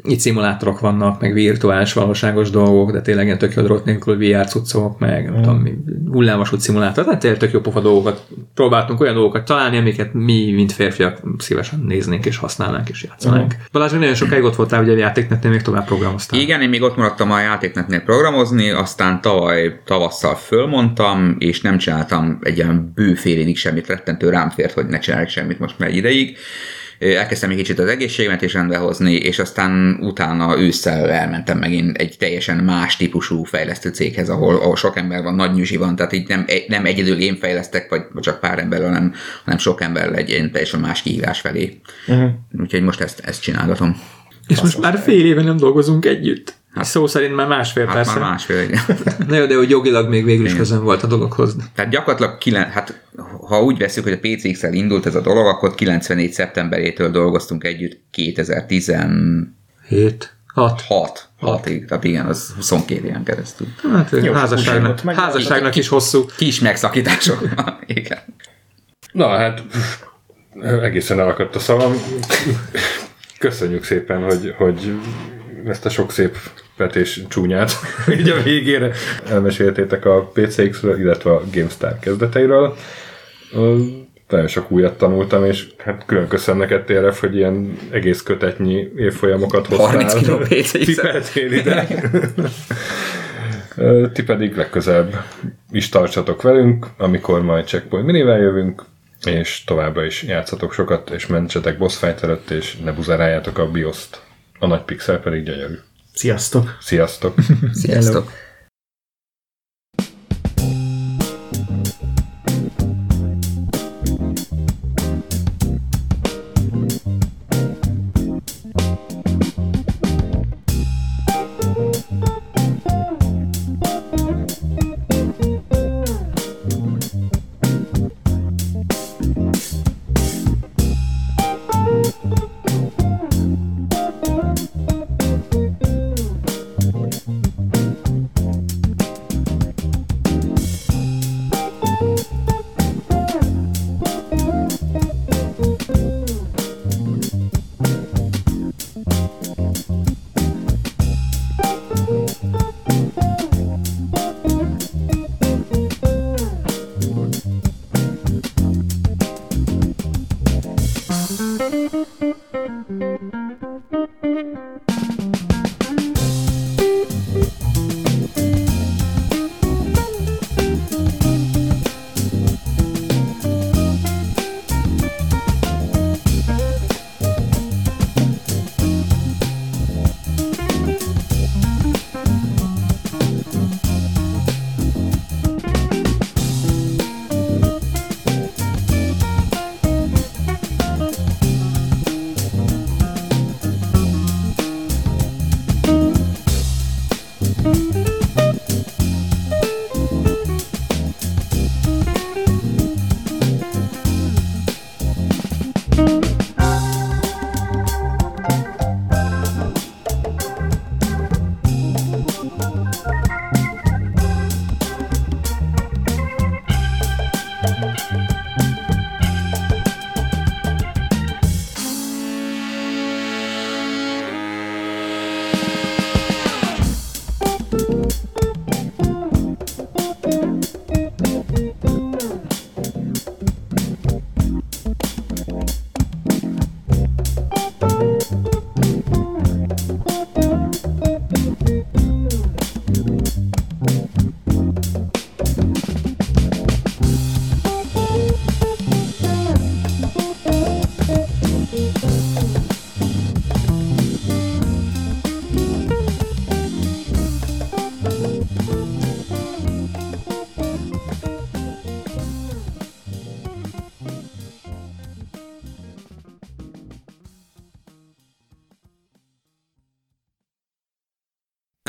[SPEAKER 3] Itt szimulátorok vannak, meg virtuális valóságos dolgok, de tényleg ilyen tök jó drót nélkül VR cuccok, meg nem tudom, hullámvasút szimulátor, tehát tényleg tök jó pofa dolgokat próbáltunk olyan dolgokat találni, amiket mi, mint férfiak szívesen néznénk és használnánk és játszanánk. Uh-huh. Balázs, még nagyon sokáig ott voltál, ugye a játéknetnél még tovább programoztál.
[SPEAKER 4] Igen, én még ott maradtam a játéknetnél programozni, aztán tavaly tavasszal fölmondtam, és nem csináltam egy ilyen bő fél évig semmit, rettentő rám fért, hogy ne csinálják semmit most már egy ideig. Elkezdtem egy kicsit az egészségemet is rendbe hozni, és aztán utána ősszel elmentem megint egy teljesen más típusú fejlesztő céghez, ahol, ahol sok ember van, nagy nyüzsi van, tehát így nem, nem egyedül én fejlesztek, vagy, csak pár emberrel, hanem, hanem sok emberrel egy teljesen más kihívás felé. Uh-huh. Úgyhogy most ezt, ezt csinálgatom.
[SPEAKER 3] És most már fél éve nem dolgozunk együtt. Hát, Szó szerint már másfél
[SPEAKER 4] Hát
[SPEAKER 3] persze.
[SPEAKER 4] már másfél. igen.
[SPEAKER 3] Na jó, de hogy jogilag még végül is közön volt a dologhoz.
[SPEAKER 4] Tehát gyakorlatilag, kilen, hát ha úgy veszük, hogy a PCX-el indult ez a dolog, akkor 94. szeptemberétől dolgoztunk együtt 2016
[SPEAKER 3] Hét, hat.
[SPEAKER 4] 6-ig, tehát igen, az 22 éven keresztül.
[SPEAKER 3] Hát
[SPEAKER 2] Jó,
[SPEAKER 3] házasságnak,
[SPEAKER 2] meg-
[SPEAKER 3] házasságnak is hosszú.
[SPEAKER 4] Kis megszakítások. [laughs] igen.
[SPEAKER 1] Na hát, egészen elakadt a szavam. Köszönjük szépen, hogy, hogy ezt a sok szép és csúnyát [laughs] így a végére elmeséltétek a PCX-ről, illetve a GameStar kezdeteiről. Nagyon sok újat tanultam, és hát külön köszönöm neked, TRF, hogy ilyen egész kötetnyi évfolyamokat hoztál.
[SPEAKER 4] 30 kiló PCX-et. [laughs]
[SPEAKER 1] Ide. Ti pedig legközelebb is tartsatok velünk, amikor majd Checkpoint minivel jövünk, és továbbra is játszatok sokat, és mentsetek boss fight előtt, és ne buzeráljátok a bioszt. A nagy pixel pedig gyönyörű.
[SPEAKER 2] Sziasztok!
[SPEAKER 1] Sziasztok!
[SPEAKER 4] Sziasztok!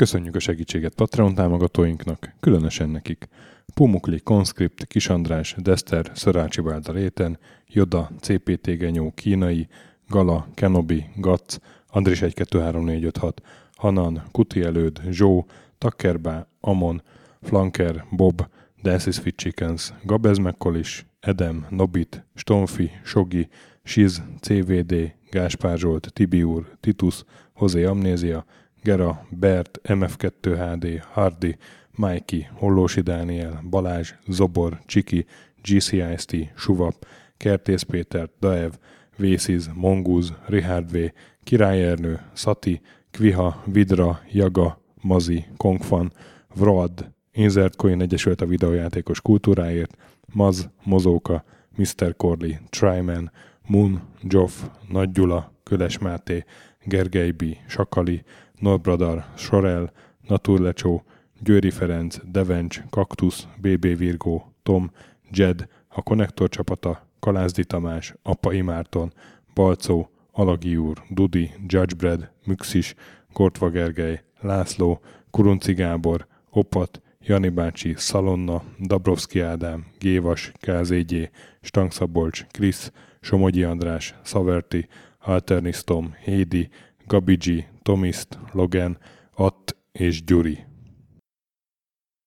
[SPEAKER 5] Köszönjük a segítséget Patreon támogatóinknak, különösen nekik. Pumukli, Conscript, Kis András, Dester, Szörácsi Bálda Réten, Joda, CPT Genyó, Kínai, Gala, Kenobi, Gatz, Andris 123456, Hanan, Kuti Előd, Zsó, Takkerbá, Amon, Flanker, Bob, Dances Fit Chickens, Gabez Mekkolis, Edem, Nobit, Stonfi, Sogi, Siz, CVD, Gáspár Zsolt, Tibiur, Titus, Hozé Amnézia, Gera, Bert, MF2HD, Hardy, Mikey, Hollósi Dániel, Balázs, Zobor, Csiki, GCIST, Suvap, Kertész Péter, Daev, Vésziz, Mongúz, Richard V, Király Ernő, Szati, Kviha, Vidra, Jaga, Mazi, Kongfan, Vroad, Insert Coin Egyesült a videójátékos kultúráért, Maz, Mozóka, Mr. Corley, Tryman, Moon, Joff, Nagy Gyula, Köles Máté, Gergely B., Sakali, Norbradar, Sorel, Naturlecsó, Győri Ferenc, Devencs, Kaktusz, BB Virgó, Tom, Jed, a Konnektor csapata, Kalázdi Tamás, Apai Márton, Balcó, Alagi úr, Dudi, Judgebred, Müxis, Gortva Gergely, László, Kurunci Gábor, Opat, Jani bácsi, Szalonna, Dabrowski Ádám, Gévas, KZG, Stangszabolcs, Krisz, Somogyi András, Szaverti, Alternisztom, Hédi, Gabigi, Tomiszt, Logan, Att és Gyuri.